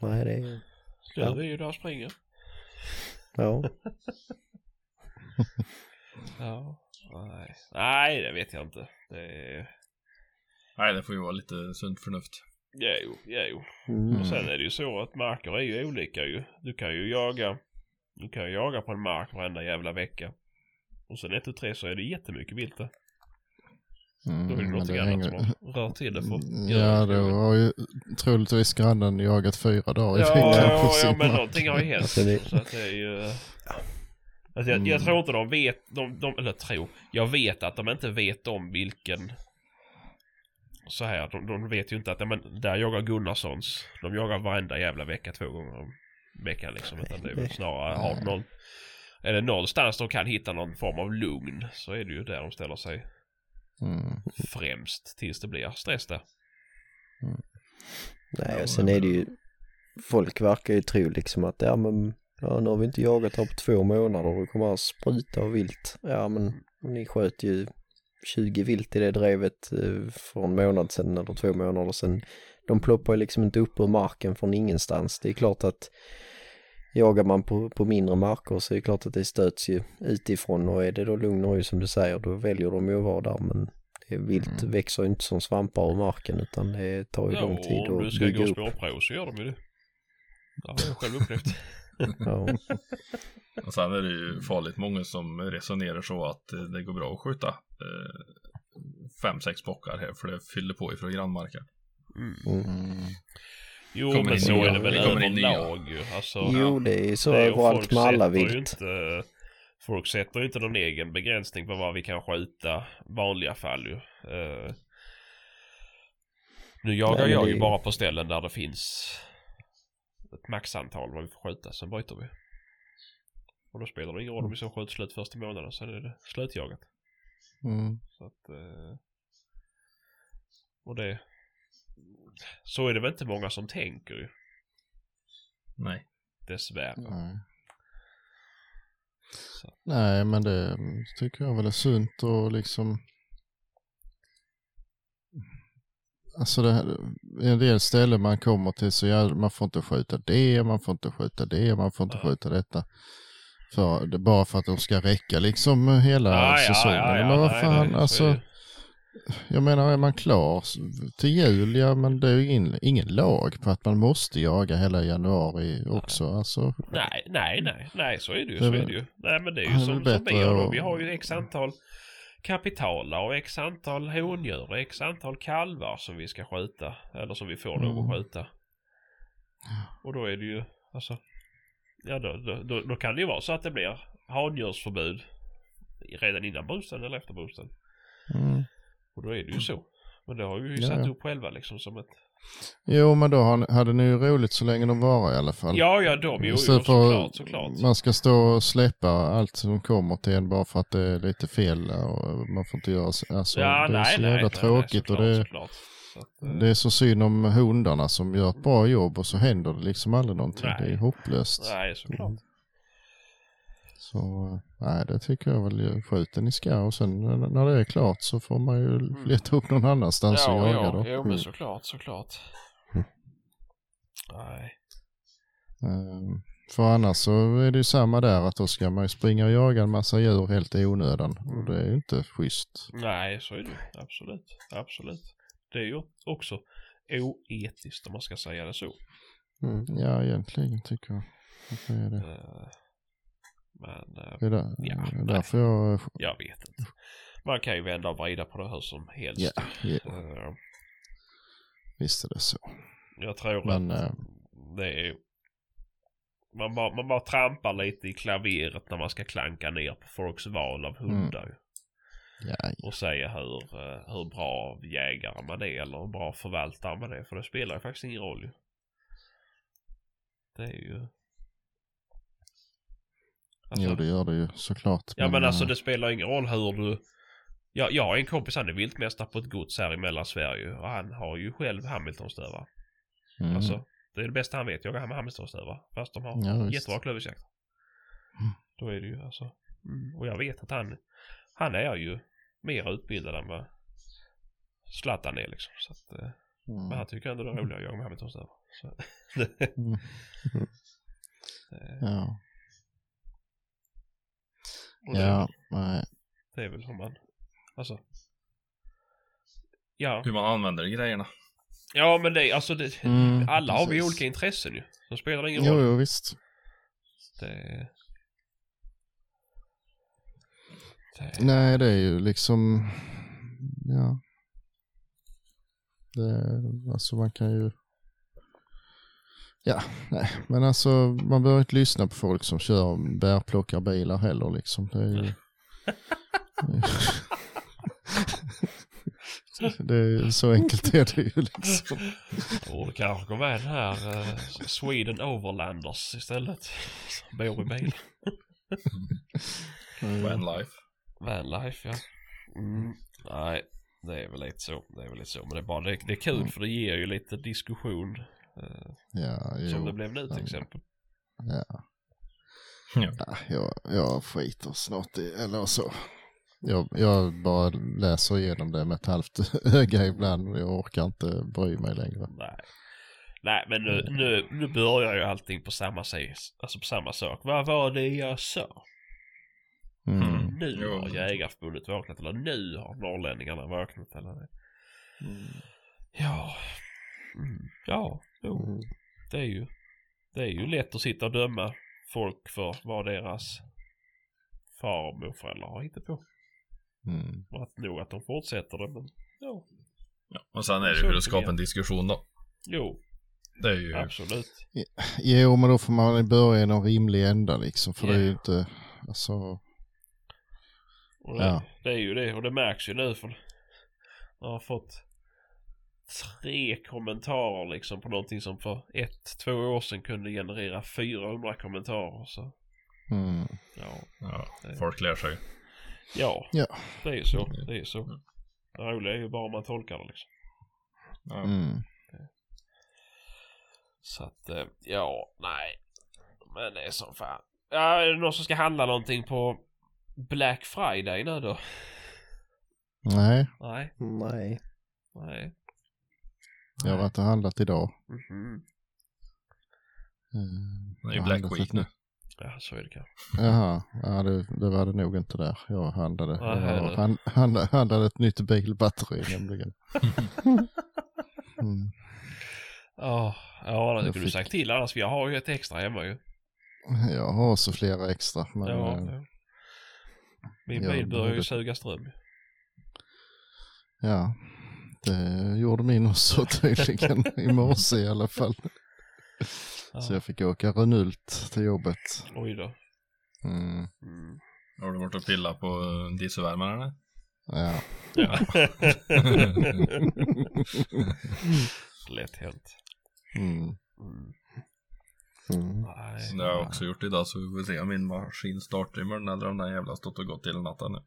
Nej, det är... Du är ju där och springer. Ja. Ja. Nej. Nej, det vet jag inte. Det är... Nej, det får ju vara lite sunt förnuft. Ja, jo, ja, jo. Mm. Och sen är det ju så att marker är ju olika ju. Du kan ju jaga, du kan ju jaga på en mark varenda jävla vecka. Och sen ett och tre så är det jättemycket vilt där. Mm, Då är det men någonting det annat hänger- som rört till det för Ja, då har ju troligtvis grannen jagat fyra dagar i Ja, veckan ja, på ja, sin men mark. någonting har ju hänt. Alltså det- Så att det är ju... Alltså jag, jag Mm. tror inte de vet, de, de, eller tror, jag vet att de inte vet om vilken så här, de, de vet ju inte att, ja, men där jagar Gunnarssons, de jagar varenda jävla vecka två gånger om veckan liksom. Utan det är väl snarare, har någon, är det någonstans de kan hitta någon form av lugn så är det ju där de ställer sig Mm. främst tills det blir stress där. Nej, och sen är det ju, folk verkar ju tro liksom att ja men, ja nu har vi inte jagat här på två månader och det kommer att spruta och vilt. Ja men ni sköt ju 20 vilt i det drevet eh, för en månad sedan eller två månader sedan. De ploppar ju liksom inte upp ur marken från ingenstans. Det är klart att jagar man på, på mindre marker så är det klart att det stöts ju utifrån och är det då lugn och ro som du säger då väljer de ju att vara där men det vilt Mm. växer ju inte som svampar ur marken utan det tar ju Ja, lång tid och om du att ska bygga gå upp. spårprov så gör de ju det. Det har jag själv upplevt. Ja. Och sen är det ju farligt många som resonerar så att det går bra att skjuta eh, fem, sex bockar här för det fyller på ifrån grannmarken. Mm. Mm. Jo, Kommer men så är det väl överlag ju. Alltså, Jo, det är så det är- och överallt folk med alla ju vilt. Inte, folk sätter ju inte någon egen begränsning på vad vi kan skjuta vanliga fall ju. Eh, nu jagar Nej, jag det- ju bara på ställen där det finns ett maxantal vad vi får skjuta, sen byter vi. Och då spelar det ingen roll om vi så skjuter slut första månaden, sen är det slutjagat. Mm. Så att, eh, och det, så är det väl inte många som tänker ju, Nej. dessvärre. Nej. Så. Nej, men det tycker jag väl är sunt och liksom Alltså det, här- en del ställen man kommer till så ja, man får inte skjuta det, man får inte skjuta det, man får inte Ja. skjuta detta. För, det, bara för att de ska räcka liksom hela Ja, ja, säsongen. ja, ja, men vad fan, nej, alltså. Jag menar, är man klar till jul, ja men det är ju ingen, ingen lag på att man måste jaga hela januari också. Alltså, Nej, nej, nej, nej, så är det ju. Det Så är är det ju. Nej, men det är ju är som, väl som vi har då. Vi har ju x antal kapitaler och x antal hondjur och x antal kalvar som vi ska skjuta. Eller som vi får lov Mm. att skjuta. Och då är det ju, alltså. Ja, då, då, då, då kan det ju vara så att det blir handjursförbud redan innan boosten eller efter boosten. mm. Och då är det ju så. Men det har vi ju Ja, satt ja. upp själva liksom som ett... Jo, men då hade ni ju roligt så länge de var i alla fall. Ja, ja, de, jo, för såklart, såklart. man ska stå och släppa allt som kommer till en bara för att det är lite fel och man får inte göra så. Alltså, ja, det är nej, så nej, jävla nej, tråkigt nej, och det, såklart, Så att, eh, det är så synd om hundarna som gör ett bra jobb och så händer det liksom aldrig någonting. Nej. Det är hopplöst. Nej, såklart. Så nej, det tycker jag väl. Skjut den i ska och sen när- det är klart så får man ju leta upp någon annanstans och Mm. Ja, jaga ja, då. jo, men Mm. såklart, såklart. Mm. Nej. Ehm, För annars så är det ju samma där att då ska man ju springa och jaga en massa djur helt i onödan. Och det är ju inte schysst. Nej, så är det. Absolut. Absolut. Det är ju också oetiskt om man ska säga det så. Mm. Ja, egentligen tycker jag. att det är det. Eh, Men eh, Det är där, Ja, det är därför jag... jag vet inte. Man kan ju vända och vrida på det hur som helst. Ja, ja, Eh, visst är det så. Jag tror Men att eh, det är... Man bara, man bara trampar lite i klaveret när man ska klanka ner på folks val av hundar. ja, ja. Och säga hur, eh, hur bra jägare man är eller hur bra förvaltare man är. För det spelar ju faktiskt ingen roll. Det är ju... Alltså, Jo, det gör det ju såklart. ja men alltså eh, det spelar ingen roll hur du... Ja, jag har en kompis, han är viltmästare på ett gods här i Mellansverige och han har ju själv Hamiltonstövare. mm, Alltså, det är det bästa han vet, jaga med Hamiltonstövare. Fast de har Ja, jättebra klövviltsjakt. Mm. Då är det ju alltså... Mm. Och jag vet att han, han är ju mer utbildad än vad Zlatan är liksom. Så att, eh, mm, Men han tycker ändå det är roligare att jaga med Hamiltonstövare. Så, mm, det, ja, och det, ja, nej. det är väl som man... Alltså... Ja. Hur man använder grejerna. Ja men det, alltså det, Mm, alla har vi precis. olika intressen ju. Så spelar det ingen Jo, roll. jo, visst. Det, det, Nej, det är ju liksom, ja. Det, alltså man kan ju, ja, nej, men alltså man behöver inte lyssna på folk som kör bärplockarbilar heller liksom. Det är ju, det är, så enkelt är det ju liksom. borde kanske gå med den här eh, Sweden Overlanders istället. Som bor i bil. Vanlife. Vanlife ja. Mm. Nej, det är väl lite så. Det är väl lite så. Men det är bara, det, det är kul för det ger ju lite diskussion. Ja, som jo. det blev nu till exempel. Ja. Ja. Ja, jag, jag skiter snart i, eller så. Jag, jag bara läser igenom det med ett halvt öga ibland. Jag orkar inte bry mig längre. Nej. Nej men nu, nu, nu börjar ju allting på samma, sätt, alltså på samma sak. Vad var det jag sa? Mm. Nu Jo. har Jägarförbundet vaknat eller nu har norrlänningarna vaknat eller det. Ja. Mm. Ja, jo. Mm. Det är ju. Det är ju lätt att sitta och döma folk för vad deras far och morföräldrar har hittat på. Mm. Och att nog att de fortsätter det men ja. Ja. Och sen är det för att skapa en diskussion då. Jo, Det är ju... absolut. Jo, men då får man börja i någon rimlig ända liksom. För det är ju inte, alltså, Och det, Ja. det är ju det och det märks ju nu för jag har fått tre kommentarer liksom på någonting som för ett, två år sedan kunde generera 400 kommentarer. Så mm. ja, Ja, Det- folk lär sig. ja, Ja. det är ju så. Det är ju så. Det roliga är ju bara om man tolkar det liksom. Ja. Mm. Så att, eh, ja, nej. Men det är som fan. Ja, är det någon som ska handla någonting på Black Friday nu då? Nej, Nej, Nej. nej. Jag har varit och handlat idag. Mm. Det är ju Black Week nu. Ja, så är det kanske. Jaha, ja, det, det var det nog inte där jag handlade. Jag hand, hand, handlade ett nytt bilbatteri nämligen. Mm. Ja, ja det Jag kunde du sagt till annars jag har ju ett extra hemma ju. Jag har så flera extra. Men, Ja, eh, ja. Min bil börjar ju suga ström. Ja, det gjorde min också tydligen i morse i alla fall. Ja. Så jag fick åka Renult till jobbet. Oj då. Mm, Mm. Har du varit och pillat på eh, dieselvärmaren eller? ja. Ja. Lätt hänt. Mm. Mm. Mm. Nej. Så det har jag också gjort idag så vi får se om min maskin startar imorgon eller om den jävla stått och gått hela natten nu.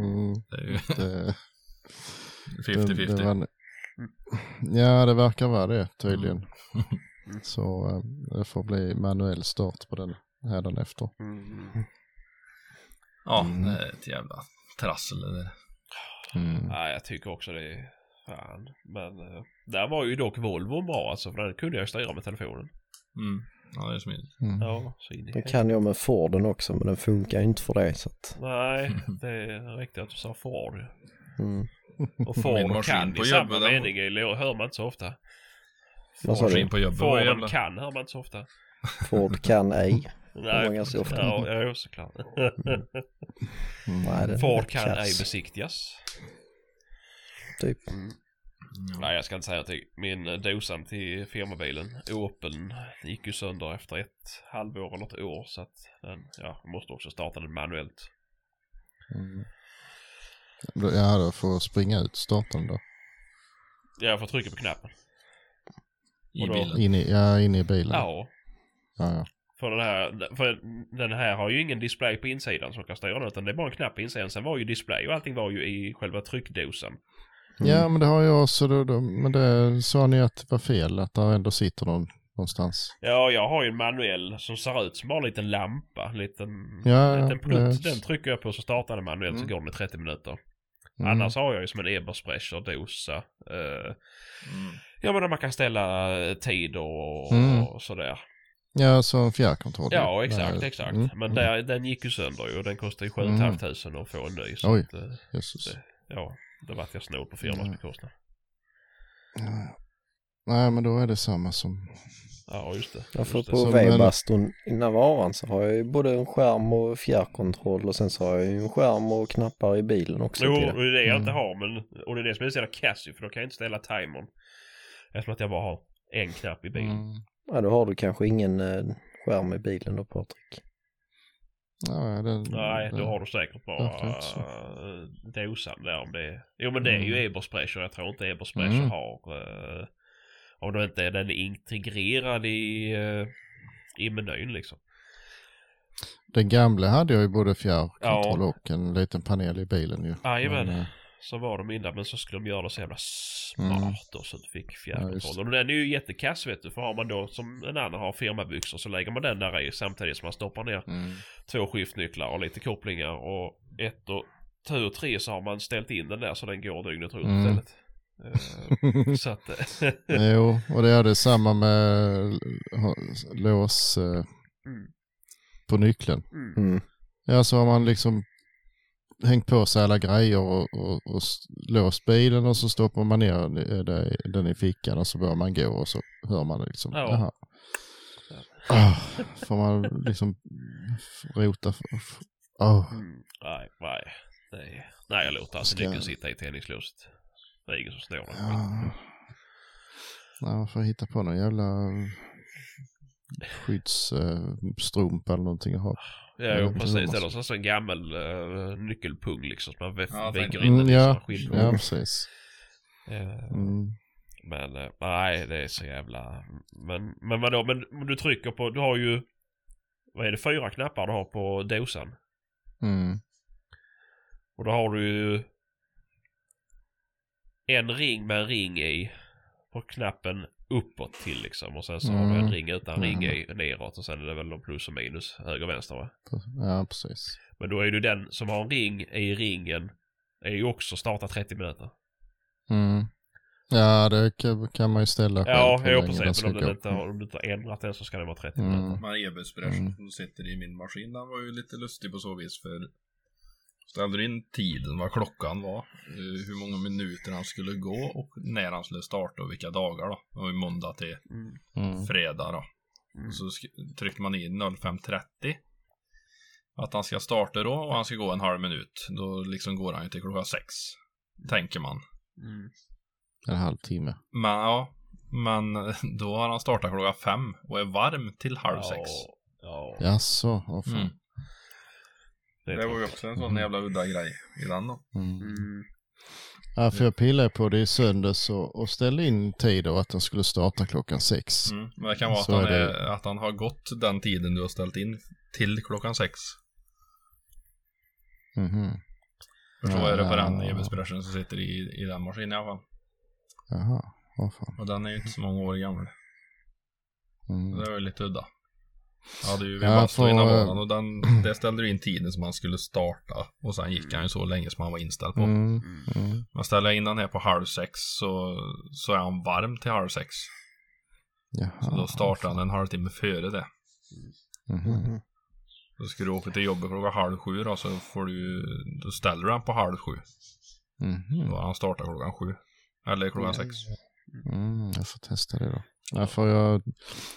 Mm, Det är ju det, 50-50. det var, ja, det verkar vara det tydligen. Mm. Så eh, det får bli manuell start på den hädanefter. Mm. Ja, Mm. det är ett jävla trassel det där. Mm. Nej, jag tycker också det är fan. Men uh, där var ju dock Volvo bra alltså för den kunde jag styra med telefonen. Mm. Ja, det är smidigt. Mm. Ja, så in i Det kan jag med Forden också men den funkar ju inte för det så att... Nej, det är riktigt att du sa Ford. Mm. Och Ford kan på i samma mening hör man inte så ofta. Du? på jobbet Forden jävla... kan hör man inte så ofta. Ford kan ej. Nej, var ganska ofta. Ja, ja såklart. Nej, den Ford är kan ej kass, besiktigas. Typ. Nej, jag ska inte säga att det- min eh, dosan till firmabilen, Opeln, gick ju sönder efter ett halvår eller ett år. Så att den, ja, jag måste också starta den manuellt. Mm. Ja, då får springa ut starten då. Jag får trycka på knappen. I bilen. In i, ja, in i bilen. Ja, Ja, ja. för den här, för den här har ju ingen display på insidan som kan styra den utan det är bara en knapp på insidan. Sen var ju display och allting var ju i själva tryckdosan. ja, men det har jag också. Då, då, men det sa ni att det var fel, att det ändå sitter någon någonstans. Ja, jag har ju en manuell som ser ut som bara en liten lampa. En liten, Ja, liten plutt. ja. Den trycker jag på så startar den manuellt så Mm. går den i 30 minuter. Mm. Annars har jag ju som en Ebersprecher dosa. Eh, Mm. ja men man kan ställa eh, tid och, Mm. och sådär. Ja, så en fjärrkontroll. Ja exakt, exakt. mm, Men mm. där, den gick ju sönder ju och den kostar ju 7 Mm. 500 att få en ny. Så Oj. att, eh, Jesus. det, ja, då vart jag snål på firmans Mm. bekostnad. Ja. Nej, men då är det samma som... Ja just det. Jag får Just det. på Så, men- Weibastun innan varan så har jag ju både en skärm och fjärrkontroll och sen så har jag ju en skärm och knappar i bilen också Jo, till och det. det är det jag inte Mm. har men, och det är det som är så jävla kass ju, för då kan jag inte ställa timern. Eftersom att jag bara har en knapp i bilen. Mm. Ja, då har du kanske ingen eh, skärm i bilen då Patrik. Ja, det, Nej, det, då har du säkert bara inte uh, dosan där om det är. Jo men det är ju Mm. Ebersprecher. Jag tror inte Ebersprecher Mm. har. Uh, om det inte är den integrerad i, uh, i menyn liksom. Den gamla hade jag ju både fjärrkontroll Ja. och en liten panel i bilen ju. Jajamän. Eh, Så var de innan men så skulle de göra det så jävla smart Mm. då så du fick Ja, fjärrkontroll. och den är ju jättekass vet du. För har man då som en annan har firmabyxor så lägger man den där i samtidigt som man stoppar ner Mm. två skiftnycklar och lite kopplingar och ett och tur och tre så har man ställt in den där så den går dygnet runt Mm. istället. Eh, så att... eh, Jo, och det är det samma med lås eh, Mm. på nyckeln. mm. Mm. Ja, så har man liksom hängt på sig alla grejer och, och, och låst bilen och så stoppar man ner det- den i fickan och så börjar man gå och så hör man liksom, Ja. jaha. Ah, får man liksom rota. ah. Mm. Nej, nej. Nej, nej jag låter alltså nyckeln sitta i tennislåset. Ingen som snår den. Ja. Nej, man får hitta på någon jävla skyddsstrumpa eller någonting att ha. Ja, Ja, jo, det precis. Eller så, så en gammal uh, nyckelpung liksom. Som man Ja, vägger faktiskt. in den Mm, i ja, sådana skinnpung. ja, precis. Eh, Mm. Men eh, nej, det är så jävla... Men, men vadå, men du trycker på, du har ju... Vad är det, fyra knappar du har på dosan? Mm. Och då har du ju... En ring med en ring i. På knappen uppåt till liksom. Och sen så har du en Mm. ring utan ring i neråt. Och sen är det väl de plus och minus, höger och vänster va? Ja, precis. Men då är det den som har en ring i ringen. Är ju också starta 30 minuter. Mm. Ja, det kan, man ju ställa. Ja, den precis. Men om, gå. inte har, om du inte har ändrat den så ska den vara 30 Mm. minuter. Men EB-espresson Mm. som sitter i min maskin, den var ju lite lustig på så vis för ställde du in tiden, vad klockan var, eh, hur många minuter han skulle gå och när han skulle starta och vilka dagar då. Det var ju måndag till Mm. Mm. fredag då. Mm. Så tryckte man in 05.30 att han ska starta då och han ska gå en halv minut. Då liksom går han ju till klockan sex. Tänker man. Mm. En halvtimme. Men ja, men då har han startat klockan fem och är varm till halv sex. Ja. Jaså, vad fan. Mm. Det, är Det var ju också en sån Mm. jävla udda grej i den då. Mm. Mm. Ja, för jag pillade på det i söndags och, och ställde in tid och att den skulle starta klockan sex. Mm. Men det kan vara att han, är är, det. att han har gått den tiden du har ställt in till klockan sex. Mhm. För så är det på den Ja. EB-espression som sitter i, i den maskinen i alla fall. Jaha, vad fan. Och den är ju inte så många år gammal. Mm. Det var ju lite udda. Jag hade ju vid Ja, bastu för- innan varan och den, det ställde du in tiden som han skulle starta. Och sen gick han ju så länge som han var inställd på. Mm. Mm. Mm. Men ställer jag in den här på halv sex så, så är han varm till halv sex. Jaha. Så då startar han en halvtimme före det. Mhm. Då ska du åka till jobbet klockan halv sju då, så får du, då ställer du han på halv sju. Mhm. Och han startar klockan sju. Eller klockan sex. Mm, jag får testa det då. Ja, för jag,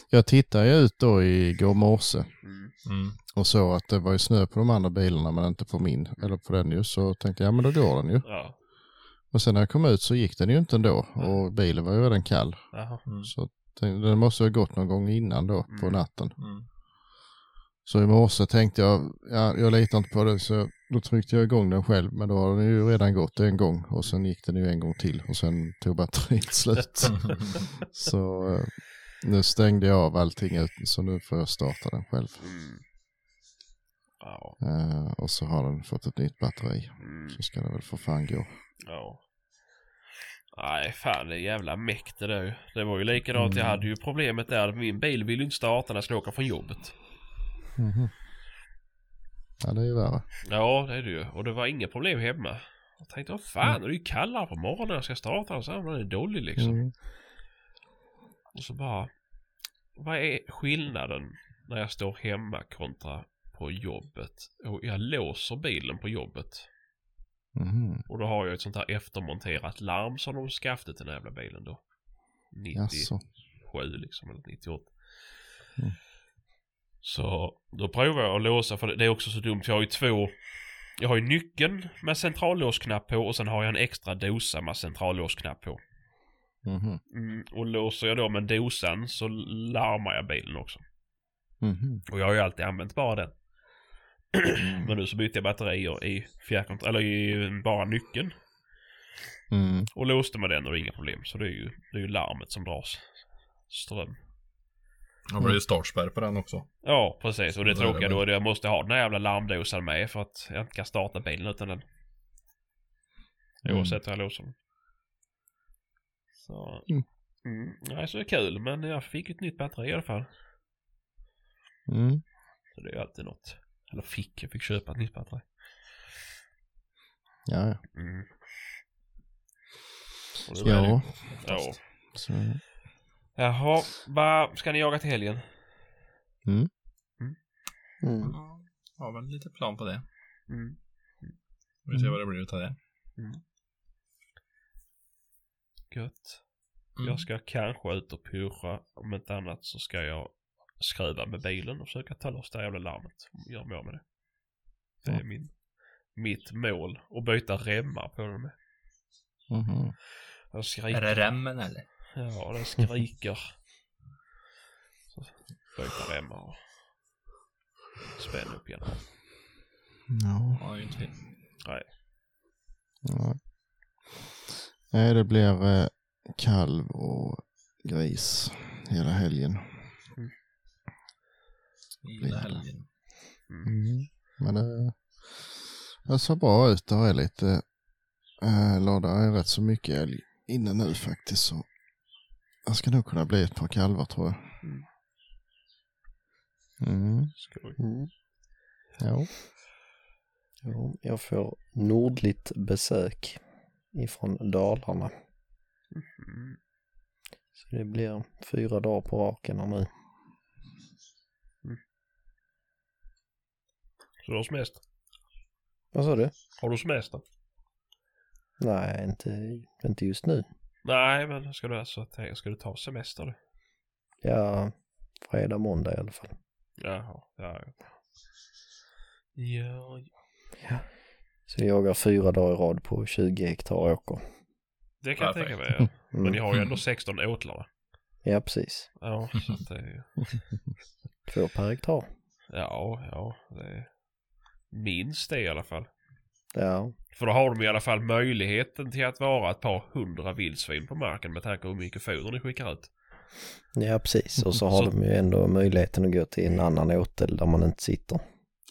jag tittade ju ut då igår morse Mm. Mm. och såg att det var ju snö på de andra bilarna men inte på min, eller på den ju. Så tänkte jag, ja men då går den ju. Ja. Och sen när jag kom ut så gick den ju inte ändå och bilen var ju redan kall. Jaha. Mm. Så tänkte, den måste ha gått någon gång innan då på Mm. natten. Mm. Så i morse tänkte jag, ja, jag litar inte på det så då tryckte jag igång den själv men då har den ju redan gått en gång och sen gick den ju en gång till och sen tog batteriet slut. så eh, nu stängde jag av allting ut så nu får jag starta den själv. Mm. Ja. Eh, och så har den fått ett nytt batteri Mm. så ska det väl för fan gå. Ja. Nej, fan det är jävla mäkt det där. Det var ju likadant, jag hade ju problemet där. Min bil vill ju inte starta när jag skulle åka från jobbet. Mhm. Ja det är ju värre. Ja, det är det ju. Och det var inga problem hemma. Jag tänkte, vad fan, det är ju kallare på morgonen när jag ska starta den så här, den är dålig liksom. Mm. Och så bara, vad är skillnaden när jag står hemma kontra på jobbet? Och jag låser bilen på jobbet. Mhm. Och då har jag ett sånt här eftermonterat larm som de skaffade till den jävla bilen då. 97 Jaså. liksom, eller 98. Mm. Så då provar jag att låsa, för det är också så dumt. Jag har ju två, jag har ju nyckeln med centrallåsknapp på och sen har jag en extra dosa med centrallåsknapp på. Mhm. Mm, och låser jag då med dosan så larmar jag bilen också. Mhm. Och jag har ju alltid använt bara den. Men nu så bytte jag batterier i fjärrkontroll, eller i bara nyckeln. Mm. Och låste med den och det är inga problem. Så det är ju, det är ju larmet som dras ström. Blir det startspärr på den också. Ja, precis. Och det är tråkiga då är att jag måste ha den här jävla larmdosan med för att jag inte kan starta bilen utan den. Mm. Oavsett hur jag låser den. Så. Mm. Mm. Nej, så det är kul. Men jag fick ett nytt batteri i alla fall. Mm. Så det är ju alltid något. Eller fick, jag fick köpa ett nytt batteri. Ja, ja. Mm. Ja. Ja. Så. Jaha, vad ska ni jaga till helgen? Mm. Mm. Ja, har väl lite plan på det. Mm. Vi ser vad det blir utav det. Gött. Mm. Jag ska kanske ut och pyrra. Om inte annat så ska jag skruva med bilen och försöka ta loss det här jävla larmet. Gör mig av med det. Det är Ja. min, mitt mål. Och byta remmar på den med. Jag skriker. Är det remmen eller? Ja, den skriker. Så byta remmar och spänna upp igen. Ja. Ja, inte fel. Nej. Ja. Nej, det blir eh, kalv och gris hela helgen. Hela helgen. Mm. Men det, det ser bra ut. Det är lite, äh, låda är rätt så mycket älg inne nu faktiskt. Så det ska nog kunna bli ett par kalvar tror jag. Mm. Mm. Skoj. Mm. Ja. Ja, jag får nordligt besök ifrån Dalarna. Mm. Så det blir fyra dagar på raken här nu. Så du har semester? Vad sa du? Har du semester? Nej, inte, inte just nu. Nej, men ska du alltså ska du ta semester? Ja, fredag, måndag i alla fall. Jaha, ja, ja. Ja, Ja. Så jag jagar fyra dagar i rad på 20 hektar åker. det kan jag tänka mig. Ja. Men Mm. ni har ju ändå 16 åtlar? Ja, precis. Ja, så det är ju... Två per hektar. Ja, ja, det är minst det i alla fall. Ja, För då har de i alla fall möjligheten till att vara ett par hundra vildsvin på marken med tanke på hur mycket foder ni skickar ut. ja precis. Och så har Så- de ju ändå möjligheten att gå till en annan åtel där man inte sitter.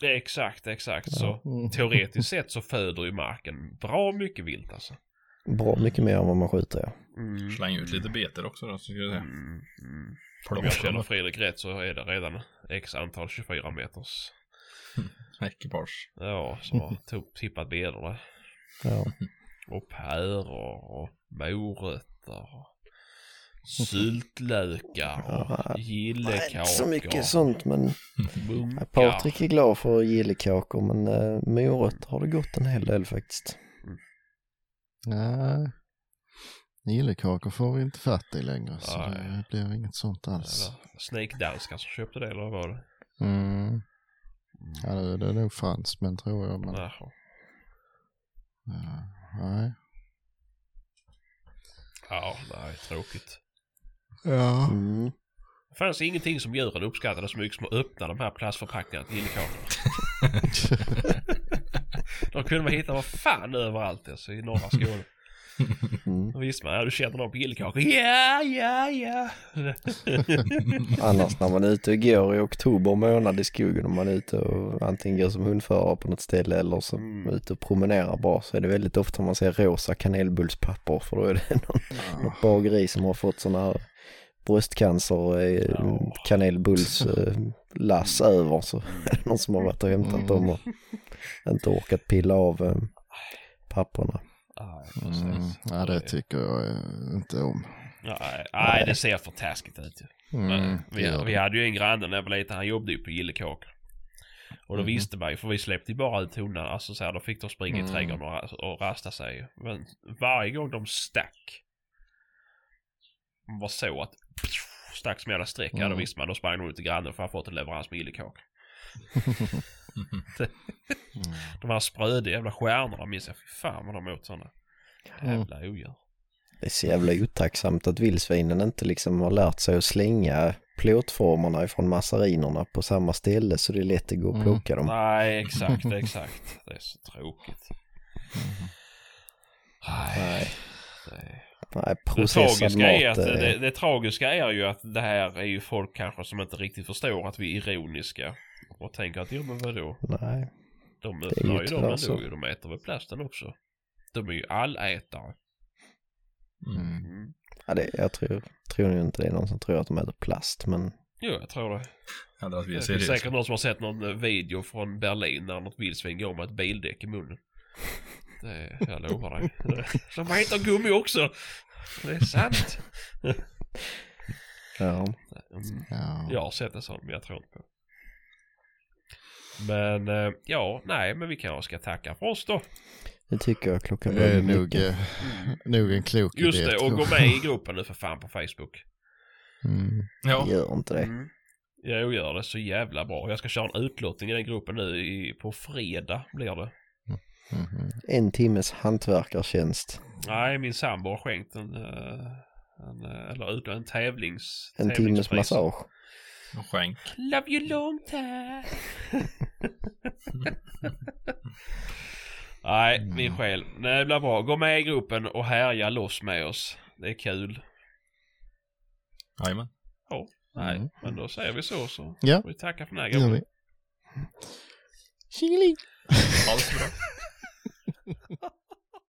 Exakt, exakt. Så Mm. teoretiskt sett så föder ju marken bra mycket vilt alltså. Bra mycket mer än vad man skjuter ja. Mm. Släng ut lite beter också då, så ska vi se. Mm, mm. Om jag känner Fredrik rätt så är det redan x antal 24 meters ekipage. Ja, som har tippat där. Ja, Och päror och morötter. och Syltlökar Ja, och gillekakor. Inte så mycket sånt men Munkar. Patrik är glad för gillekakor men uh, morötter har det gått en hel del faktiskt. Nej. Gillekakor får vi inte fatt i längre så Nej. det blir inget sånt alls. Snake-danskar som köpte det eller vad var det? Mm. Ja, det, det är nog fransmän tror jag men Jaha. ja, nej. Ja, nej, tråkigt. Ja. Mm. Det fanns ingenting som djuren uppskattade så mycket som att öppna de här plastförpackningarna till gillekakorna. De kunde man hitta vad fan överallt alltså, i norra Skåne. Mm. Då visste man, ja du känner någon på gillekakor. Ja, ja, ja. Annars när man är ute och går i oktober månad i skogen och man är ute och antingen går som hundförare på något ställe eller som Mm. är ute och promenerar bara så är det väldigt ofta man ser rosa kanelbullspapper för då är det någon, något bageri som har fått sådana här bröstcancer eh, Ja. kanelbulls eh, lass över så är det någon som har varit och hämtat dem och inte orkat pilla av eh, papperna. Ja, Mm. Ja, det tycker jag eh, inte om. Nej, nej, det ser för taskigt ut. Mm, vi, vi hade ju en granne när jag var liten, han jobbade ju på gillekakor. Och då Mhm. visste man ju, för vi släppte ju bara ut hundarna, alltså så här, då fick de springa Mm. i trädgården och, och rasta sig. Men varje gång de stack, var så att stack som jävla streck, ja då Mm. visste man, då sprang de ut till grannen för att ha fått en leverans med gillekakor. Mm. De här spröda jävla stjärnorna minns jag, fy fan vad de åt sådana. Mm. Jävla odjur. Det är så jävla otacksamt att vildsvinen inte liksom har lärt sig att slänga plåtformarna ifrån massarinerna på samma ställe så det är lätt att gå och Mm. plocka dem. Nej, exakt, exakt. Det är så tråkigt. Nej, Nej, det... nej Det tragiska, är att, det, det tragiska är ju att det här är ju folk kanske som inte riktigt förstår att vi är ironiska. Och tänker att, jo men vadå? Nej, De ju öppnar ju dem ändå ju, de äter väl plasten också. De är ju allätare. Mm. Mm. ja, det, jag tror, tror nog inte det är någon som tror att de äter plast men Jo, jag tror det. Vi är Det är säkert någon som har sett någon eh, video från Berlin när något vildsvin går med ett bildäck i munnen. Det är, jag lovar dig. De äter gummi också. Det är sant. ja, Mm. Ja. Jag har sett en sån men jag tror inte på. Men eh, ja, nej men vi kanske ska tacka för oss då. det tycker jag klockan börjar nog, mycket. eh, nog en klok Just idé. det, och gå med i gruppen nu för fan på Facebook. Mm. Ja, Gör inte det. Mm. Jag gör det så jävla bra. Jag ska köra en utlottning i den gruppen nu i, på fredag blir det. Mhm. En timmes hantverkartjänst. Nej, min sambo har skänkt en, eh, en eh, eller en tävlings... En timmes massage. Och skänk. Love you long time. Nej, min själ. Nej, det blir bra. Gå med i gruppen och härja loss med oss. Det är kul. Jajamän. Ja, nej, Mm. men då säger vi så så Ja. vi tacka för den här Det gången. Tjingeling! Allt bra.